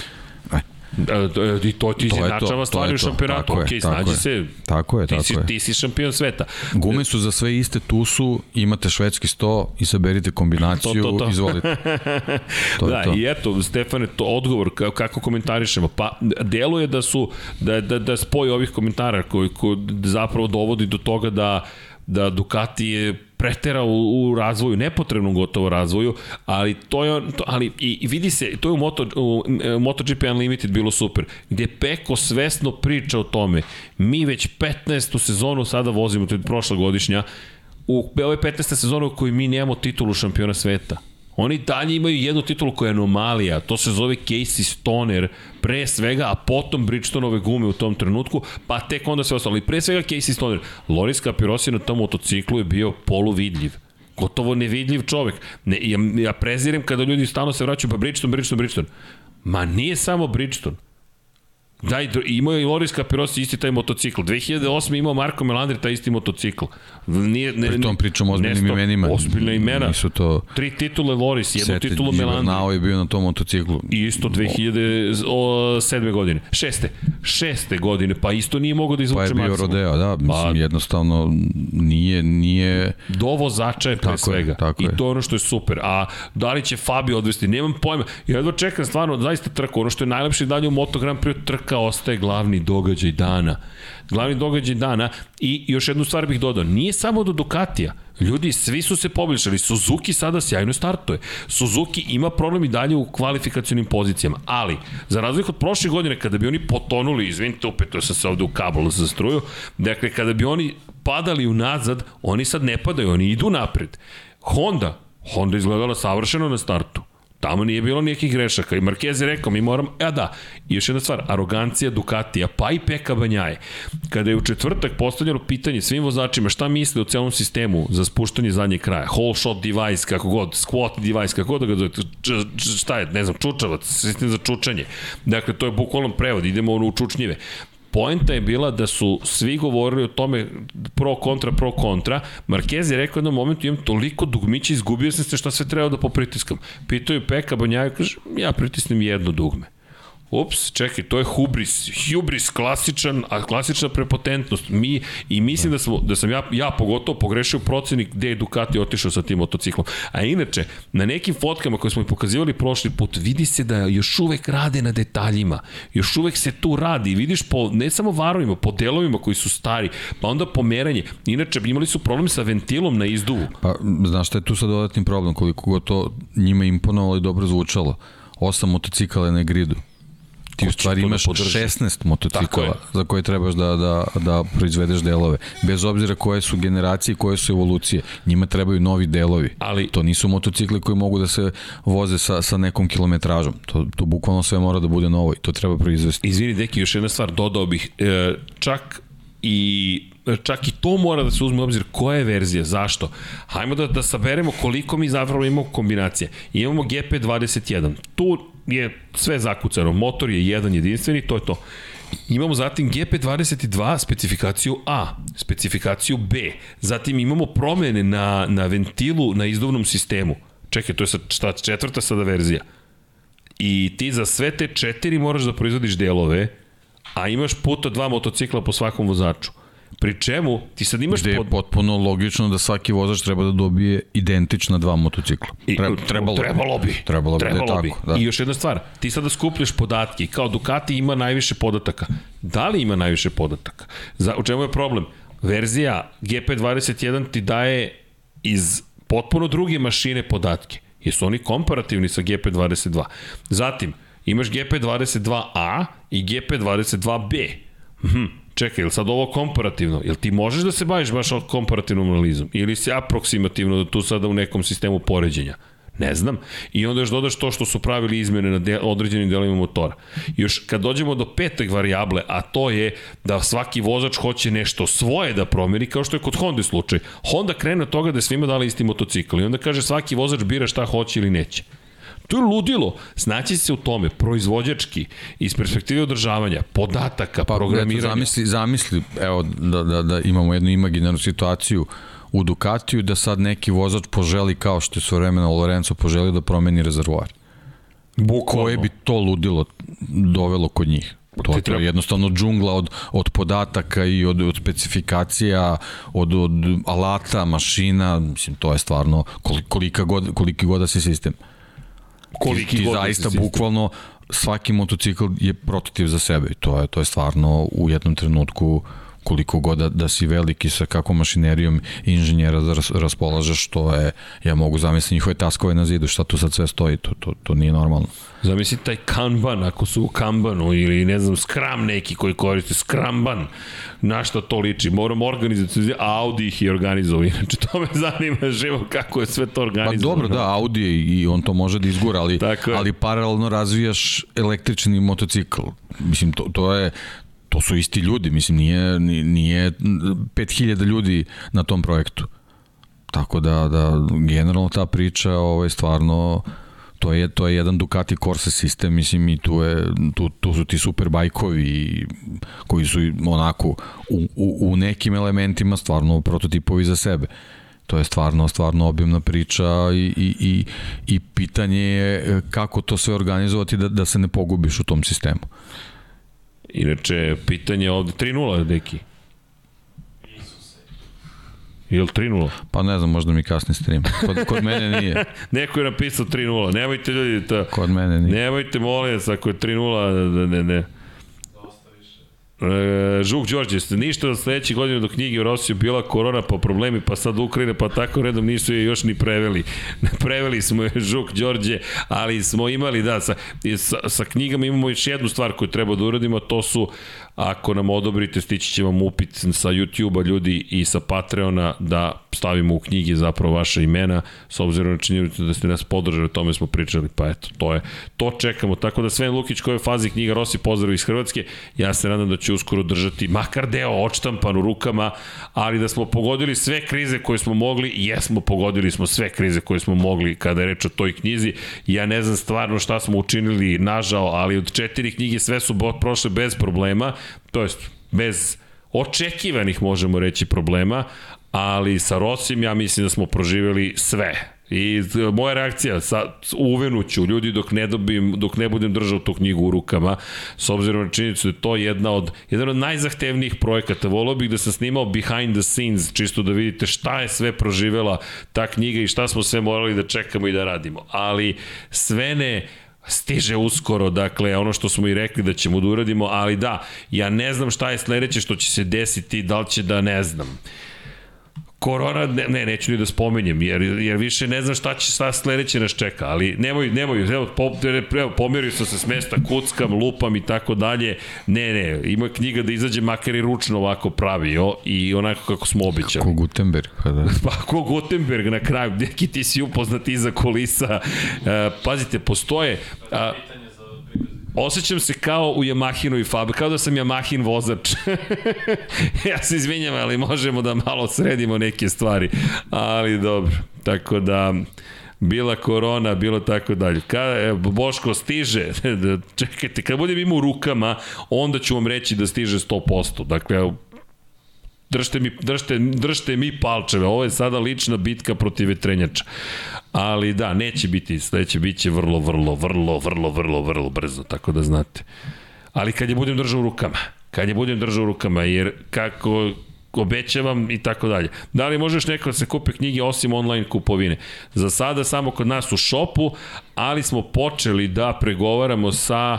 E, E, I to ti To je izjednačava to stvari je u šampionatu. Tako je, Ok, tako snađi je. se. Tako je, ti tako si, je. Ti si šampion sveta. Gume su za sve iste, tu su, imate švedski sto i saberite kombinaciju, To, to, to. izvolite. [laughs] To da, je to. i eto, Stefane, to odgovor ka- kako komentarišemo. Pa, deluje da su, da, da, da spoj ovih komentara koji, koji zapravo dovodi do toga da da Ducati je preterao u, u razvoju, nepotrebnom gotovo razvoju, ali to je, to, ali i, i vidi se, to je u, Moto, u e, MotoGP Unlimited bilo super, gde Peko svesno priča o tome. Mi već 15. sezonu sada vozimo, to je prošla godišnja, u ovoj 15. sezonu u kojoj mi nemamo titulu šampiona sveta. Oni dalje imaju jednu titulu koja je anomalija, to se zove Casey Stoner, pre svega, a potom Bridgestonove gume u tom trenutku, pa tek onda sve ostalo. Ali pre svega Casey Stoner. Loris Capirosi na tom motociklu je bio poluvidljiv gotovo nevidljiv čovek. Ne, ja, ja prezirem kada ljudi stalno se vraćaju, pa Bridgestone, Bridgestone, Bridgestone. Ma nije samo Bridgestone. Daj, dr- imao je i Loris Capirosi isti taj motocikl. 2008. imao Marko Melandri taj isti motocikl. Nije, ne, Pri tom pričamo o ozbiljnim nesto- imenima. Ozbiljna imena. Nisu to... Tri titule Loris, jednu Sete titulu Melandri. Gibernau je bio na tom motociklu. I isto 2007. godine. Šeste. Šeste godine, pa isto nije mogao da Pa izvuče je bio maksimum. rodeo, da, mislim, Pa- jednostavno nije, nije, do vozača je pre Tako je, svega. tako I je. to je ono što je super. A da li će Fabio odvesti, nemam pojma. Ja jedva čekam stvarno zaista trku. Ono što je najlepše dalje u Moto Grand Prix trka ostaje glavni događaj dana. Glavni događaj dana i još jednu stvar bih dodao. Nije samo do Ducatija. Ljudi, svi su se poboljšali. Suzuki sada sjajno startuje. Suzuki ima problem i dalje u kvalifikacionim pozicijama. Ali, za razliku od prošle godine, kada bi oni potonuli, izvinite, upetio sam se ovde u kabel za struju, dakle, kada bi oni padali unazad, oni sad ne padaju, oni idu napred. Honda, Honda izgledala savršeno na startu. Tamo nije bilo nikakvih grešaka i Marquez je rekao mi moramo, a da, i još jedna stvar, arogancija Ducatija, pa i Peka Banjaje. Kada je u četvrtak postavljeno pitanje svim vozačima šta misle o celom sistemu za spuštanje zadnjeg kraja, whole shot device, kako god, squat device, kako god da ga č- šta je, ne znam, čučavac, sistem za čučanje. Dakle, to je bukvalno prevod, idemo ono u čučnjive poenta je bila da su svi govorili o tome pro kontra, pro kontra. Marquez je rekao u jednom momentu imam toliko dugmića, izgubio sam se šta sve treba da popritiskam. Pitao je Peka Banjaju, kaže, ja pritisnem jedno dugme. Ups, čekaj, to je hubris, hubris, klasičan, a klasična prepotentnost. Mi, I mislim da, smo, da sam ja, ja pogotovo pogrešio procenik gde je Ducati otišao sa tim motociklom. A inače, na nekim fotkama koje smo i pokazivali prošli put, vidi se da još uvek rade na detaljima. Još uvek se tu radi. Vidiš po, ne samo varovima, po delovima koji su stari, pa onda pomeranje. Inače, imali su problem sa ventilom na izduvu. Pa, znaš šta je tu sad dodatni problem, koliko god to njima imponovalo i dobro zvučalo. Osam motocikala na gridu. Ti u stvari da imaš podrži? 16 motocikala za koje trebaš da, da, da proizvedeš delove. Bez obzira koje su generacije, koje su evolucije. Njima trebaju novi delovi. Ali- To nisu motocikli koji mogu da se voze sa, sa nekom kilometražom. To, to bukvalno sve mora da bude novo i to treba proizvesti. Izvini, deki, još jedna stvar, dodao bih, e, čak i čak i to mora da se uzme u obzir koja je verzija, zašto? Hajmo da, da saberemo koliko mi zapravo imamo kombinacije. Imamo GP21, tu je sve zakucano, motor je jedan jedinstveni, to je to. Imamo zatim GP22 specifikaciju A, specifikaciju B, zatim imamo promene na, na ventilu na izduvnom sistemu. Čekaj, to je šta, četvrta sada verzija. I ti za sve te četiri moraš da proizvodiš delove, a imaš puta dva motocikla po svakom vozaču. Pri čemu ti sad imaš Gde je pod... potpuno logično da svaki vozač treba da dobije identična dva motocikla. I- Tre, trebalo, trebalo bi. Trebalo bi, trebalo da je bi. tako. Da. I još jedna stvar, ti sada skupljaš podatke kao Ducati ima najviše podataka. Da li ima najviše podataka? Za, u čemu je problem? Verzija GP21 ti daje iz potpuno druge mašine podatke. Jesu oni komparativni sa GP22? Zatim, imaš GP22A i GP22B. Mhm, čekaj, je li sad ovo komparativno? Jel ti možeš da se baviš baš komparativnom analizom? Ili si aproksimativno tu sada u nekom sistemu poređenja? Ne znam. I onda još dodaš to što su pravili izmene na de, određenim delovima motora. Još kad dođemo do petog varijable, a to je da svaki vozač hoće nešto svoje da promeni, kao što je kod Honda slučaj. Honda krene od toga da je svima dala isti motocikl i onda kaže svaki vozač bira šta hoće ili neće. To je ludilo. Znaći se u tome, proizvođački, iz perspektive održavanja, podataka, Pa, programiranja. Eto, zamisli, zamisli, evo, da, da, da imamo jednu imaginarnu situaciju u Ducatiju, da sad neki vozač poželi, kao što je svo vremena Lorenzo poželio da promeni rezervoar. Bukvalno. Koje bi to ludilo dovelo kod njih? To, to treba- je jednostavno džungla od, od podataka i od, od specifikacija, od, od alata, mašina, mislim, to je stvarno koli- kolika god, koliki god da si sistem. Koliki ti, ti da zaista bukvalno svaki motocikl je prototip za sebe i to je to je stvarno u jednom trenutku koliko god da, da si veliki sa kakvom mašinerijom inženjera da ras, raspolažeš, to je, ja mogu zamisliti njihove taskove na zidu, šta tu sad sve stoji, to, to, to nije normalno. Zamisli taj kanban, ako su u kanbanu ili ne znam, skram neki koji koriste, skramban, na šta to liči. Moramo organizati, a Audi ih je organizovao, inače to me zanima [laughs] živo kako je sve to Pa organizovano. dobro, da, Audi je i on to može da izgura, ali, ali paralelno razvijaš električni motocikl. Mislim, to, to je to su isti ljudi, mislim, nije, ni- nije 5000 ljudi na tom projektu. Tako da, da generalno ta priča ovaj, stvarno to je, to je jedan Ducati Corsa sistem, mislim, i tu, je, tu, tu su ti super bajkovi koji su onako u, u, u nekim elementima stvarno prototipovi za sebe. To je stvarno, stvarno objemna priča i, i, i, i pitanje je kako to sve organizovati da, da se ne pogubiš u tom sistemu. Inače, pitanje je ovde 3-0, deki. Jel 3-0? Pa ne znam, možda mi kasni stream. Kod, kod mene nije. [laughs] Neko je napisao 3-0. Nemojte ljudi to. Kod mene nije. Nemojte, molim vas, ako je 3-0, ne, ne, ne. E, Žuk ste ništa od sledeće godine do knjige u Rosiju bila korona pa problemi, pa sad Ukrajina, pa tako redom nisu je još ni preveli. [laughs] preveli smo je Žuk Đorđe, ali smo imali, da, sa, sa, sa knjigama imamo još jednu stvar koju treba da uradimo, to su, ako nam odobrite, stići će vam upit sa YouTube-a ljudi i sa Patreona da stavimo u knjige zapravo vaše imena, s obzirom na činjenicu da ste nas podržali, o tome smo pričali, pa eto, to je, to čekamo. Tako da Sven Lukić koji je fazi knjiga Rossi pozdrav iz Hrvatske, ja se nadam da će uskoro držati makar deo odštampan u rukama, ali da smo pogodili sve krize koje smo mogli, jesmo pogodili smo sve krize koje smo mogli kada je reč o toj knjizi. Ja ne znam stvarno šta smo učinili, nažao, ali od četiri knjige sve su prošle bez problema, to jest bez očekivanih, možemo reći, problema, ali sa Rosim ja mislim da smo proživeli sve I moja reakcija, sa, uvenuću ljudi dok ne dobijem, dok ne budem držao tu knjigu u rukama, s obzirom na činjenicu da je to jedna od, jedan od najzahtevnijih projekata. Volio bih da sam snimao behind the scenes, čisto da vidite šta je sve proživela ta knjiga i šta smo sve morali da čekamo i da radimo. Ali sve ne, stiže uskoro, dakle, ono što smo i rekli da ćemo da uradimo, ali da, ja ne znam šta je sledeće što će se desiti, da li će da ne znam. Korona, ne, ne, neću ni da spomenjem, jer, jer više ne znam šta će šta sledeće nas čeka, ali nemoj, nemoj, evo, po, evo pomerio sam se s mesta, kuckam, lupam i tako dalje, ne, ne, ima knjiga da izađe makar i ručno ovako pravio i onako kako smo običali. Ko Gutenberg, pa da. [laughs] Pa ko Gutenberg na kraju, neki ti si upoznat iza kulisa. E, pazite, postoje... A, Osećam se kao u Yamahinovoj fabi, kao da sam Yamahin vozač. [laughs] ja se izvinjam, ali možemo da malo sredimo neke stvari. Ali dobro, tako da bila korona, bilo tako dalje. Kada e, Boško stiže, [laughs] čekajte, kad budem imao u rukama, onda ću vam reći da stiže 100%. Dakle, držite mi, držite, držite mi palčeve, ovo je sada lična bitka protiv vetrenjača. Ali da, neće biti, sledeće biće vrlo, vrlo, vrlo, vrlo, vrlo, vrlo brzo, tako da znate. Ali kad je budem držao u rukama, kad je budem držao u rukama, jer kako obećavam i tako dalje. Da li možeš neko da se kupe knjige osim online kupovine? Za sada samo kod nas u šopu, ali smo počeli da pregovaramo sa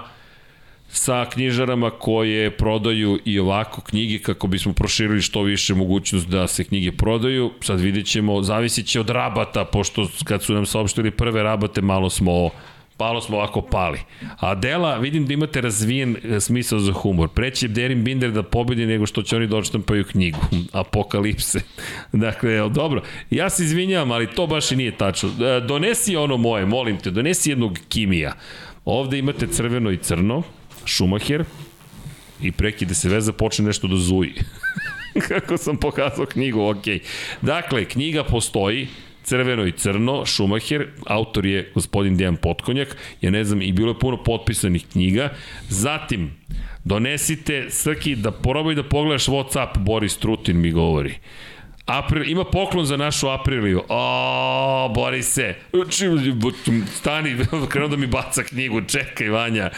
sa knjižarama koje prodaju i ovako knjige kako bismo proširili što više mogućnost da se knjige prodaju. Sad vidjet ćemo, zavisit će od rabata, pošto kad su nam saopštili prve rabate, malo smo Palo smo ovako pali. A Dela, vidim da imate razvijen e, smisao za humor. Preće Derin Binder da pobedi nego što će oni da odštampaju knjigu. [laughs] Apokalipse. [laughs] dakle, dobro. Ja se izvinjavam, ali to baš i nije tačno. E, Donesi ono moje, molim te, donesi jednog kimija. Ovde imate crveno i crno. Schumacher i prekide se veza, počne nešto da zuji. [laughs] Kako sam pokazao knjigu, ok. Dakle, knjiga postoji, crveno i crno, Schumacher, autor je gospodin Dejan Potkonjak, ja ne znam, i bilo je puno potpisanih knjiga. Zatim, donesite, Srki, da probaj da pogledaš Whatsapp, Boris Trutin mi govori. April, ima poklon za našu Apriliju. O, Borise. Stani, [laughs] krenuo da mi baca knjigu. Čekaj, Vanja.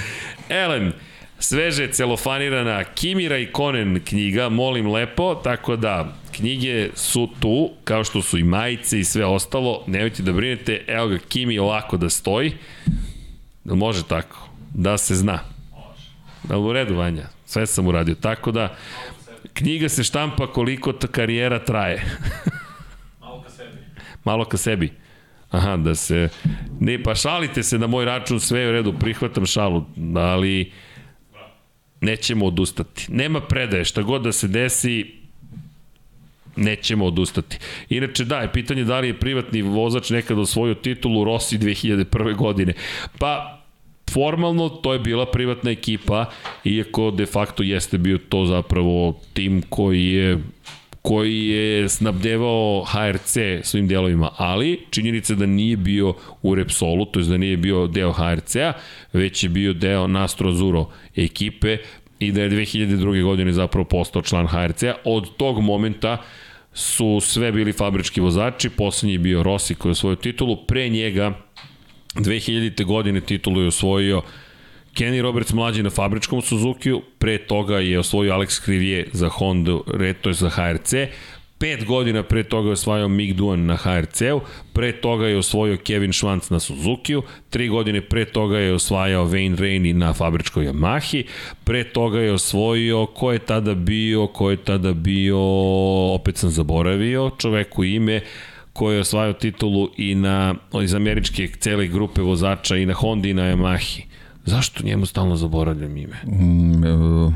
Elem, sveže celofanirana Kimira i Konen knjiga, molim lepo, tako da knjige su tu, kao što su i majice i sve ostalo, nemojte da brinete, evo ga Kimi ovako da stoji, da može tako, da se zna. Da u redu, Vanja, sve sam uradio, tako da knjiga se štampa koliko ta karijera traje. Malo ka sebi. Malo ka sebi. Aha, da se... Ne, pa šalite se na moj račun, sve je u redu, prihvatam šalu, ali nećemo odustati. Nema predaje, šta god da se desi, nećemo odustati. Inače, da, je pitanje da li je privatni vozač nekada osvojio titulu Rossi 2001. godine. Pa, formalno to je bila privatna ekipa, iako de facto jeste bio to zapravo tim koji je koji je snabdevao HRC svim delovima, ali činjenica da nije bio u Repsolu, to je da nije bio deo HRC-a, već je bio deo Nastro Azuro ekipe i da je 2002. godine zapravo postao član HRC-a. Od tog momenta su sve bili fabrički vozači, poslednji je bio Rossi koji je osvojio titulu, pre njega 2000. godine titulu je osvojio Kenny Roberts mlađi na fabričkom Suzuki-u, pre toga je osvojio Alex Crivier za Honda, to je za HRC, Pet godina pre toga je osvajao Mick Duan na HRC-u, pre toga je osvojio Kevin Schwantz na Suzuki-u, tri godine pre toga je osvajao Wayne Rainey na fabričkoj Yamahi, pre toga je osvojio, ko je tada bio, ko je tada bio, opet sam zaboravio, čoveku ime, koji je osvajao titulu i na, iz američke cele grupe vozača i na Honda i na Yamahi. Zašto njemu stalno zaboravljam ime? Mm, uh,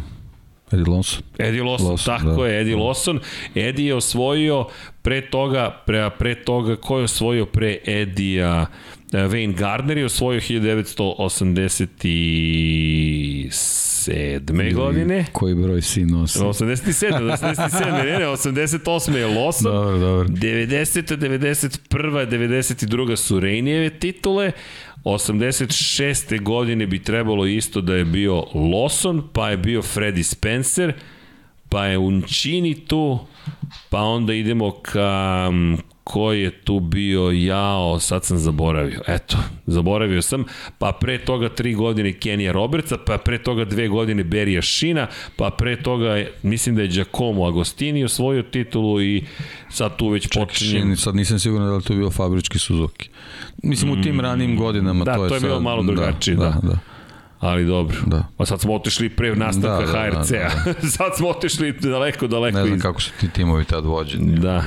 Eddie Lawson. Eddie Lawson, Lawson tako da. je, Eddie Lawson. Eddie je osvojio pre toga, pre, pre toga, ko je osvojio pre Eddie-a? Wayne Gardner je osvojio 1987. godine. Koji broj si nosi? 87. 87. ne, ne, 88. je Lawson. Dobro, dobro. 90. 91. 92. su Rainijeve titule. 86. godine bi trebalo isto da je bio Lawson, pa je bio Freddy Spencer, pa je Uncini tu, pa onda idemo ka ko je tu bio jao, sad sam zaboravio. Eto, zaboravio sam. Pa pre toga tri godine Kenija Robertsa, pa pre toga dve godine Berija Šina, pa pre toga mislim da je Giacomo Agostini osvojio titulu i sad tu već počinje. Čekaj, sad nisam siguran da li to bio fabrički Suzuki. Mislim, u tim ranijim godinama Da, to je to je bilo sad- malo drugačije, da. da. da. Ali dobro. Da. Pa sad smo otišli pre nastavka Da, da, da, HRC-a. [laughs] sad smo otišli daleko, daleko Ne znam iz... kako su ti timovi tad vođeni. Da.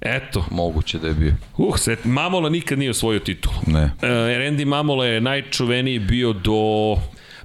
Eto. Moguće da je bio. Uh, set, Mamola nikad nije osvojio titulu. Ne. E, Randy Mamola je najčuveniji bio do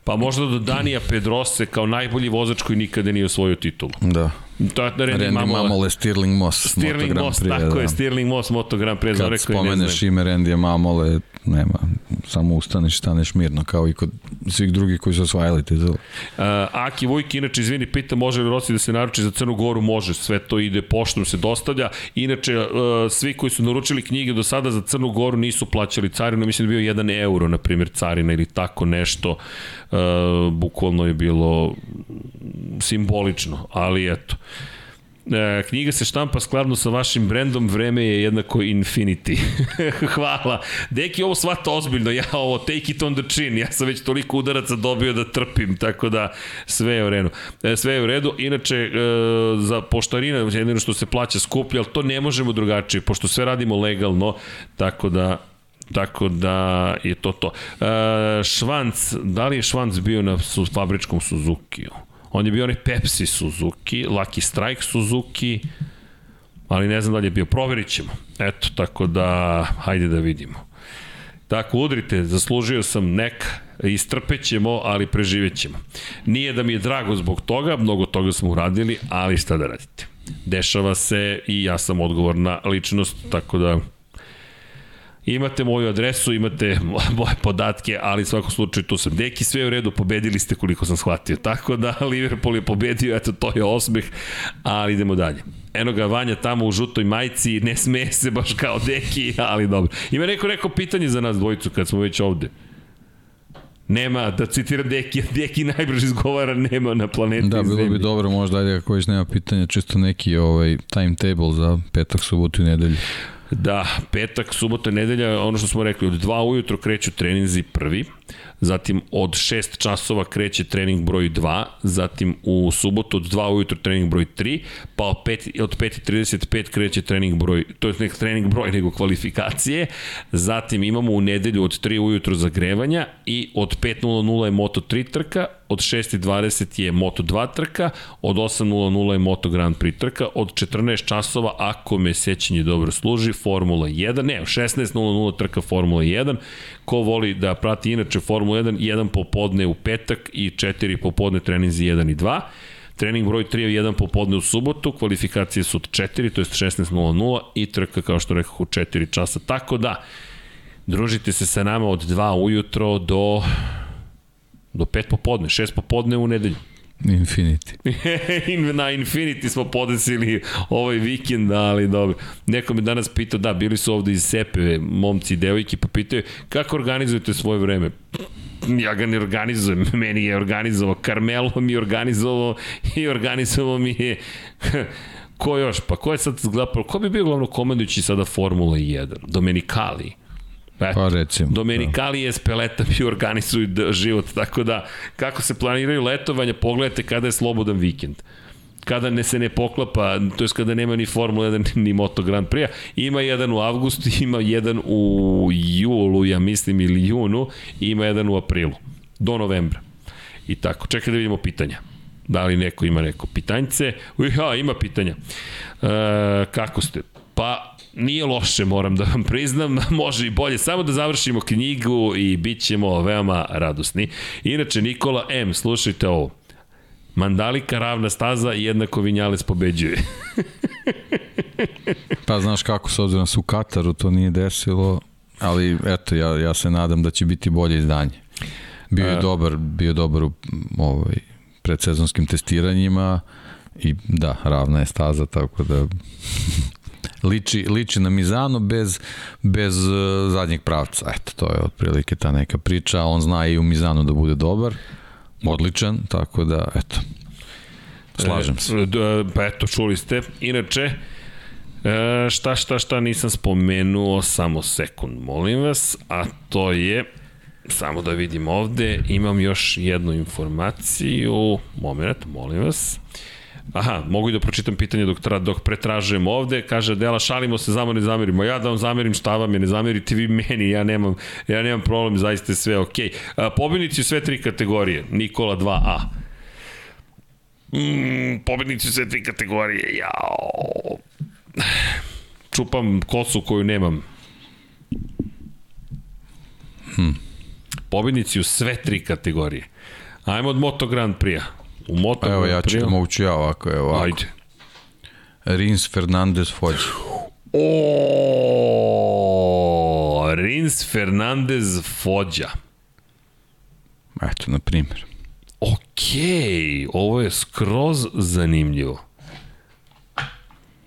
pa možda do Danija Pedrose kao najbolji vozač koji nikada nije osvojio titulu. Da. To je Randy, Randy Mamola. Mamole, Stirling Moss. Stirling Moss, tako da. je, Stirling Moss, Moto Grand Prix, Kad spomeneš ime Randy Mamole, nema, samo ustaneš staneš mirno, kao i kod svih drugih koji su osvajali titulu. Uh, Aki Vujk, inače, izvini, pita može li Rossi da se naruči za Crnu Goru? Može, sve to ide poštom, se dostavlja. Inače, uh, svi koji su naručili knjige do sada za Crnu Goru nisu plaćali carinu, mislim da je bio 1 euro, na primjer, carina ili tako nešto. Uh, bukvalno je bilo simbolično, ali eto. E, knjiga se štampa skladno sa vašim brendom, vreme je jednako infinity. [laughs] Hvala. Deki ovo shvata ozbiljno, ja ovo take it on the chin, ja sam već toliko udaraca dobio da trpim, tako da sve je u redu. E, sve je u redu, inače e, za poštarina jedino što se plaća skuplje, ali to ne možemo drugačije, pošto sve radimo legalno, tako da Tako da je to to. E, švanc, da li je Švanc bio na fabričkom Suzukiju? On je bio onaj Pepsi Suzuki, Lucky Strike Suzuki, ali ne znam da li je bio. Proverit ćemo. Eto, tako da, hajde da vidimo. Tako, udrite, zaslužio sam neka, istrpećemo, ali preživet ćemo. Nije da mi je drago zbog toga, mnogo toga smo uradili, ali šta da radite. Dešava se i ja sam odgovorna ličnost, tako da Imate moju adresu, imate [laughs] moje podatke, ali u svakom slučaju tu sam. Deki, sve u redu, pobedili ste koliko sam shvatio. Tako da [laughs] Liverpool je pobedio, eto to je osmeh, ali idemo dalje. Eno ga Vanja tamo u žutoj majici, ne smeje se baš kao Deki, [laughs] ali dobro. Ima neko neko pitanje za nas dvojicu kad smo već ovde. Nema, da citiram Deki, Deki najbrže izgovara nema na planeti Da, bilo bi dobro možda, ajde ako već nema pitanja, čisto neki ovaj timetable za petak, subotu i nedelju. Da, petak, subota, nedelja, ono što smo rekli, od 2 ujutro kreću treninzi prvi, zatim od 6 časova kreće trening broj 2, zatim u subotu od 2 ujutro trening broj 3, pa od 5, od 5.35 kreće trening broj, to je nek trening broj nego kvalifikacije, zatim imamo u nedelju od 3 ujutro zagrevanja i od 5.00 je Moto 3 trka, od 6.20 je Moto 2 trka, od 8.00 je Moto Grand Prix trka, od 14 časova, ako me sećanje dobro služi, Formula 1, ne, 16.00 trka Formula 1, ko voli da prati inače Formula 1, jedan popodne u petak i četiri popodne treninzi 1 i 2, Trening broj 3 je 1 popodne u subotu, kvalifikacije su od 4, to je 16.00 i trka, kao što rekao, u 4 časa. Tako da, družite se sa nama od 2 ujutro do do 5 popodne, 6 popodne u nedelju. Infinity. [laughs] In- na Infinity smo podesili ovaj vikend, ali dobro. Neko me danas pitao, da, bili su ovde iz Sepe, momci i devojke, pa pitaju, kako organizujete svoje vreme? Ja ga ne organizujem, [laughs] meni je organizovao, Carmelo mi je organizovao i organizovao mi je [laughs] ko još, pa ko je sad gledao, ko bi bio glavno komandujući sada Formula 1? Domenicali. Eto, Pa recimo. Domenicali je Speleta mi organizuju život, tako da kako se planiraju letovanja, pogledajte kada je slobodan vikend kada ne se ne poklapa, to jest kada nema ni Formula 1 ni Moto Grand Prix, ima jedan u avgustu, ima jedan u julu, ja mislim, ili junu, ima jedan u aprilu, do novembra. I tako, čekaj da vidimo pitanja. Da li neko ima neko pitanjce? Uha, ima pitanja. E, kako ste? Pa, nije loše, moram da vam priznam, [laughs] može i bolje. Samo da završimo knjigu i bit ćemo veoma radosni. Inače, Nikola M, slušajte ovo. Mandalika ravna staza jednako Vinjales pobeđuje. [laughs] Pa znaš kako, s obzirom da se u Kataru to nije desilo, ali eto, ja, ja se nadam da će biti bolje izdanje. Bio je A- dobar, bio je dobar u ovaj, predsezonskim testiranjima i da, ravna je staza, tako da liči, liči na Mizano bez, bez uh, zadnjeg pravca. Eto, to je otprilike ta neka priča. On zna i u Mizanu da bude dobar, odličan, tako da, eto, slažem se. E, Pa eto, čuli ste. Inače, E, šta, šta, šta nisam spomenuo, samo sekund, molim vas, a to je, samo da vidim ovde, imam još jednu informaciju, moment, molim vas. Aha, mogu i da pročitam pitanje dok, tra, dok pretražujem ovde. Kaže, Dela, šalimo se, zamo ne zamerimo. Ja da vam zamerim šta vam je, ne zamerite vi meni, ja nemam, ja nemam problem, zaista je sve okej. Okay. Pobjednici u sve tri kategorije. Nikola 2A. Mm, pobednici u sve tri kategorije, jao. Čupam kosu koju nemam. Hm. Pobednici u sve tri kategorije. Ajmo od Moto Grand Prix-a. U Moto Evo ja ću, Prix-u- mogu ću ja ovako, evo ovako. Ajde. Rins Fernandez Fođa. O, Rins Fernandez Fođa. Eto, na primjer. Okej, ovo je skroz zanimljivo.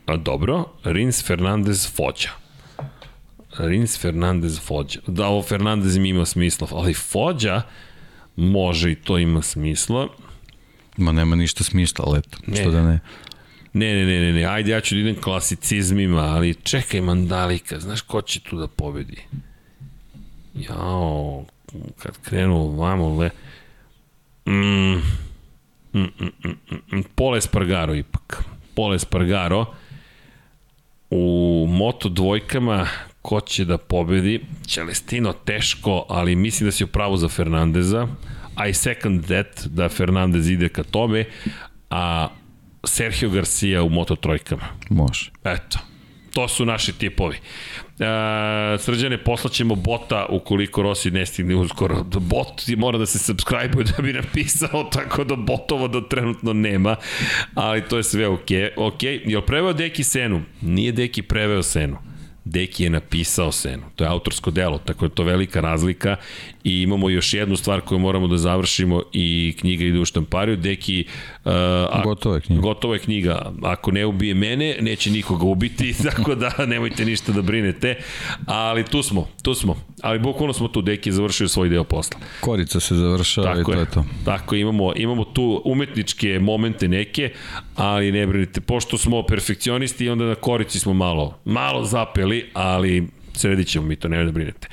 A dobro, Rins Fernandez Fođa. Rins Fernandez Fođa. Da, ovo Fernandez im ima smisla, ali Fođa može i to ima smisla. Ma nema ništa smisla, ali eto, Ne. što da ne. Ne, ne, ne, ne, ne, ajde ja ću da idem klasicizmima, ali čekaj Mandalika, znaš ko će tu da pobedi? Jao, kad krenu vamo, le... Mm, mm, mm, mm, mm, Pole Spargaro ipak. Pole Spargaro u moto dvojkama ko će da pobedi Celestino teško, ali mislim da si u pravu za Fernandeza I second that da Fernandez ide ka tome a Sergio Garcia u moto trojkama Može. Eto, to su naši tipovi. E, srđane, poslaćemo bota ukoliko Rossi ne stigne uskoro. Bot mora da se subscribe da bi napisao, tako da botova do trenutno nema, ali to je sve ok. ok. Jel preveo Deki Senu? Nije Deki preveo Senu. Deki je napisao Senu. To je autorsko delo, tako je to velika razlika i imamo još jednu stvar koju moramo da završimo i knjiga ide u štampariju. Deki... Uh, a- Gotova je knjiga. Gotova je knjiga. Ako ne ubije mene, neće nikoga ubiti, [laughs] tako da nemojte ništa da brinete. Ali tu smo, tu smo. Ali bukvalno smo tu, Deki je završio svoj deo posla. Korica se završava i Tako to je. je to. Tako imamo, imamo tu umetničke momente neke, ali ne brinite. Pošto smo perfekcionisti, onda na korici smo malo, malo zapeli, ali sredit ćemo mi to, ne da brinete.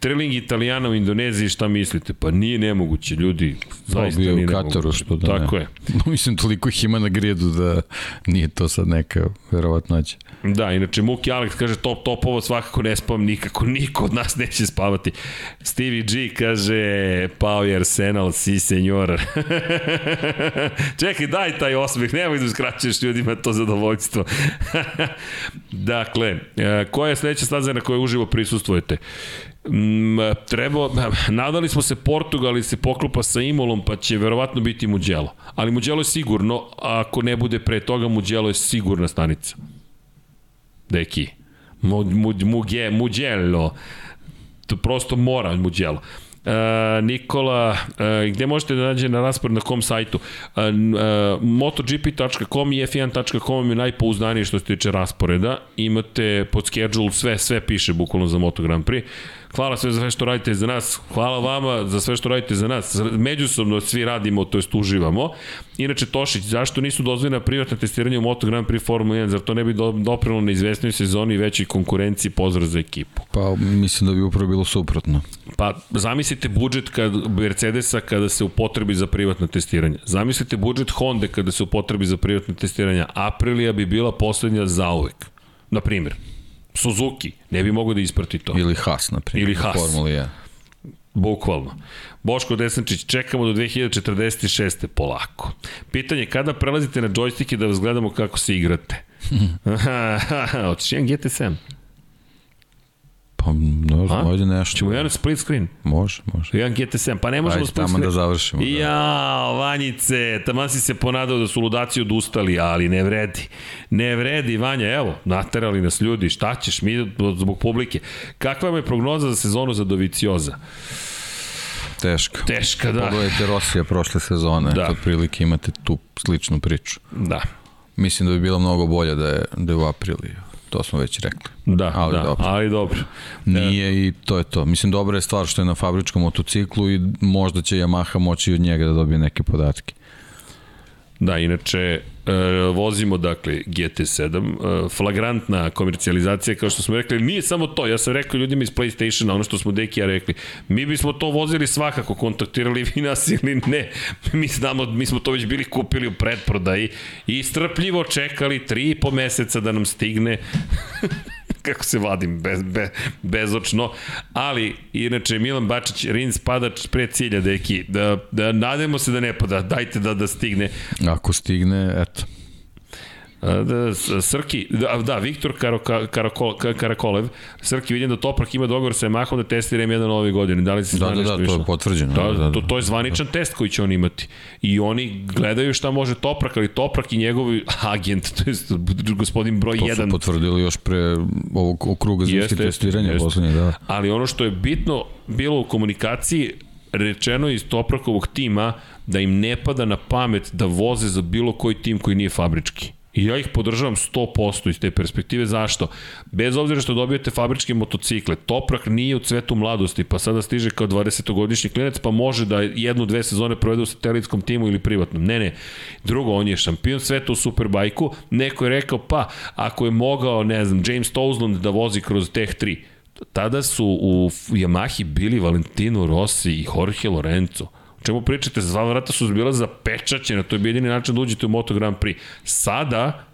Treling Italijana u Indoneziji, šta mislite? Pa nije nemoguće, ljudi. Zaista u nije Kataru, nemoguće. što da ne. Tako je. [laughs] Mislim, toliko ih ima na grijedu da nije to sad neka verovatnoća. Da, inače Muki Alex kaže top topova svakako ne spavam nikako, [laughs] niko od nas neće spavati. Stevie G kaže pao je Arsenal, si senjor. [laughs] Čekaj, daj taj osmeh, nemoj da uskraćuješ ljudima to zadovoljstvo. dakle, e, koja je sledeća staza na kojoj uživo prisustvujete? Mm, treba, nadali smo se Portugal i se poklopa sa Imolom, pa će verovatno biti Mugello. Ali Mugello je sigurno, a ako ne bude pre toga, Mugello je sigurna stanica. Deki. Mu, mu, muge, Mugello. To prosto mora Mugello. Uh, Nikola, uh, gde možete da nađe na raspored na kom sajtu? Uh, MotoGP.com i F1.com je najpouzdanije što se tiče rasporeda. Imate pod schedule sve, sve piše bukvalno za Moto Grand Prix. Hvala sve za sve što radite za nas. Hvala vama za sve što radite za nas. Međusobno svi radimo, to jest uživamo. Inače, Tošić, zašto nisu dozvoljena privatna testiranja u Moto Grand Prix Formula 1? Zar to ne bi do- doprelo na izvesnoj sezoni i većoj konkurenciji? Pozdrav za ekipu. Pa mislim da bi upravo bilo suprotno. Pa zamislite budžet kad, Mercedesa kada se upotrebi za privatno testiranje. Zamislite budžet Honda kada se upotrebi za privatno testiranje. Aprilia bi bila poslednja zauvek. Na primjer. Suzuki ne bi mogao da isprati to. Ili Haas, na primjer. Ili Haas. u Formuli 1. Bukvalno. Boško Desančić, čekamo do 2046. polako. Pitanje, kada prelazite na džojstike da vas gledamo kako se igrate? [laughs] [laughs] Hoćeš jedan GT7? Pa, ne znam, A? ovdje nešto. Ćemo jedan split screen? Može, može. Jedan GT7, pa ne možemo Ajde, split screen. da završimo. Da. Ja, Vanjice, tamo si se ponadao da su ludaci odustali, ali ne vredi. Ne vredi, Vanja, evo, naterali nas ljudi, šta ćeš mi zbog publike. Kakva je prognoza za sezonu za Dovicioza? Teško. Teška, da. Pogledajte Rosija prošle sezone, da. otprilike imate tu sličnu priču. Da. Mislim da bi bila mnogo bolja da je, da je u Apriliju. To smo već rekli. Da, Ali da, dobro. ali dobro. Nije i to je to. Mislim, dobra je stvar što je na fabričkom motociklu i možda će Yamaha moći od njega da dobije neke podatke. Da, inače, vozimo, dakle, GT7, e, flagrantna komercijalizacija, kao što smo rekli, nije samo to, ja sam rekao ljudima iz PlayStationa, ono što smo Deki ja rekli, mi bismo to vozili svakako, kontaktirali vi nas ili ne, mi znamo, mi smo to već bili kupili u pretprodaji i strpljivo čekali tri i po meseca da nam stigne [laughs] kako se vadim bez, be, bezočno, ali inače Milan Bačić, Rins pada pre cilja, deki, da, da nademo se da ne pada, dajte da, da stigne. Ako stigne, eto. Da, Srki, da, da Viktor Karoka, Karakol, Karakolev, Srki, vidim da Toprak ima dogovor sa Yamahom da testira M1 ove godine. Da li se da, da, da, to je potvrđeno. Da, da, da, to, to je zvaničan test koji će on imati. I oni gledaju šta može Toprak, ali Toprak i njegov agent, to je gospodin broj 1. To su potvrdili još pre ovog okruga zimske testiranja poslednje, da. Ali ono što je bitno bilo u komunikaciji, rečeno iz Toprakovog tima da im ne pada na pamet da voze za bilo koji tim koji nije fabrički I ja ih podržavam 100% iz te perspektive. Zašto? Bez obzira što dobijete fabričke motocikle, Toprak nije u cvetu mladosti, pa sada stiže kao 20-godišnji klinac, pa može da jednu, dve sezone provede u satelitskom timu ili privatnom. Ne, ne. Drugo, on je šampion sveta u Superbajku. Neko je rekao, pa, ako je mogao, ne znam, James Tousland da vozi kroz Tech 3, tada su u Yamahi bili Valentino Rossi i Jorge Lorenzo čemu pričate? Dva vrata su bila zapečaćena, to je jedini način da uđete u Moto Grand Prix. Sada,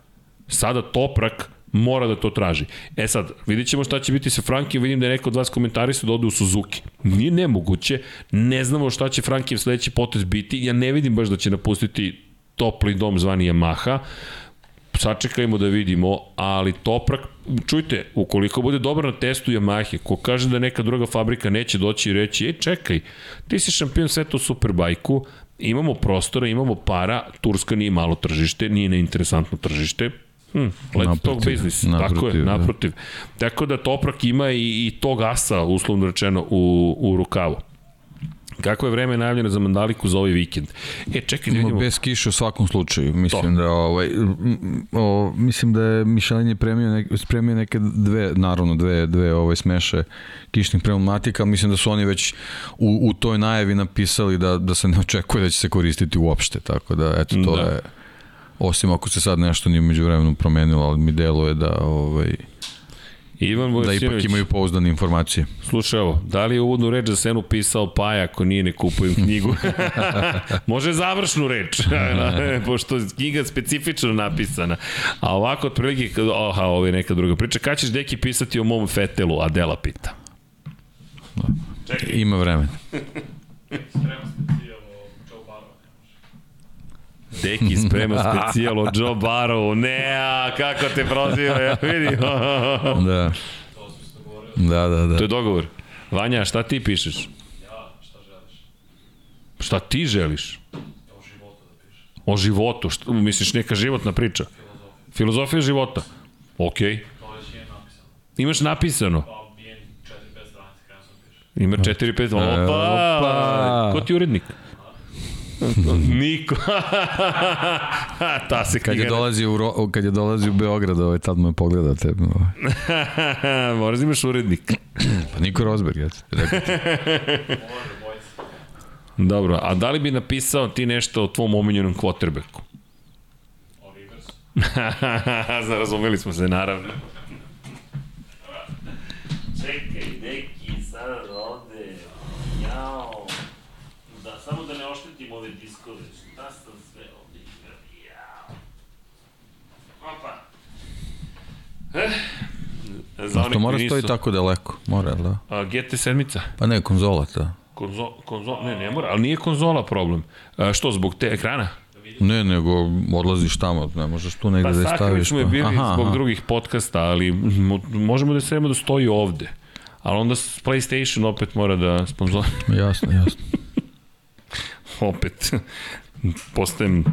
sada Toprak mora da to traži. E sad, vidit ćemo šta će biti sa Frankijem, vidim da je neko od vas komentarisa da ode u Suzuki. Nije nemoguće, ne znamo šta će Frankijev sledeći potez biti, ja ne vidim baš da će napustiti topli dom zvani Yamaha, sačekajmo da vidimo, ali Toprak, čujte, ukoliko bude dobar na testu Yamahe, ko kaže da neka druga fabrika neće doći i reći, ej čekaj, ti si šampion sveta u Superbajku, imamo prostora, imamo para, Turska nije malo tržište, nije neinteresantno tržište, Hmm, let naprotiv, talk business, naprotiv, tako je, naprotiv. Da. Tako da Toprak ima i, i tog asa, uslovno rečeno, u, u rukavu. Kako je vreme najavljeno za Mandaliku za ovaj vikend? E, čekaj da vidimo. Bez kiše u svakom slučaju. Mislim to. da ovaj o, mislim da je Mišelin premio neke, spremio neke dve naravno dve dve ovaj smeše kišnih pneumatika, mislim da su oni već u, u toj najavi napisali da da se ne očekuje da će se koristiti uopšte, tako da eto to da. je osim ako se sad nešto nije međuvremenu promenilo, ali mi deluje da ovaj Ivan Vojsinović. Da ipak imaju pouzdane informacije. Slušaj ovo, da li je uvodnu reč za senu pisao Paja ako nije ne kupujem knjigu? [laughs] Može završnu reč, [laughs] pošto je knjiga specifično napisana. A ovako, otprilike, oha, ovo je neka druga priča. Kada ćeš deki pisati o mom fetelu? Adela pita. Čekaj. Ima vremena. [laughs] Deki sprema specijal od Joe Barrow. Ne, a kako te proziva, ja vidim. [laughs] da. Da, da, da. To je dogovor. Vanja, šta ti pišeš? Ja, šta želiš? Šta ti želiš? O životu da pišeš. O životu? Šta, misliš neka životna priča? Filozofija. Filozofija života? Okej. Okay. To već je napisano. Imaš napisano? Pa, bijem 4-5 stranice, kada sam pišeš. Ima 4-5, opa! opa! Ko ti urednik? [laughs] Niko. [laughs] Ta se kad je dolazi u Ro, kad je dolazi u Beograd, ovaj tad me pogledate. Ovaj. [laughs] Moraš da imaš urednik. [clears throat] pa Niko Rosberg, ja Dobro, a da li bi napisao ti nešto o tvom omiljenom quarterbacku? O Riversu. Razumeli smo se, naravno. Čekaj, neki Eh. Za što mora nisu... stoji tako daleko, mora, da? A, GT sedmica? Pa ne, konzola, da. Konzo, konzo, ne, ne mora, ali nije konzola problem. A, što, zbog te ekrana? Ne, nego odlaziš tamo, ne možeš tu negde pa, da je staviš. Pa smo je bili aha, zbog aha. drugih podcasta, ali možemo da se da stoji ovde. Ali onda PlayStation opet mora da sponzor. jasno, jasno. [laughs] opet postajem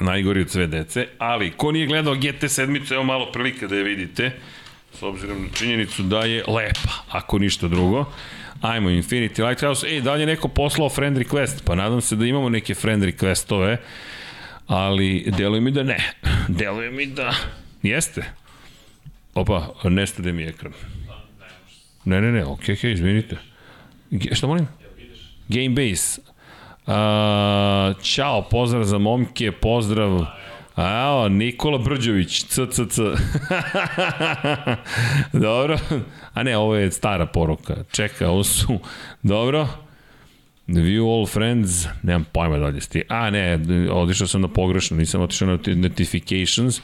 najgori od sve dece, ali ko nije gledao GT7, evo malo prilike da je vidite, s obzirom na činjenicu da je lepa, ako ništa drugo. Ajmo, Infinity Lighthouse. Ej, da li je neko poslao friend request? Pa nadam se da imamo neke friend requestove, ali deluje mi da ne. [laughs] Deluje mi da... Jeste? Opa, nestade mi ekran. Ne, ne, ne, okej, okay, okej, okay, izvinite. Šta molim? Game base. A, ćao, pozdrav za momke, pozdrav. Evo, Nikola Brđović, CCC. [laughs] Dobro. A ne, ovo je stara poruka. Čeka, ovo su... Dobro. View all friends, nemam pojma dalje sti. A ne, odišao sam na pogrešno, nisam otišao na notifications.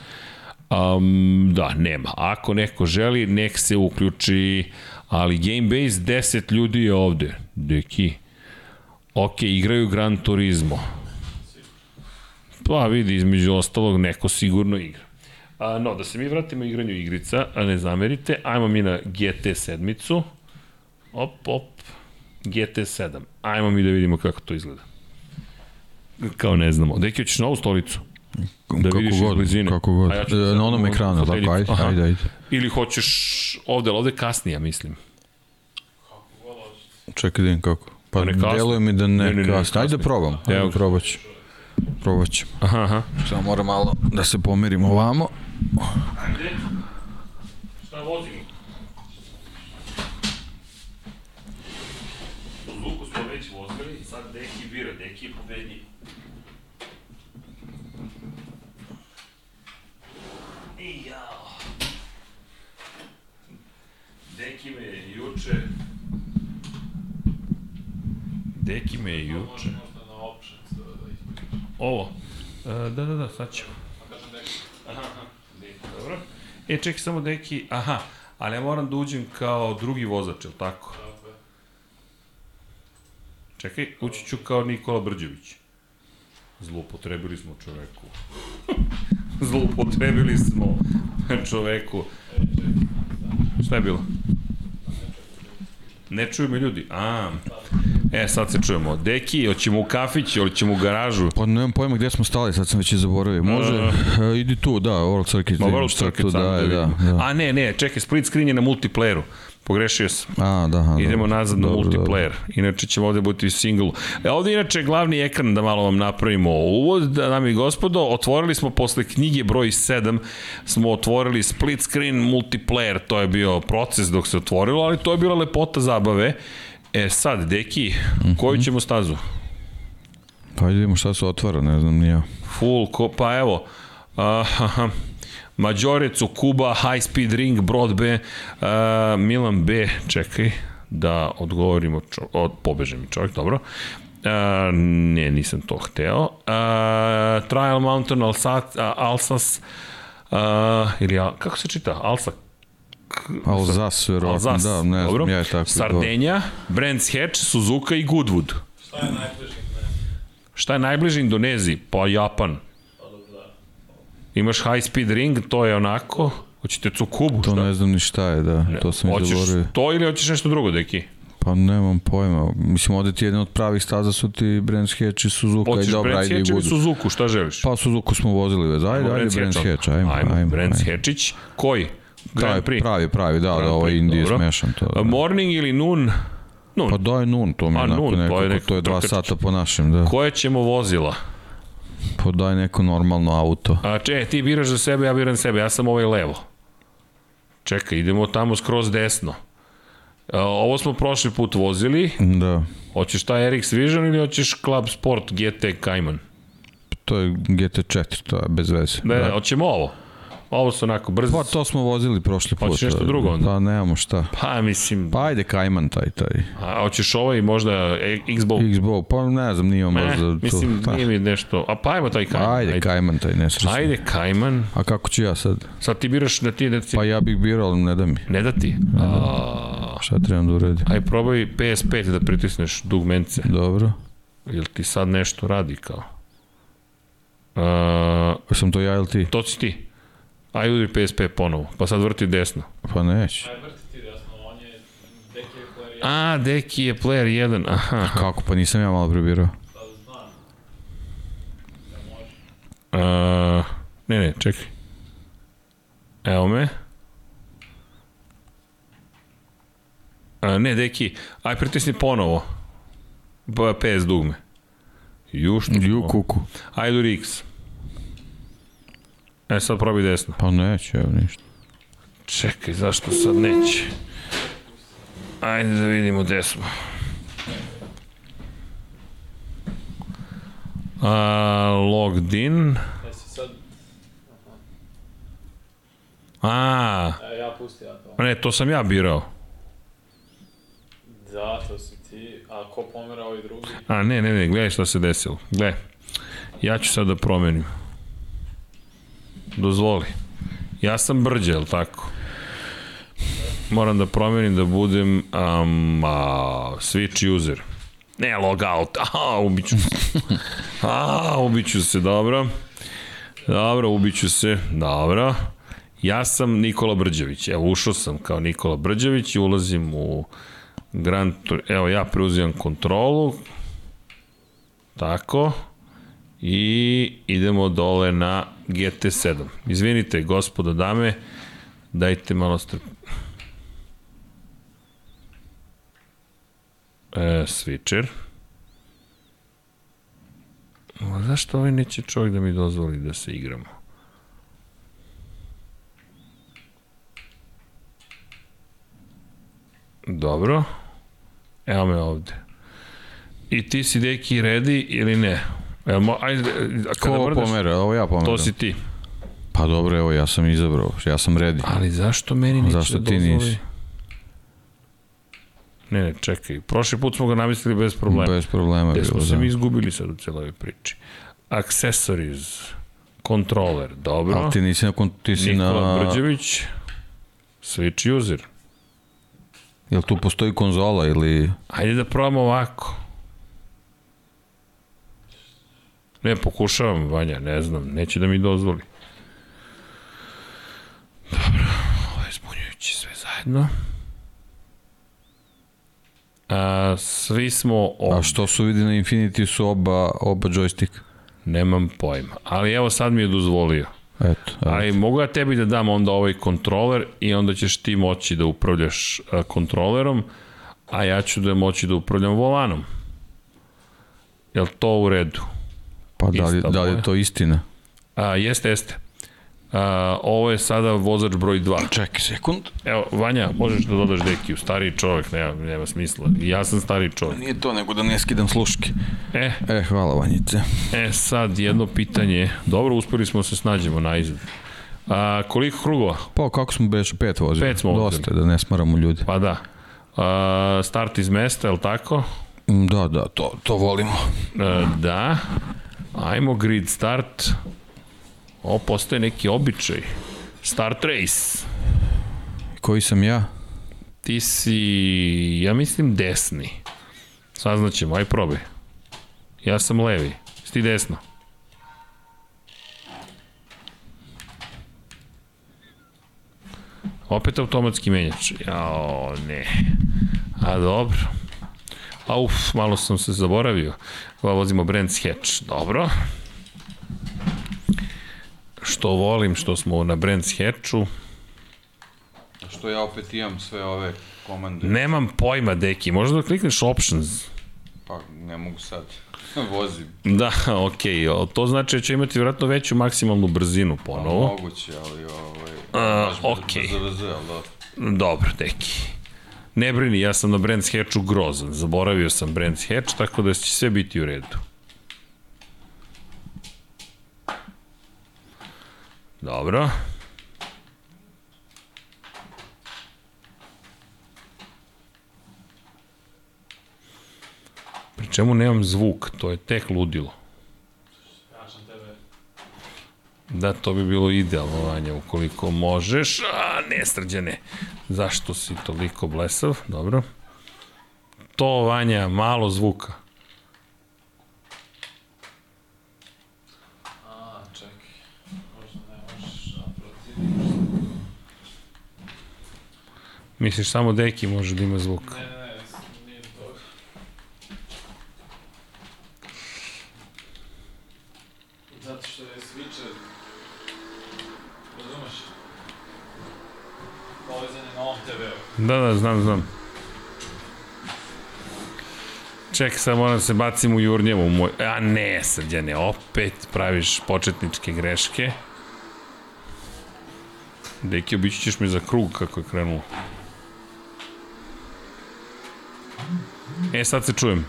Um, da, nema. Ako neko želi, nek se uključi, ali Gamebase 10 ljudi je ovde. Deki. Ok, igraju Gran Turismo. Pa vidi, između ostalog, neko sigurno igra. A, no, da se mi vratimo igranju igrica, a ne zamerite, ajmo mi na GT sedmicu. Op, op, GT7. Ajmo mi da vidimo kako to izgleda. Kao ne znamo. Deki, hoćeš novu stolicu? Da kako vidiš iz god, blizine. Kako god. Ja sad na onom ekranu, tako, ajde, ajde, ajde. Ili hoćeš ovde, ali ovde kasnije, mislim. Čekaj da vidim kako. Pa ne kasno. deluje mi da ne, Ne, ne, ne, kasno. Ajde da probam. Evo Ajde ga. probat ću. Probat ćemo. Aha, aha. Samo moram malo da se pomerimo ovamo. Ajde. Šta vozimo? Suzuku smo već vozili, sad Deki bira, Deki je pobedniji. I jao. Deki me je juče... Deki me je juče... Da ispričam. Ovo. E, da, da, da, sad ćemo. Dobro. E, čekaj samo Deki, aha, ali ja moram da uđem kao drugi vozač, je li tako? Čekaj, ući ću kao Nikola Brđević. Zloupotrebili smo čoveku. [laughs] Zloupotrebili smo čoveku. Šta je bilo? Ne čuju me ljudi. A, e, sad se čujemo. Deki, hoćemo u kafić, hoćemo u garažu. Pa nemam pojma gde smo stali, sad sam već i zaboravio. Može, e, idi tu, da, World Circuit. Ma tu sam da, vidim. da, da. A ne, ne, čekaj, split screen je na multiplayeru. Pogrešio sam. A, da, aha, Idemo dobro. nazad na Dobro, multiplayer. Inače ćemo ovde biti single. E, ovde inače glavni ekran da malo vam napravimo uvod, da nam i gospodo, otvorili smo posle knjige broj 7, smo otvorili split screen multiplayer, to je bio proces dok se otvorilo, ali to je bila lepota zabave. E sad, deki, koju Mhm. ćemo stazu? Pa vidimo šta se otvara, ne znam ni ja. Full, ko, pa evo, aha, Mađorecu, Kuba, High Speed Ring, Broadbe, uh, Milan B, čekaj, da odgovorimo, čo, od, pobeže mi čovjek, dobro. Uh, ne, nisam to hteo. Uh, Trial Mountain, Alsace, uh, Alsas, uh, ili, kako se čita? Alsa, Alzas, verovatno, Alzas, da, ne dobro. znam, ja je tako. Sardenja, Brands Hatch, Suzuka i Goodwood. Šta je najbliži ne? Šta je najbliže Indoneziji? Pa Japan. Pa. Imaš high speed ring, to je onako, hoćete Tsukubu, To šta? ne znam ni šta je, da, to sam Hoćeš zaboravio. to ili hoćeš nešto drugo, deki? Pa nemam pojma. Mislim, ovde ti jedan od pravih staza su ti Brands Hatch i Suzuka. Hoćeš i dobro, Brands ajde i Hatch ili. Suzuku, šta želiš? Pa Suzuku smo vozili već. Ajde, ajde, Brands Brands Hatch, Hatch, ajmo, ajmo. ajmo. Brands ajmo. Hatchić, koji? Grand Prix. pravi, pravi, da, Grand da, ovo Prix, je Indije smešan to. A Da. Morning ili noon? Noon. Pa daj nun, to mi A, je onako nun, to je nekako, neko to je dva trkač. sata po našem, da. Koje ćemo vozila? Pa daj neko normalno auto. A če, ti biraš za sebe, ja biram sebe, ja sam ovaj levo. Čekaj, idemo tamo skroz desno. A, ovo smo prošli put vozili. Da, Hoćeš taj RX Vision ili hoćeš Club Sport GT Cayman? to je GT4, to je bez veze. Ne, da. hoćemo ovo. Ovo su onako brzo. Pa to smo vozili prošli put. Hoćeš nešto drugo onda? Pa nemamo šta. Pa mislim, Pa ajde Kajman taj, taj. a hoćeš ovaj možda Xbox? Xbox, pa ne znam, nije on baš Ne, za to. mislim, Pa, nije mi nešto. A pa ajmo taj Cayman. Ajde, ajde. Kajman taj, nesrećno. Ajde, Cayman. A kako ću ja sad? Sad ti biraš da ti, da ti Pa ja bih birao, ali ne da mi. ne da ti. A, Šta trebam da uradim? aj probaj PS5 da pritisneš dugmence. Dobro. Jel ti sad nešto radi kao? A, Sam to ja ili ti? to si ti. Aj udri PSP ponovo, pa sad vrti desno. Pa neće. Aj, vrti ti desno, on je deki je player 1, A, deki je player 1, aha. Kako? Pa nisam ja malo prebirao. pa znam. Da može. A, ne, ne, čekaj. Evo me. A, ne, deki, aj pritisni ponovo. PS dugme. Ju, što Ju kuku. Ajde u X. E, sad probaj desno. Pa neće, evo ništa. Čekaj, zašto sad neće? Ajde da vidimo gde smo. A, logged in. Sad... A, E, ja pusti ja to. ne, to sam ja birao. Da, to si ti. A ko pomera ovaj drugi? A, ne, ne, ne, gledaj šta se desilo. Gle, ja ću sad da promenim. Dozvoli. Ja sam brđe, jel tako? Moram da promenim da budem um, a, switch user. Ne, logout. A, ubiću se. A, ubiću se, dobro. Dobro, ubiću se. Dobro. Ja sam Nikola Brđević. Evo, ušao sam kao Nikola Brđević i ulazim u Grand Tour. Evo, ja preuzimam kontrolu. Tako. I idemo dole na GT7. Izvinite, gospodo, dame, dajte malo strp... E, switcher. A zašto ovaj neće čovjek da mi dozvoli da se igramo? Dobro. Evo me ovde. I ti si deki ready ili ne? Evo, mo, ajde, a kada Ko brdaš, pomera? Ovo ja pomeram. to si ti. Pa dobro, evo, ja sam izabrao, ja sam ready. Ali zašto meni neće Zašto da ti dozvoli? nisi? Ne, ne, čekaj. Prošli put smo ga namislili bez problema. Bez problema Gde bilo, smo se da. mi izgubili sad u celoj priči. Accessories, controller, dobro. Ali ti nisi na, ti si Nikola na... Brđević, switch user. Jel tu postoji konzola ili... Ajde da probamo ovako. Ne, pokušavam, Vanja, ne znam, neće da mi dozvoli. Dobro, ovo je zbunjujući sve zajedno. A, svi smo ovde. A što su vidi na Infinity su oba, oba joystick? Nemam pojma. Ali evo sad mi je dozvolio. Eto, evo. Ali mogu ja tebi da dam onda ovaj kontroler i onda ćeš ti moći da upravljaš kontrolerom, a ja ću da moći da upravljam volanom. Jel to u redu? Pa da li, da li je to istina? A, jeste, jeste. A, ovo je sada vozač broj 2. Čekaj sekund. Evo, Vanja, možeš da dodaš dekiju, stariji čovek, nema, nema smisla. Ja sam stariji čovek. Nije to nego da ne skidam sluške. E, E, hvala Vanjice. e, sad jedno pitanje. Dobro, uspeli smo se snađemo na izgled. A, koliko krugova? Pa kako smo beše pet vozili? Pet smo vozili. Dosta je, da ne smaramo ljude. Pa da. A, start iz mesta, je li tako? Da, da, to, to volimo. E, da. Ajmo grid start. Ovo postaje neki običaj. Start race. Koji sam ja? Ti si, ja mislim, desni. Saznaćemo, aj probaj. Ja sam levi. Si ti desno? Opet automatski menjač. Jao, ne. A dobro. A uf, malo sam se zaboravio. Ova vozimo Brands Hatch. Dobro. Što volim, što smo na Brands Hatchu. Što ja opet imam sve ove komande. Nemam pojma, deki. Možda da klikneš options. Pa ne mogu sad. [laughs] Vozim. Da, okej. Okay. To znači da će imati vjerojatno veću maksimalnu brzinu ponovo. Moguće, ali ovaj... A, okej. ZVZ, ali dobro. Dobro, deki. Ne brini, ja sam na Brands Hatchu grozan. Zaboravio sam Brands Hatch, tako da će sve biti u redu. Dobro. Pri čemu nemam zvuk, to je tek ludilo. Jačam tebe. Da, to bi bilo idealno, Vanja, ukoliko možeš. A, ne, srđane. Zašto si toliko blesav? Dobro. To, Vanja, malo zvuka. A, čekaj. Možda ne možeš. Misliš, samo deki može da ima zvuk. Ne, ne, Da, da, znam, znam. Ček, sad moram da se bacim u Jurnjevu. Moj... A ne, srđane, opet praviš početničke greške. Deki, obići ćeš me za krug kako je krenulo. E, sad se čujem.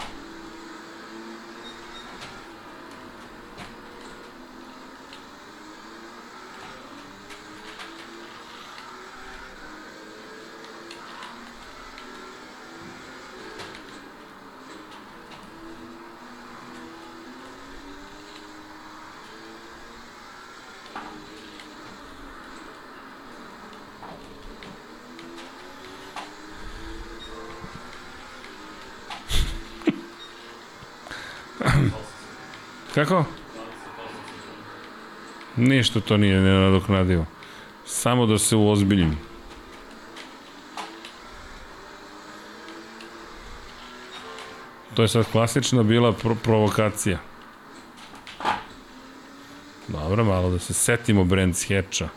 Kako? Ništa to nije nenadoknadivo. Samo da se uozbiljim. To je sad klasična bila pro provokacija. Dobro, malo da se setimo Brands Hatcha.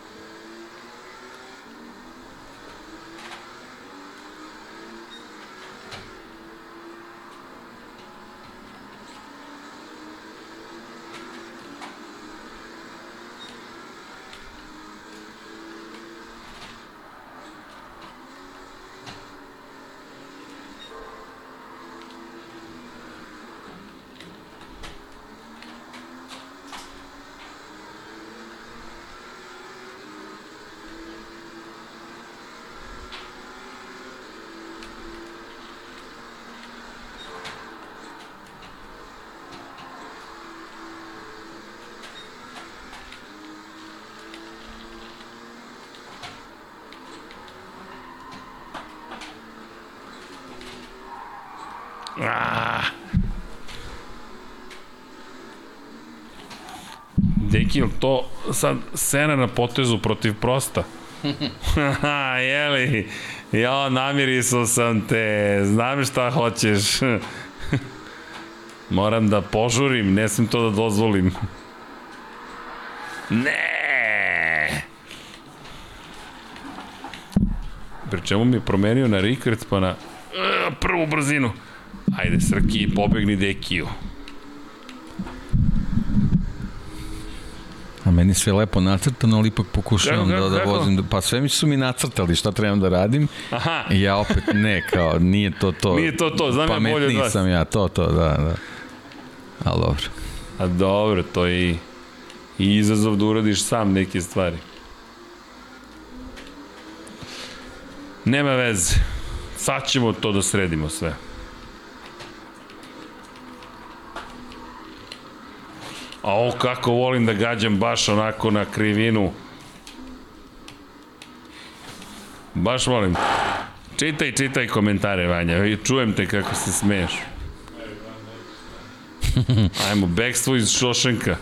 Ah. Deki, je to sad Sena na potezu protiv Prosta? [laughs] Jeli? Ja, namirisao sam te, znam šta hoćeš. [laughs] Moram da požurim, ne sam to da dozvolim. [laughs] Ne! Pri čemu mi je promenio na Rickert pa na uh, prvu brzinu. Ajde, Srki, pobegni Dekiju. A meni sve lepo nacrtano, ali ipak pokušavam Kako, da, da vozim. Pa sve mi su mi nacrtali šta trebam da radim. Aha. I ja opet ne, kao, nije to to. Nije to to, znam ja bolje od vas. sam ja, to, to, da, da. Ali dobro. A dobro, to je i, i izazov da uradiš sam neke stvari. Nema veze. Sad ćemo to da sredimo sve. A o, kako volim da gađam baš onako na krivinu. Baš volim. Čitaj, čitaj komentare, Vanja. Čujem te kako se smeješ. Ajmo, bekstvo iz Šošenka.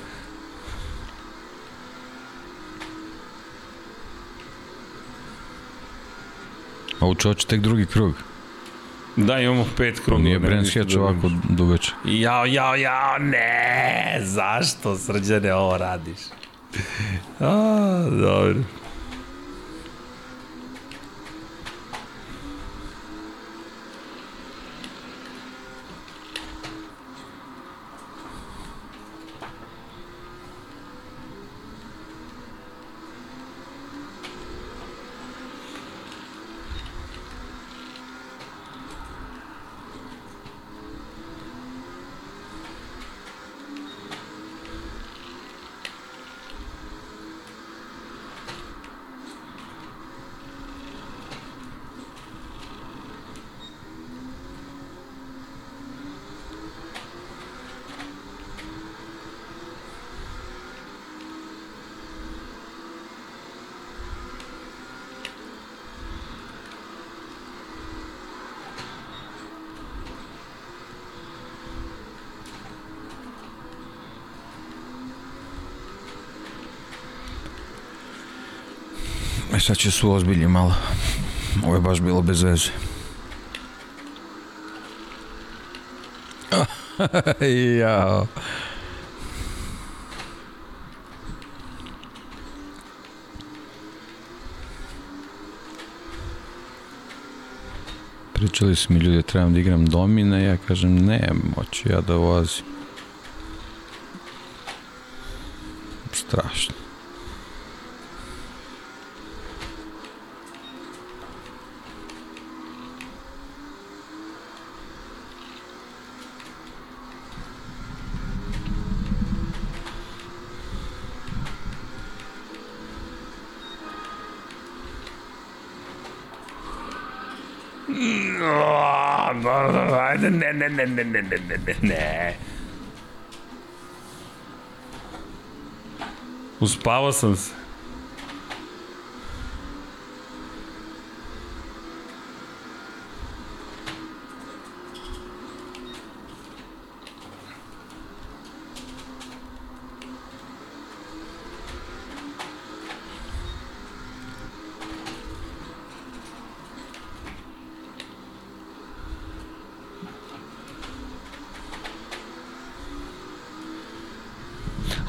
A u čoveče tek drugi krug. Da, imamo pet krugova. Nije ništa Hatch ovako dugačak. Jao, jao, jao, ne! Zašto, srđane, ovo radiš? [laughs] A, dobro. E sad će su ozbiljni malo. Ovo je baš bilo bez veze. [laughs] Jao. Pričali su mi ljudi da trebam da igram domina, ja kažem ne, moću ja da vozim. Strašno. Os Pausans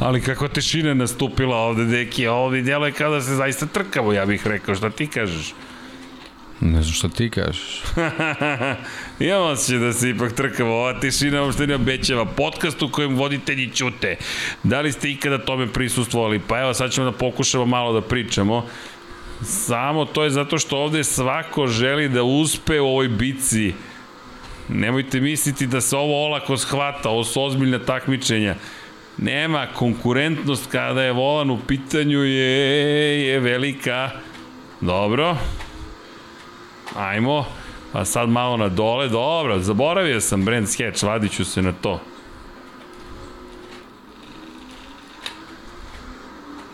Ali kako tišina je nastupila ovde, deki, ovde djelo je kao da se zaista trkamo, ja bih rekao, šta ti kažeš? Ne znam šta ti kažeš. [laughs] Imam osjećaj da se ipak trkamo, ova tišina uopšte ne obećava. Podcast u kojem voditelji ćute. Da li ste ikada tome prisustvovali? Pa evo, sad ćemo da pokušamo malo da pričamo. Samo to je zato što ovde svako želi da uspe u ovoj bici. Nemojte misliti da se ovo olako shvata, ovo su ozbiljne takmičenja. Nema, konkurentnost kada je volan u pitanju je, je velika. Dobro. Ajmo. Pa sad malo na dole. Dobro, zaboravio sam brand sketch, vadit ću se na to.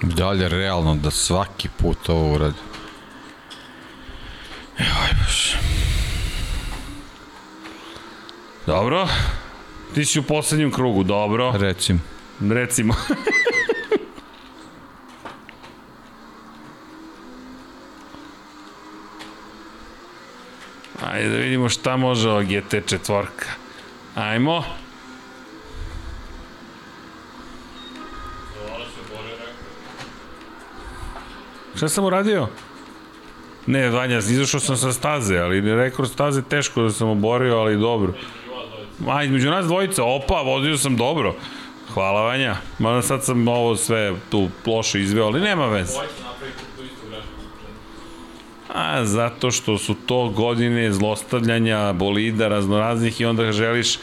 Da li je realno da svaki put ovo uradi? Joj, baš. Dobro. Ti si u poslednjem krugu, dobro. Recim. Recimo. [laughs] Ajde da vidimo šta može ova GT četvorka. Ajmo. Šta sam uradio? Ne, Vanja, izašao sam sa staze, ali rekord staze teško da sam oborio, ali dobro. A, između nas dvojica, opa, vozio sam dobro. Hvala Vanja. Mada sad sam ovo sve tu loše izveo, ali nema veze. A, zato što su to godine zlostavljanja, bolida, raznoraznih i onda želiš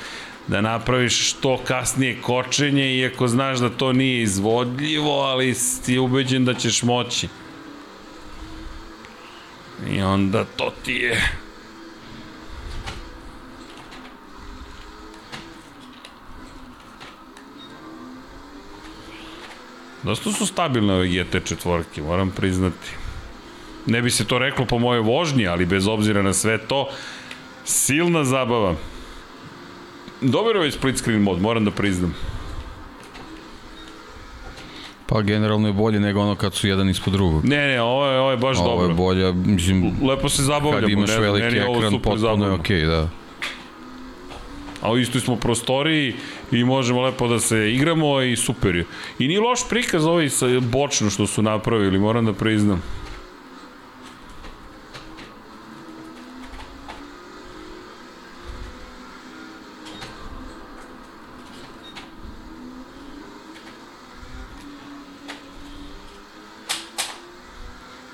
da napraviš što kasnije kočenje, iako znaš da to nije izvodljivo, ali si ubeđen da ćeš moći. I onda to ti je... Dosta su stabilne ove GT četvorke, moram priznati. Ne bi se to reklo po moje vožnji, ali bez obzira na sve to, silna zabava. Dobar je ovaj split screen mod, moram da priznam. Pa generalno je bolje nego ono kad su jedan ispod drugog. Ne, ne, ovo je, ovo je baš Ovo dobro. je bolje, mislim, Lepo se zabavljamo, kad imaš ne veliki ovo ekran, potpuno zabavno. je okej, okay, da. A u istoj smo prostoriji i možemo lepo da se igramo i super je. I nije loš prikaz ovaj sa bočno što su napravili, moram da priznam.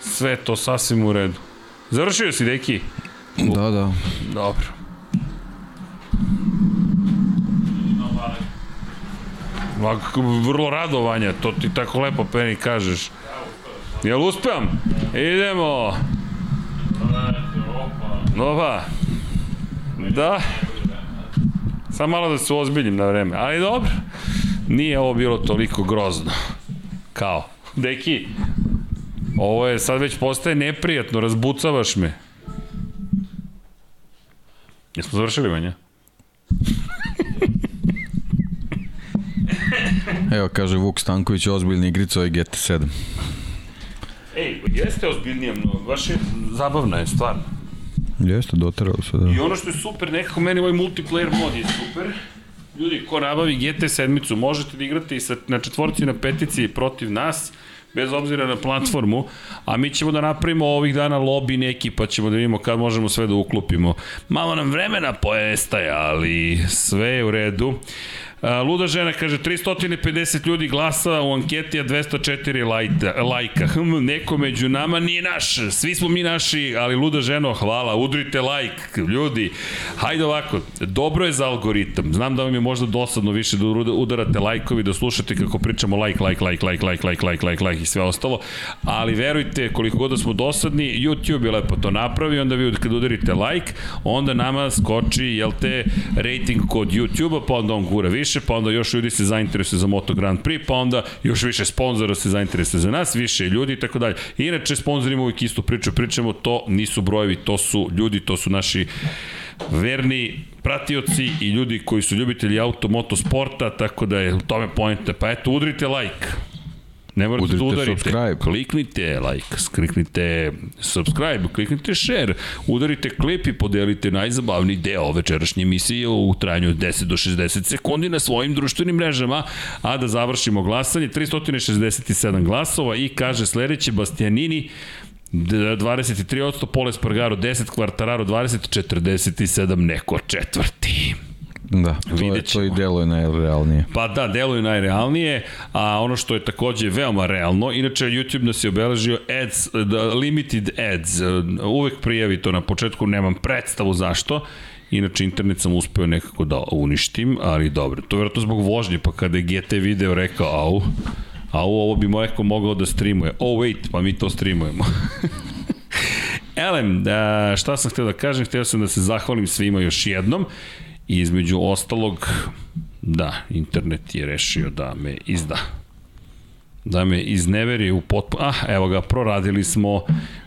Sve to sasvim u redu. Završio si, deki? Da, da. Dobro. Ovako, vrlo rado, Vanja, to ti tako lepo, Penny, kažeš. Jel uspevam? Idemo. Nova. Da. Samo malo da se ozbiljim na vreme, ali dobro. Nije ovo bilo toliko grozno. Kao. Deki, ovo je sad već postaje neprijatno, razbucavaš me. Jesmo završili, Vanja? [laughs] Evo, kaže Vuk Stanković, ozbiljna igrica, je GT7. Ej, jeste ozbiljnije mnogo, baš je zabavna je stvarno. Jeste, doteralo se, da. I ono što je super, nekako meni ovaj multiplayer mod je super. Ljudi, ko nabavi GT sedmicu, možete da igrate i sa, na četvorci na petici protiv nas, bez obzira na platformu, a mi ćemo da napravimo ovih dana lobby neki, pa ćemo da vidimo kad možemo sve da uklopimo. Malo nam vremena poestaje, ali sve je u redu. Luda žena kaže 350 ljudi glasa u anketi, a 204 lajta, lajka. Hm, neko među nama nije naš. Svi smo mi naši, ali Luda ženo, hvala, udrite lajk, ljudi. Hajde ovako, dobro je za algoritam. Znam da vam je možda dosadno više da udarate lajkovi, da slušate kako pričamo lajk, lajk, lajk, lajk, lajk, lajk, lajk, lajk, lajk i sve ostalo. Ali verujte, koliko god da smo dosadni, YouTube je lepo to napravi, onda vi kad udarite lajk, onda nama skoči, jel te, rating kod YouTube-a, pa onda on gura više, pa onda još ljudi se zainteresuje za Moto Grand Prix, pa onda još više sponzora se zainteresuje za nas, više ljudi i tako dalje. Inače, sponzorima uvijek istu priču pričamo, to nisu brojevi, to su ljudi, to su naši verni pratioci i ljudi koji su ljubitelji auto, moto sporta, tako da je u tome pojenta. Pa eto, udrite like. Ne morate da Udrite udarite. subscribe. Kliknite like, kliknite subscribe, kliknite share, udarite klip i podelite najzabavniji deo večerašnje emisije u trajanju od 10 do 60 sekundi na svojim društvenim mrežama, a da završimo glasanje, 367 glasova i kaže sledeće Bastianini, D- 23%, Pole Spargaro 10, Kvartararo 20, 47, neko četvrti. Da, to, je, to i deluje najrealnije. Pa da, deluje najrealnije, a ono što je takođe veoma realno, inače YouTube nas je obeležio ads, da, limited ads, uvek prijavi to na početku, nemam predstavu zašto, Inače, internet sam uspeo nekako da uništim, ali dobro. To je vjerojatno zbog vožnje, pa kada je GT video rekao, au, au, ovo bi neko mogao da streamuje. Oh, wait, pa mi to streamujemo. [laughs] Elem, šta sam hteo da kažem? Hteo sam da se zahvalim svima još jednom i između ostalog, da, internet je rešio da me izda. Da me izneveri u potpuno... Ah, evo ga, proradili smo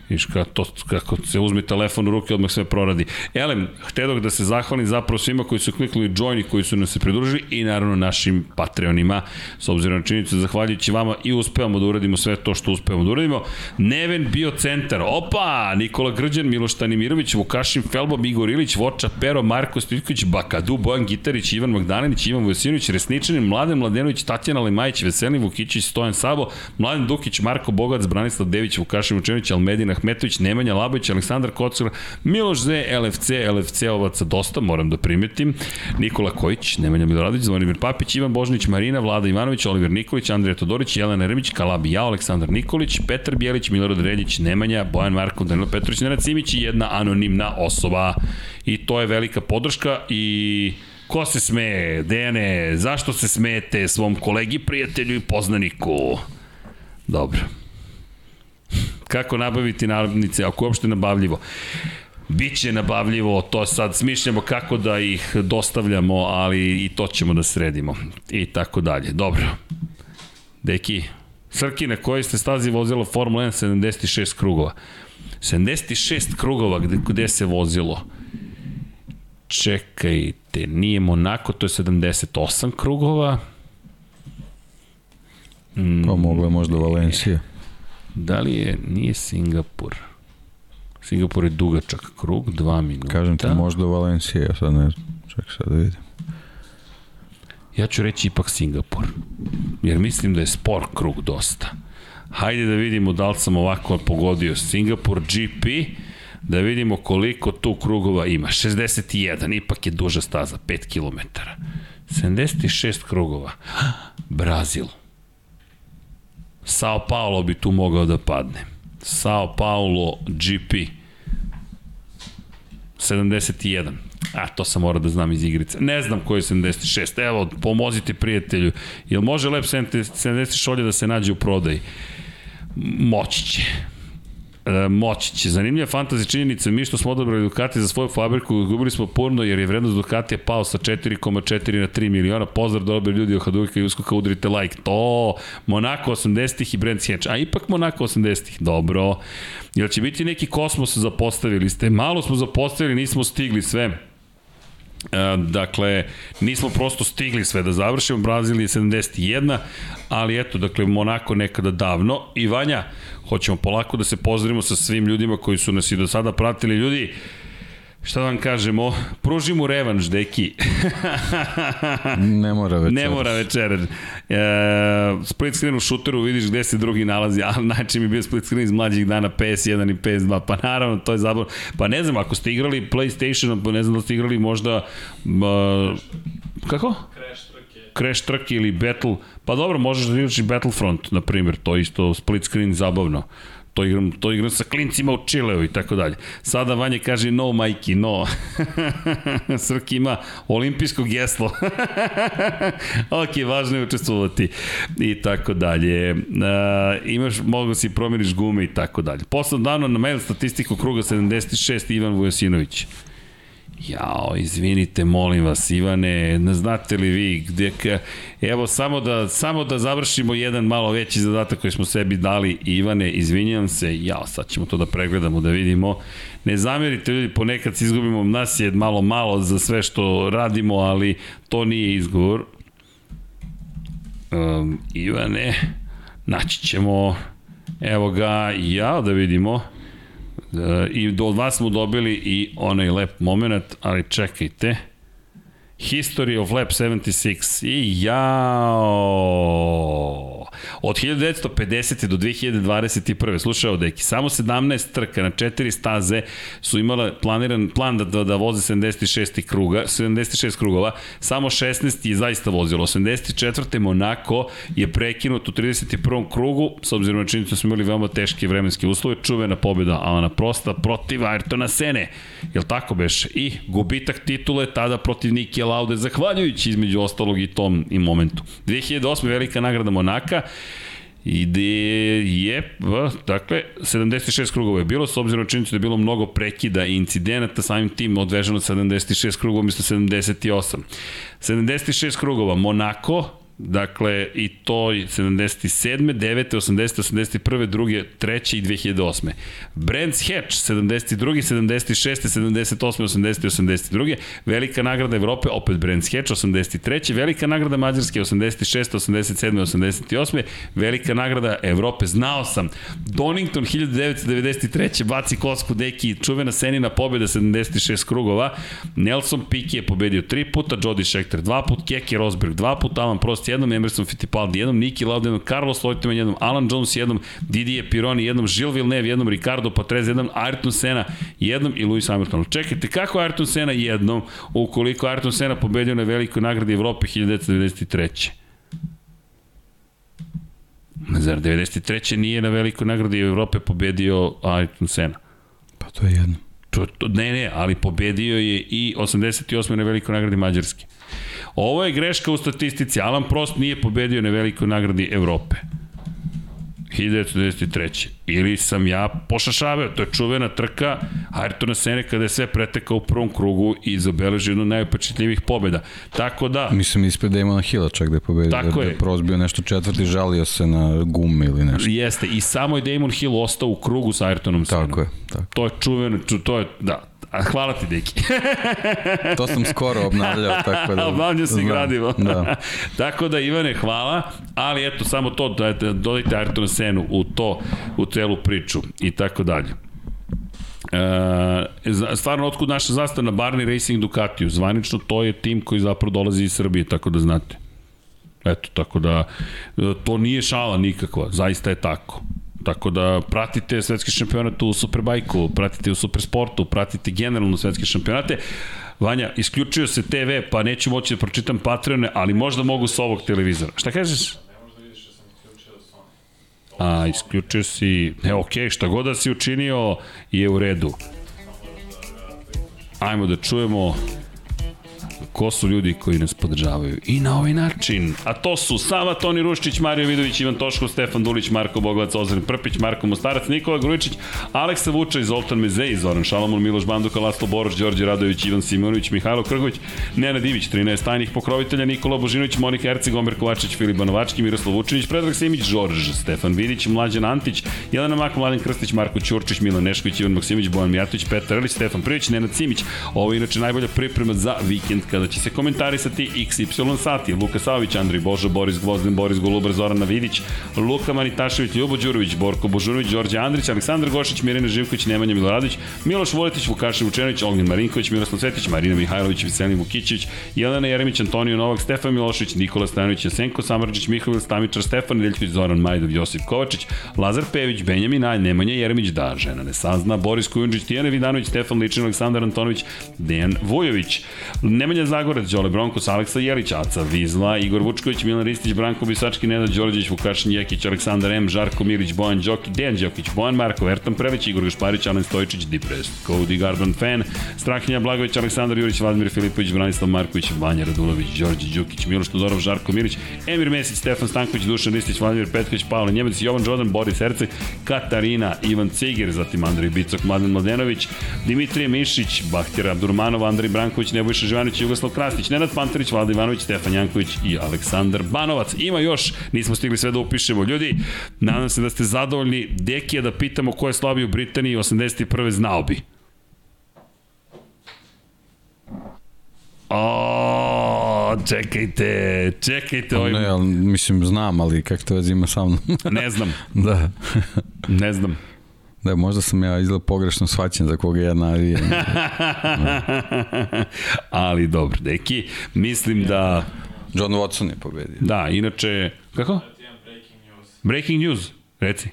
Viš kako, to, kako se uzme telefon u ruke, odmah sve proradi. Elem, htedog da se zahvalim zapravo svima koji su kliknuli join i koji su nam se pridružili i naravno našim Patreonima, s obzirom na činjenicu, zahvaljujući vama i uspevamo da uradimo sve to što uspevamo da uradimo. Neven Biocentar, opa, Nikola Grđan, Miloš Tanimirović, Vukašin Felbo, Igor Ilić, Voča Pero, Marko Stojković, Bakadu, Bojan Gitarić, Ivan Magdalenić, Ivan Vojsinović, Resničanin, Mladen Mladenović, Tatjana Lemajić, Veselin Vukićić, Stojan Sabo, Mladen Dukić, Marko Bogac, Branislav Dević, Vukašin Vučenović, Almedin Ahmetović, Nemanja Labović, Aleksandar Kocar, Miloš Z, LFC, LFC-ovaca dosta, moram da primetim, Nikola Kojić, Nemanja Miloradović, Zvonimir Papić, Ivan Božnić, Marina, Vlada Ivanović, Oliver Nikolić, Andrija Todorić, Jelena Remić, Kalabi Ja, Aleksandar Nikolić, Petar Bjelić, Milorad Reljić, Nemanja, Bojan Markov, Danilo Petrović, Nenad Simić i jedna anonimna osoba. I to je velika podrška i Ko se smeje? Dejane, zašto se smete svom kolegi, prijatelju i poznaniku? Dobro. Kako nabaviti nalepnice, ako je uopšte nabavljivo? Biće nabavljivo, to sad smišljamo kako da ih dostavljamo, ali i to ćemo da sredimo. I tako dalje. Dobro. Deki, Srki, na kojoj ste stazi vozilo Formula 1 76 krugova? 76 krugova gde, gde se vozilo? Čekajte, nije Monako, to je 78 krugova. Pa moglo je možda Valencija. Da li je, nije Singapur. Singapur je dugačak krug, 2 minuta. Kažem ti možda Valencija, ja sad ne znam. Ček sad da vidim. Ja ću reći ipak Singapur. Jer mislim da je spor krug dosta. Hajde da vidimo da li sam ovako pogodio Singapur GP, da vidimo koliko tu krugova ima. 61, ipak je duža staza, 5 km. 76 krugova. [gasps] Brazil. Sao Paulo bi tu mogao da padne. Sao Paulo GP. 71. A, to sam mora da znam iz igrice. Ne znam koji je 76. Evo, pomozite prijatelju. Jel može Lep 70 šolje da se nađe u prodaji? Moći će. E, moći će. Zanimljiva fantazi činjenica, mi što smo odabrali Ducati za svoju fabriku, gubili smo purno jer je vrednost Ducatija pao sa 4,4 na 3 miliona. Pozdrav dobri ljudi od Hadujka i Uskoka, udrite like. To, Monako 80-ih i Brent Hench. A ipak Monako 80-ih, dobro. Jel će biti neki kosmos zapostavili ste? Malo smo zapostavili, nismo stigli sve. E, dakle, nismo prosto stigli sve da završimo, Brazil je 71, ali eto, dakle, Monako nekada davno. I Vanja, hoćemo polako da se pozdravimo sa svim ljudima koji su nas i do sada pratili. Ljudi, šta da vam kažemo, pružimo revanš, deki. [laughs] Ne mora večeras. Ne mora večeras. E, split screen u šuteru vidiš gde se drugi nalazi, ali način mi je bio split screen iz mlađih dana PS1 i PS2, pa naravno to je zabavno. Pa ne znam, ako ste igrali PlayStation, pa ne znam da ste igrali možda... Uh, kako? Crash. Crash Truck ili Battle, pa dobro, možeš da igraš i Battlefront, na primjer, to isto split screen zabavno. To igram, to igram sa klincima u Čileu i tako dalje. Sada Vanje kaže no, majki, no. [laughs] Srki ima olimpijsko geslo. [laughs] ok, važno je učestvovati. I tako dalje. Uh, imaš, mogu si promjeniš gume i tako dalje. Posledno dano na mail statistiku kruga 76 Ivan Vujasinović. Jao, izvinite, molim vas, Ivane, ne znate li vi gde ka... Evo, samo da, samo da završimo jedan malo veći zadatak koji smo sebi dali. Ivane, izvinjam se, jao, sad ćemo to da pregledamo, da vidimo. Ne zamerite ljudi, ponekad se izgubimo, nas je malo malo za sve što radimo, ali to nije izgovor. Um, Ivane, Naći ćemo, evo ga, ja da vidimo. E, I do vas smo dobili i onaj lep moment, ali čekajte. History of Lab 76. I jao! Od 1950. do 2021. Slušaj ovo, deki, samo 17 trka na 4 staze su imala planiran plan da, da, da voze 76 kruga, 76 krugova, samo 16 je zaista vozilo. 84. Monako je prekinut u 31. krugu, s obzirom na činjenicu da smo imali veoma teške vremenske uslove, čuvena pobjeda Alana Prosta protiv Ayrtona Sene. Jel tako beš? I gubitak titule tada protiv Niki Laude, zahvaljujući između ostalog i tom i momentu. 2008. velika nagrada Monaka, I gde je, dakle, 76 krugova je bilo, s obzirom na činjenicu da je bilo mnogo prekida i incidenata, samim tim odveženo 76 krugova, umjesto 78. 76 krugova, Monako, Dakle, i to 77. 9. 80. 81. 2. 3. i 2008. Brands Hatch 72. 76. 78. 80. 82. Velika nagrada Evrope, opet Brands Hatch 83. Velika nagrada Mađarske 86. 87. 88. Velika nagrada Evrope, znao sam. Donington 1993. baci kosku deki, čuvena senina pobjeda 76 krugova. Nelson Piquet je pobedio tri puta, Jody Scheckter dva put, Keke Rosberg dva puta, Alan Prost jednom, Emerson Fittipaldi jednom, Niki Lauda jednom, Carlos Leutemann jednom, Alan Jones jednom, Didier Pironi jednom, Gilles Villeneuve jednom, Ricardo Patrese jednom, Ayrton Senna jednom i Lewis Hamilton. Čekajte, kako Ayrton Senna jednom, ukoliko Ayrton Senna pobedio na velikoj nagradi Evrope 1993. Zar 93. nije na velikoj nagradi Evrope pobedio Ayrton Senna? Pa to je jedno. To, to, ne, ne, ali pobedio je i 88. na velikoj nagradi Mađarske. Ovo je greška u statistici. Alan Prost nije pobedio na velikoj nagradi Evrope. 1993. Ili sam ja pošašavao, to je čuvena trka Ayrtona Sene kada je sve pretekao u prvom krugu i zabeležio jednu najupečetljivih pobjeda. Tako da... Mislim, ispred Damona Hilla čak da je pobedio. Tako da je. je prozbio nešto četvrti, žalio se na gume ili nešto. Jeste, i samo je Damon Hill ostao u krugu sa Ayrtonom Senom. Tako je, tako. To je čuveno, to je, da, hvala ti, Deki. To sam skoro obnavljao, [laughs] tako da... Obnavljao si gradivo. Da. [laughs] tako da, Ivane, hvala, ali eto, samo to, da, da dodajte Ayrton Senu u to, u celu priču i tako dalje. E, za- stvarno, otkud naša zastava na Barney Racing Ducatiju? Zvanično, to je tim koji zapravo dolazi iz Srbije, tako da znate. Eto, tako da, e, to nije šala nikakva, zaista je tako. Tako da pratite svetski šampionat u Superbajku, pratite u Supersportu, pratite generalno svetske šampionate. Vanja, isključio se TV, pa neću moći da pročitam Patreone, ali možda mogu sa ovog televizora. Šta kažeš? A, isključio si... Ne, okej, okay, šta god da si učinio je u redu. Ajmo da čujemo ko su ljudi koji nas podržavaju i na ovaj način. A to su Sava Toni Ruščić, Mario Vidović, Ivan Toškov, Stefan Dulić, Marko Bogovac, Ozren Prpić, Marko Mostarac, Nikola Grujičić, Aleksa Vuča, Zoltan Mezej, Zoran Šalamun, Miloš Banduka, Laslo Boroš, Đorđe Radović, Ivan Simonović, Mihajlo Krgović, Nenad Divić, 13 tajnih pokrovitelja, Nikola Božinović, Monika Erceg, Omer Kovačić, Filip Banovački, Miroslav Vučinić, Predrag Simić, Žorž, Stefan Vidić, Mlađan Antić, Jelena Mak, Mladen Krstić, Marko Ćurčić, Milan Nešković, Ivan Maksimović, Bojan Mijatović, Petar Elić, Stefan Privić, Nenad Simić. Ovo je inače najbolja priprema za vikend kada će se komentarisati XY sati. Luka Savić, Andrej Božo, Boris Gvozden, Boris Golubar, Zoran Navidić, Luka Manitašević, Ljubo Đurović, Borko Božunović, Đorđe Andrić, Aleksandar Gošić, Mirina Živković, Nemanja Miloradović, Miloš Vuletić, Vukašin Vučenović, Ognjen Marinković, Miroslav Svetić, Marina Mihajlović, Veselin Vukićević, Jelena Jeremić, Antonio Novak, Stefan Milošević, Nikola Stojanović, Jasenko Samarđić, Mihovil Stamičar, Stefan Nedeljković, Zoran Majdov, Josip Kovačić, Lazar Pević, Benjamin Aj, Nemanja Jeremić, da, žena ne sazna, Boris Kujundžić, Tijana Vidanović, Stefan Ličin, Aleksandar Antonović, Dejan Vujović, Nemanja Zagorac, Đole Bronkos, Aleksa Jelić, Aca Vizla, Igor Vučković, Milan Ristić, Branko Bisački, Nenad Đorđević, Vukašin Jekić, Aleksandar M, Žarko Milić, Bojan Đoki, Dejan Đokić, Bojan Marko, Ertan Prelić, Igor Gašparić, Alen Stojičić, Depressed, Cody Garban Fan, Strahinja Blagović, Aleksandar Jurić, Vladimir Filipović, Branislav Marković, Vanja Radulović, Đorđe Đukić, Miloš Todorov, Žarko Milić, Emir Mesić, Stefan Stanković, Dušan Ristić, Vladimir Petković, Pavle Njemec, Jovan Đodan, Boris Herceg, Katarina, Ivan Ciger, zatim Andrej Bicok, Mladen Mladenović, Dimitrije Mišić, Bahtira Abdurmanov, Andrej Branković, Nebojša Živanović, Jugoslav Krasnić, Nenad Pantarić, Vlada Ivanović, Stefan Janković i Aleksandar Banovac. Ima još, nismo stigli sve da upišemo. Ljudi, nadam se da ste zadovoljni. Dekija da pitamo ko je slabiji u Britaniji 81. znao bi. O, čekajte, čekajte. Ovaj... Ne, ali, mislim, znam, ali kako to već ima sa mnom. Ne znam, [laughs] da. ne znam. Da, možda sam ja izgleda pogrešno shvaćen za koga ja navijem. [laughs] Ali dobro, deki, mislim da... John Watson je pobedio. Da, inače... Kako? Breaking news Breaking news, reci.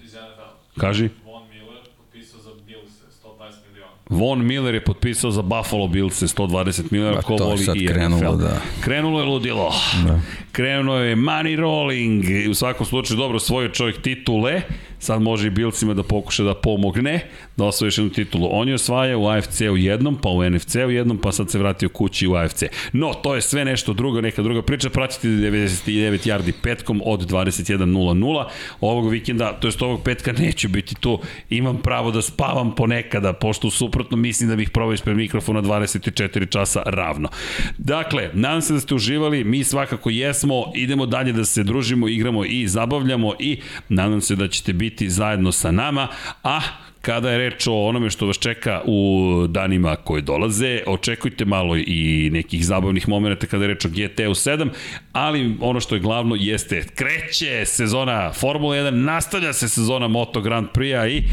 Kaži. Von Miller potpisao za Bills 120 miliona. Von Miller je potpisao za Buffalo Bills 120 miliona, ko voli i krenulo, NFL. da. Krenulo je ludilo. Da. Krenuo je money rolling. U svakom slučaju, dobro, osvojio čovjek titule. Sad može i Bilcima da pokuša da pomogne da osvoji još jednu titulu. On je osvaja u AFC-u jednom, pa u NFC-u jednom, pa sad se vratio kući u AFC. No, to je sve nešto drugo, neka druga priča. Pratite 99 yardi petkom od 21.00. Ovog vikenda, to jest ovog petka, neću biti tu. Imam pravo da spavam ponekada, pošto u suprotno mislim da bih probao ispred mikrofona 24 časa ravno. Dakle, nadam se da ste uživali, mi svakako jesmo, idemo dalje da se družimo, igramo i zabavljamo i nadam se da ćete biti zajedno sa nama, a kada je reč o onome što vas čeka u danima koji dolaze, očekujte malo i nekih zabavnih momenta kada je reč o GTU 7, ali ono što je glavno jeste kreće sezona Formula 1, nastavlja se sezona Moto Grand Prix-a i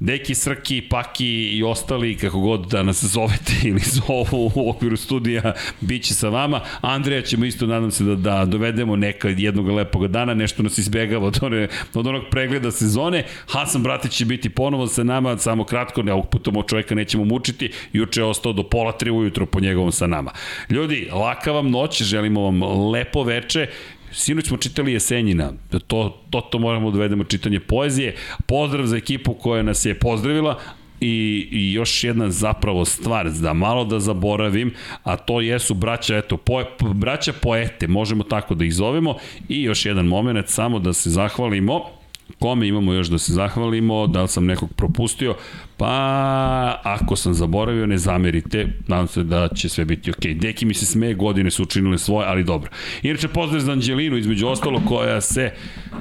Deki, Srki, Paki i ostali, kako god da nas zovete [laughs] ili zovu u okviru studija, bit će sa vama. Andreja ćemo isto, nadam se, da, da dovedemo nekad jednog lepog dana, nešto nas izbegava od, one, od onog pregleda sezone. Hasan Bratić će biti ponovo sa nama, samo kratko, ne ovog puta čoveka nećemo mučiti, juče je ostao do pola tri ujutro po njegovom sa nama. Ljudi, laka vam noć, želimo vam lepo veče, Sinoć smo čitali Jesenjina, to, to, to moramo da dovedemo čitanje poezije. Pozdrav za ekipu koja nas je pozdravila, I, I još jedna zapravo stvar, da malo da zaboravim, a to jesu braća, eto, po, braća poete, možemo tako da ih zovemo. I još jedan moment, samo da se zahvalimo kome imamo još da se zahvalimo, da li sam nekog propustio, pa ako sam zaboravio, ne zamerite, nadam se da će sve biti ok. Deki mi se smeje, godine su učinile svoje, ali dobro. Inače, pozdrav za Anđelinu, između ostalo, koja se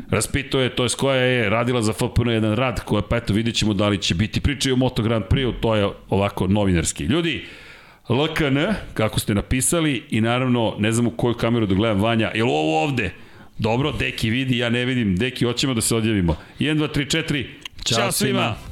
raspituje, to je koja je radila za FPN jedan rad, koja, pa eto, vidjet ćemo da li će biti pričaju o Moto Grand Prix, to je ovako novinarski. Ljudi, LKN, kako ste napisali, i naravno, ne znam u koju kameru da gledam Vanja, je li ovo ovde? Dobro, Deki vidi, ja ne vidim. Deki, hoćemo da se odjavimo. 1, 2, 3, 4. Ćao, Ćao svima. svima.